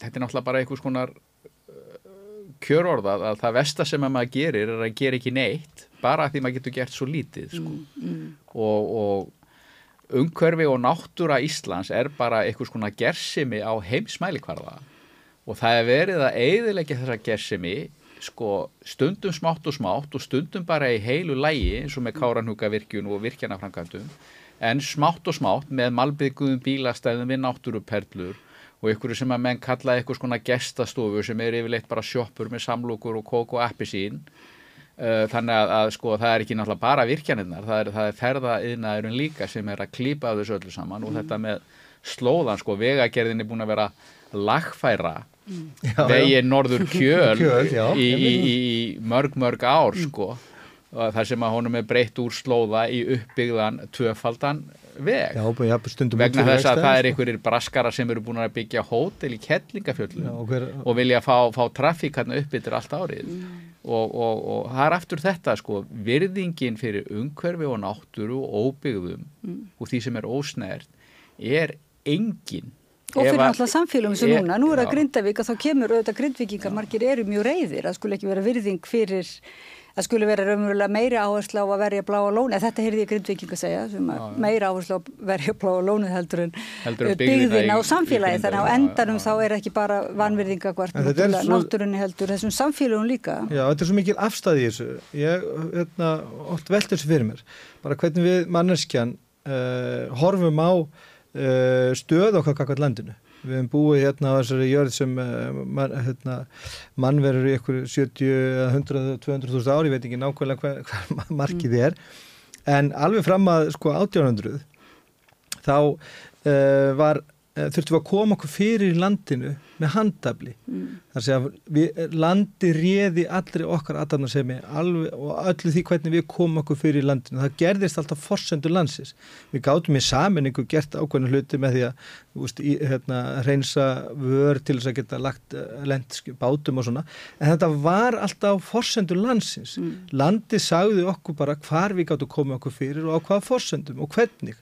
þetta er náttúrulega bara einhvers konar kjörorðað að það versta sem að maður gerir er að gera ekki neitt, bara því maður getur gert svo lítið, sko, og, og umhverfi og náttúra Íslands er bara einhvers konar gersimi á heimsmælikvarða. Og það er verið að eiðilegja þessa gersimi sko stundum smátt og smátt og stundum bara í heilu lægi eins og með káranhugavirkjun og virkjanafrankvæmdum en smátt og smátt með malbyggum bílastæðum við náttúruperlur og ykkur sem að menn kalla eitthvað svona gestastofu sem er yfirleitt bara sjoppur með samlokur og kók og appisín Uh, þannig að, að sko það er ekki náttúrulega bara virkjaninnar, það er, það er ferðaiðnaðurinn líka sem er að klípa af þessu öllu saman. Og þetta með slóðan sko vegagerðin er búin að vera lagfæra Já, vegið norður kjöl, Kjöl, já. í, í, í, í mörg mörg ár sko. Og þar sem að honum er breytt úr slóða í uppbyggðan tvöfaldan veg. Já, vegna þess að það er sko. einhverjir braskarar sem eru búin að byggja hótel í kettlingafjöllum Já, og hver, og vilja fá, fá trafík hann upp yfir allt árið. Og, og, og það er aftur þetta sko, virðingin fyrir umhverfi og náttúru og óbyggðum og því sem er ósnert er engin. Og fyrir að- náttúrulega samfélagum sem núna, nú er það. Grindavík að þá kemur auðvitað Grindvíkingar, margir eru mjög reyðir, það skulle ekki vera virðing fyrir, það skulle vera raunverulega meiri áherslu á að verja bláa lóni, þetta heyrði ég Grindvíkinga segja, sem að meiri áherslu á að verja bláa lóni heldur en, Heldur en eh, byggðina og samfélagi, þannig að á já, endanum já. þá er ekki bara vanvirðinga hvort náttúrunni heldur, þessum samfélagum líka. Já, þetta er svo mikil afstæði í þessu. Ég, hérna, oft veldur þessu fyrir mér. Bara hvernig við manneskjan uh, horfum á uh, stöð okkar kakvað landinu. Við hefum búið hérna á þessari jörð sem uh, man, hérna, mannverður í ykkur 70, eða 100, 200 þúsund ári, ég veit ekki nákvæmlega hvað, hvað markið er. En alveg fram að sko 1800 þá uh, var, þurftum við að koma okkur fyrir í landinu með handafli. Þar sé að við, landi réði allri okkar aðdarnarsemi alveg og öllu því hvernig við komum okkur fyrir í landinu. Það gerðist alltaf forsendur landsins. Við gátum í saminningu gert ákveðinu hluti með því að veist, í, hérna, reynsa vör til þess að geta lagt uh, lent sk- bátum og svona. En þetta var alltaf forsendur landsins. Landi sagði okkur bara hvar við gátum komið okkur fyrir og á hvaða forsendum og hvernig.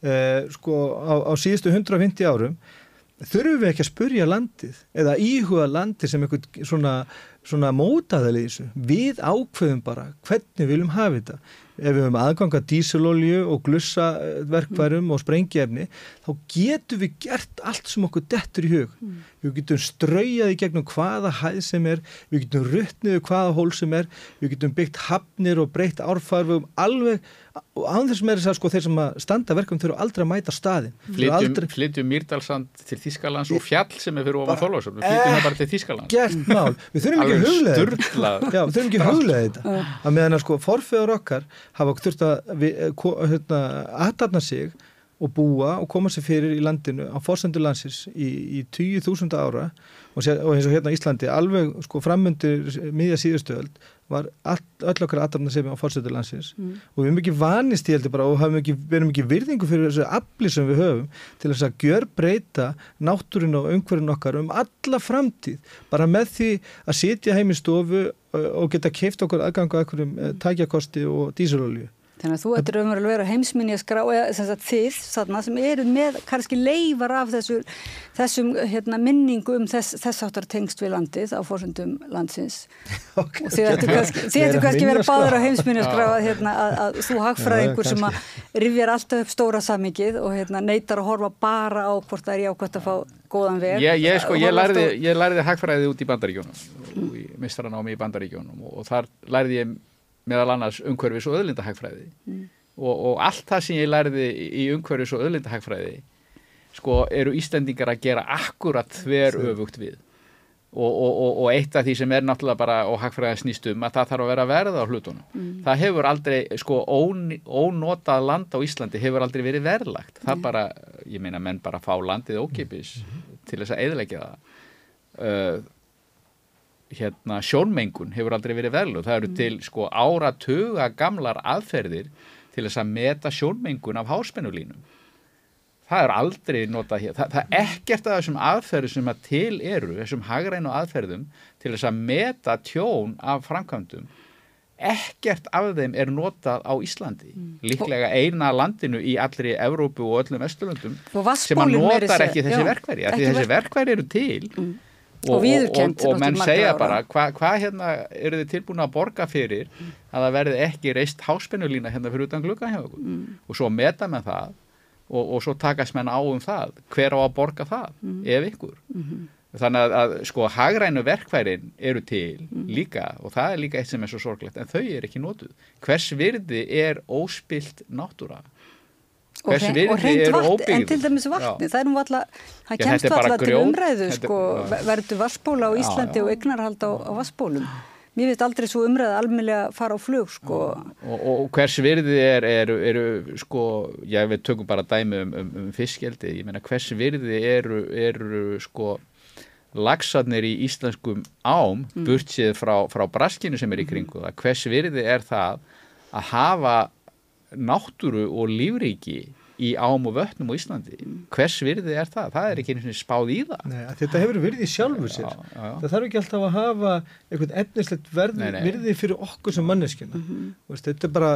Uh, sko á, á síðustu 150 árum þurfum við ekki að spurja landið eða íhuga landið sem eitthvað svona, svona mótaðali í þessu. Við ákveðum bara hvernig við viljum hafa þetta. Ef við höfum aðganga dísilolju og glussaverkværum og sprengjefni, þá getum við gert allt sem okkur dettur í hug. Við getum ströyjað í gegnum hvaða hæð sem er, við getum ruttniðu hvaða hól sem er, við getum byggt hafnir og breytt árfarfum alveg, og án þess með þess að sko þeir sem að standa verkum þurfa aldrei að mæta staðin. flytjum, flytjum Mýrdalsand til Þískalands og fjall sem er fyrir ofan Þorlásöfn flytjum Eh, það bara til Þískalands Gert mál. Við þurfum ekki að huglega þetta. við þurfum ekki að huglega þetta. Að meðan að sko forfeður okkar hafa þurft að við, eh, hérna, sig og búa og koma sér fyrir í landinu á forsendur landsins í, í 20.000 ára. Og, sér, og eins og hérna á Íslandi alveg sko framundir miðja síðustöld var all, öll okkar aðdarna sig á forsendur landsins. Og við erum ekki vanist í heldur bara og ekki, við erum ekki virðingu fyrir þessu afli sem við höfum til þess að gjör breyta náttúrin og umhverfin okkar um alla framtíð. Bara með því að sitja heim í stofu og geta keift okkur aðgangu að einhverjum uh, tækjakosti og dísilolju. Þannig að þú ættir raunverulega að vera heimsminni að skrá, eða þið, þarna, sem eru með kannski leifar af þessu, þessum hérna, minningu um þess, þess áttar tengst við landið á fórsöndum landsins. Okay. Og þið ættir kannski, kannski vera báður á heimsminni að skrá að, hérna, að, að þú hagfræðingur Já, sem að rifjar alltaf upp stóra samingið og hérna, neytar að horfa bara á hvort það er jákvæmt að fá góðan veg. ég, ég, sko, ég, lærði, ég lærði hagfræði út í bandaríkjónum í mistranámi í bandaríkjónum og þar lærði ég meðal annars umhverfis og öðlindahagfræði og, og allt það sem ég lærði í umhverfis og öðlindahagfræði sko eru Íslendingar að gera akkurat þver öfugt við. Og, og, og, og eitt af því sem er náttúrulega bara og hagfræði snýst um að það þarf að vera verð á hlutunum. Það hefur aldrei, sko ón, ónotað land á Íslandi hefur aldrei verið verðlagt. Það bara, ég meina menn bara fá landið ókipis til þess að eðleggja það. Uh, hérna sjónmengun hefur aldrei verið verðlug það eru til sko áratuga gamlar aðferðir til þess að meta sjónmengun af háspennulínum. Það er aldrei notað hér. Það, það er ekkert af þessum aðferðum sem að til eru, þessum hagrænu aðferðum til þess að meta tjón af framkvæmdum. Ekkert af þeim er notað á Íslandi. Líklega eina landinu í allri Evrópu og öllum Vesturlöndum sem að notar ekki þessi já, verkværi ekki þessi verk- verkværi eru til. Mm. Og, Og og, og, menn segja bara hvað hva hérna eru þið tilbúin að borga fyrir að það verði ekki reist háspennulína hérna fyrir utan glugga hjá okkur Mm. og svo meta með það og, og svo takast menn á um það hver á að borga það, Mm. ef ykkur Mhm. þannig að, að sko hagrænu verkværin eru til Mm. líka og það er líka eitt sem er svo sorglegt en þau er ekki notuð hvers virði er óspilt náttúra og, eru vatn, en til dæmis vatni, Já. það er nú alltaf, það Já, kemst er alltaf til umræðu er- sko, já. verður vassbóla á Já, Íslandi já. og eignarhald á, á vassbólum. Mér finnst aldrei svo umræða almennilega fara á flug sko. og, og hvers virði er, eru, eru sko, já við tökum bara dæmi um, um, um fiskjeldi, ég meina hvers virði eru, sko lagsarnir í íslenskum ám burt séð frá, frá braskinu sem er í kringu það, hvers virði er það að hafa náttúru og lífríki í ám og vötnum á Íslandi. Hvers virði er það? Það er ekki einu sinni spáð í það. Nei, að þetta hefur virði í sjálfu sér Já, já, já. það þarf ekki alltaf að hafa einhvern efnislegt verð, Nei, nei. virði fyrir okkur sem manneskina Veist, þetta, er bara,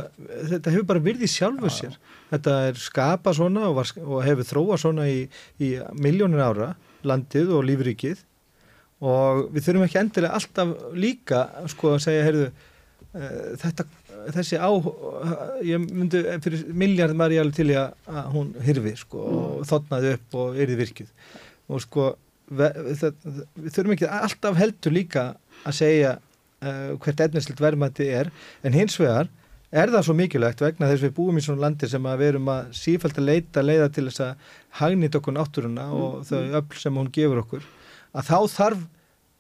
þetta hefur bara virði í sjálfu sér. Þetta er skapa svona og, var, og hefur þróa svona í, í miljónir ára landið og lífríkið. Og við þurfum ekki endilega alltaf líka sko að segja heyrðu, uh, þetta þessi á ég myndi fyrir miljard maður ég alveg til að, hún hirfi sko og þotnaði upp og yrði virkið og sko ve, það, við þurfum ekki alltaf heldur líka að segja uh, hvert etnislegt verðmætti er. En hins vegar er það svo mikilvægt vegna þess að við búum í svona landi sem að við erum að sífælt að leita leiða til þess að hagnýta okkur náttúruna og þau öll sem hún gefur okkur að þá þarf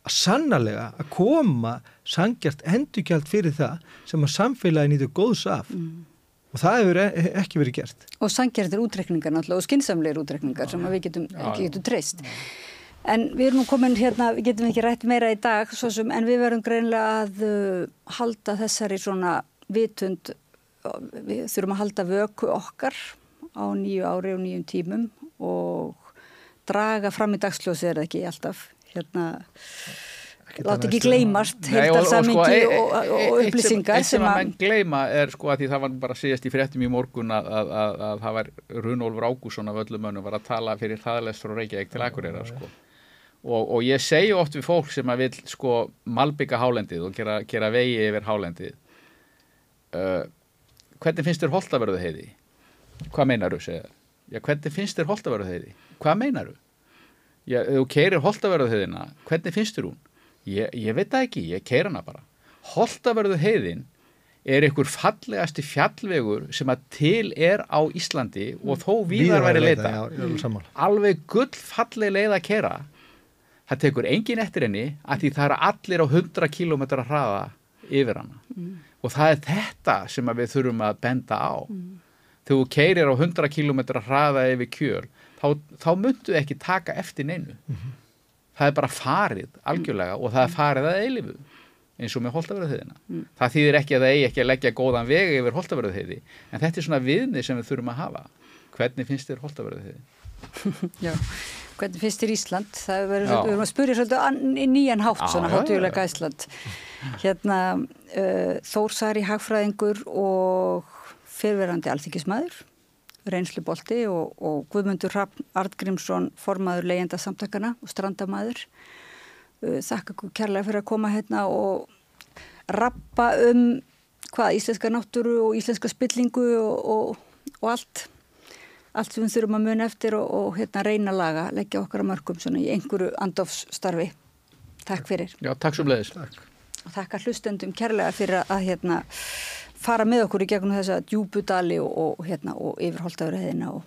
að sannarlega að koma sangjart endurgjald fyrir það sem að samfélagi nýtur góðs af. Og það hefur e ekki verið gert. Og sangjærtir útrekningar náttúrulega og skinsamleir útrekningar sem við getum, getum treyst. En við erum nú komin hérna, við getum ekki rætt meira í dag, sem, en við verðum greinlega að uh, halda þessari svona vitund, við þurfum að halda vöku okkar á nýju ári og nýjum tímum og draga fram í dagsljósið er það ekki alltaf, hérna, láta ekki gleymast Nei, og- og heildarsamingi sko, e- og, og, og eitt sem- upplýsingar Eitt sem sem að að, menn gleyma er sko að því það var bara síðast í fréttum í morgun að, að, að, að það var Runolfur Ágússon af öllum mönnum var að tala fyrir hraðalest frá Reykjavík til Akureyra sko. og, og ég segi oft við fólk sem að vil sko malbygga hálendið og gera, gera vegi yfir hálendið uh, hvernig finnst þér holtaverðu heiði? Hvað meinaru, segja þær? Já, hvernig finnst þér holtaverðu heiði? Hvað meinaru? Já, ef þú keirir holtaverðu heiðina, hvernig finnst þér hún? Ég, ég veit það ekki, ég keir hana bara. Holtaverðu heiðin er einhver fallegasti fjallvegur sem að til er á Íslandi og þó víðar væri leita. já, alveg gull falleg leið að kera. Það tekur engin eftir henni að því það eru allir á 100 km hraða yfir hana. Og það er þetta sem að við þurfum að benda á. Þegar þú keirir á 100 km hraða yfir kjöl, þá, þá myndu ekki taka eftir neinu. Það er bara farið algjörlega og það er farið að eilifu eins og með holtaverðuðina. Það þýðir ekki að það eigi ekki að leggja góðan veg yfir holtaverðuðiði en þetta er svona viðni sem við þurfum að hafa. Hvernig finnst þér holtaverðuðiði? já, hvernig finnst þér Ísland? Það er við erum að spyrja svolítið nýjan hátt, svona já, hátugulega Ísland. Hérna, uh, Þórsari hagfræðingur og fyrverandi alþykismæður, reynslubolti og, og Guðmundur Hrafn Artgrímsson, formaður leyenda samtakana og strandamæður. Uh, þakka kærlega fyrir að koma hérna og rappa um hvað, íslenska náttúru og íslenska spillingu og, og, og allt allt sem við þurfum að muna eftir og, og hérna, reyna að laga, leggja okkar að mörgum svona í einhverju andofsstarfi. Takk fyrir. Já, takk svo bleðis. Og þakka hlustendum kærlega fyrir að, að hérna, fara með okkur í gegnum þessa djúbudali og, og, hérna, og yfirholtaður heðina og,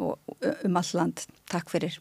og um all land. Takk fyrir.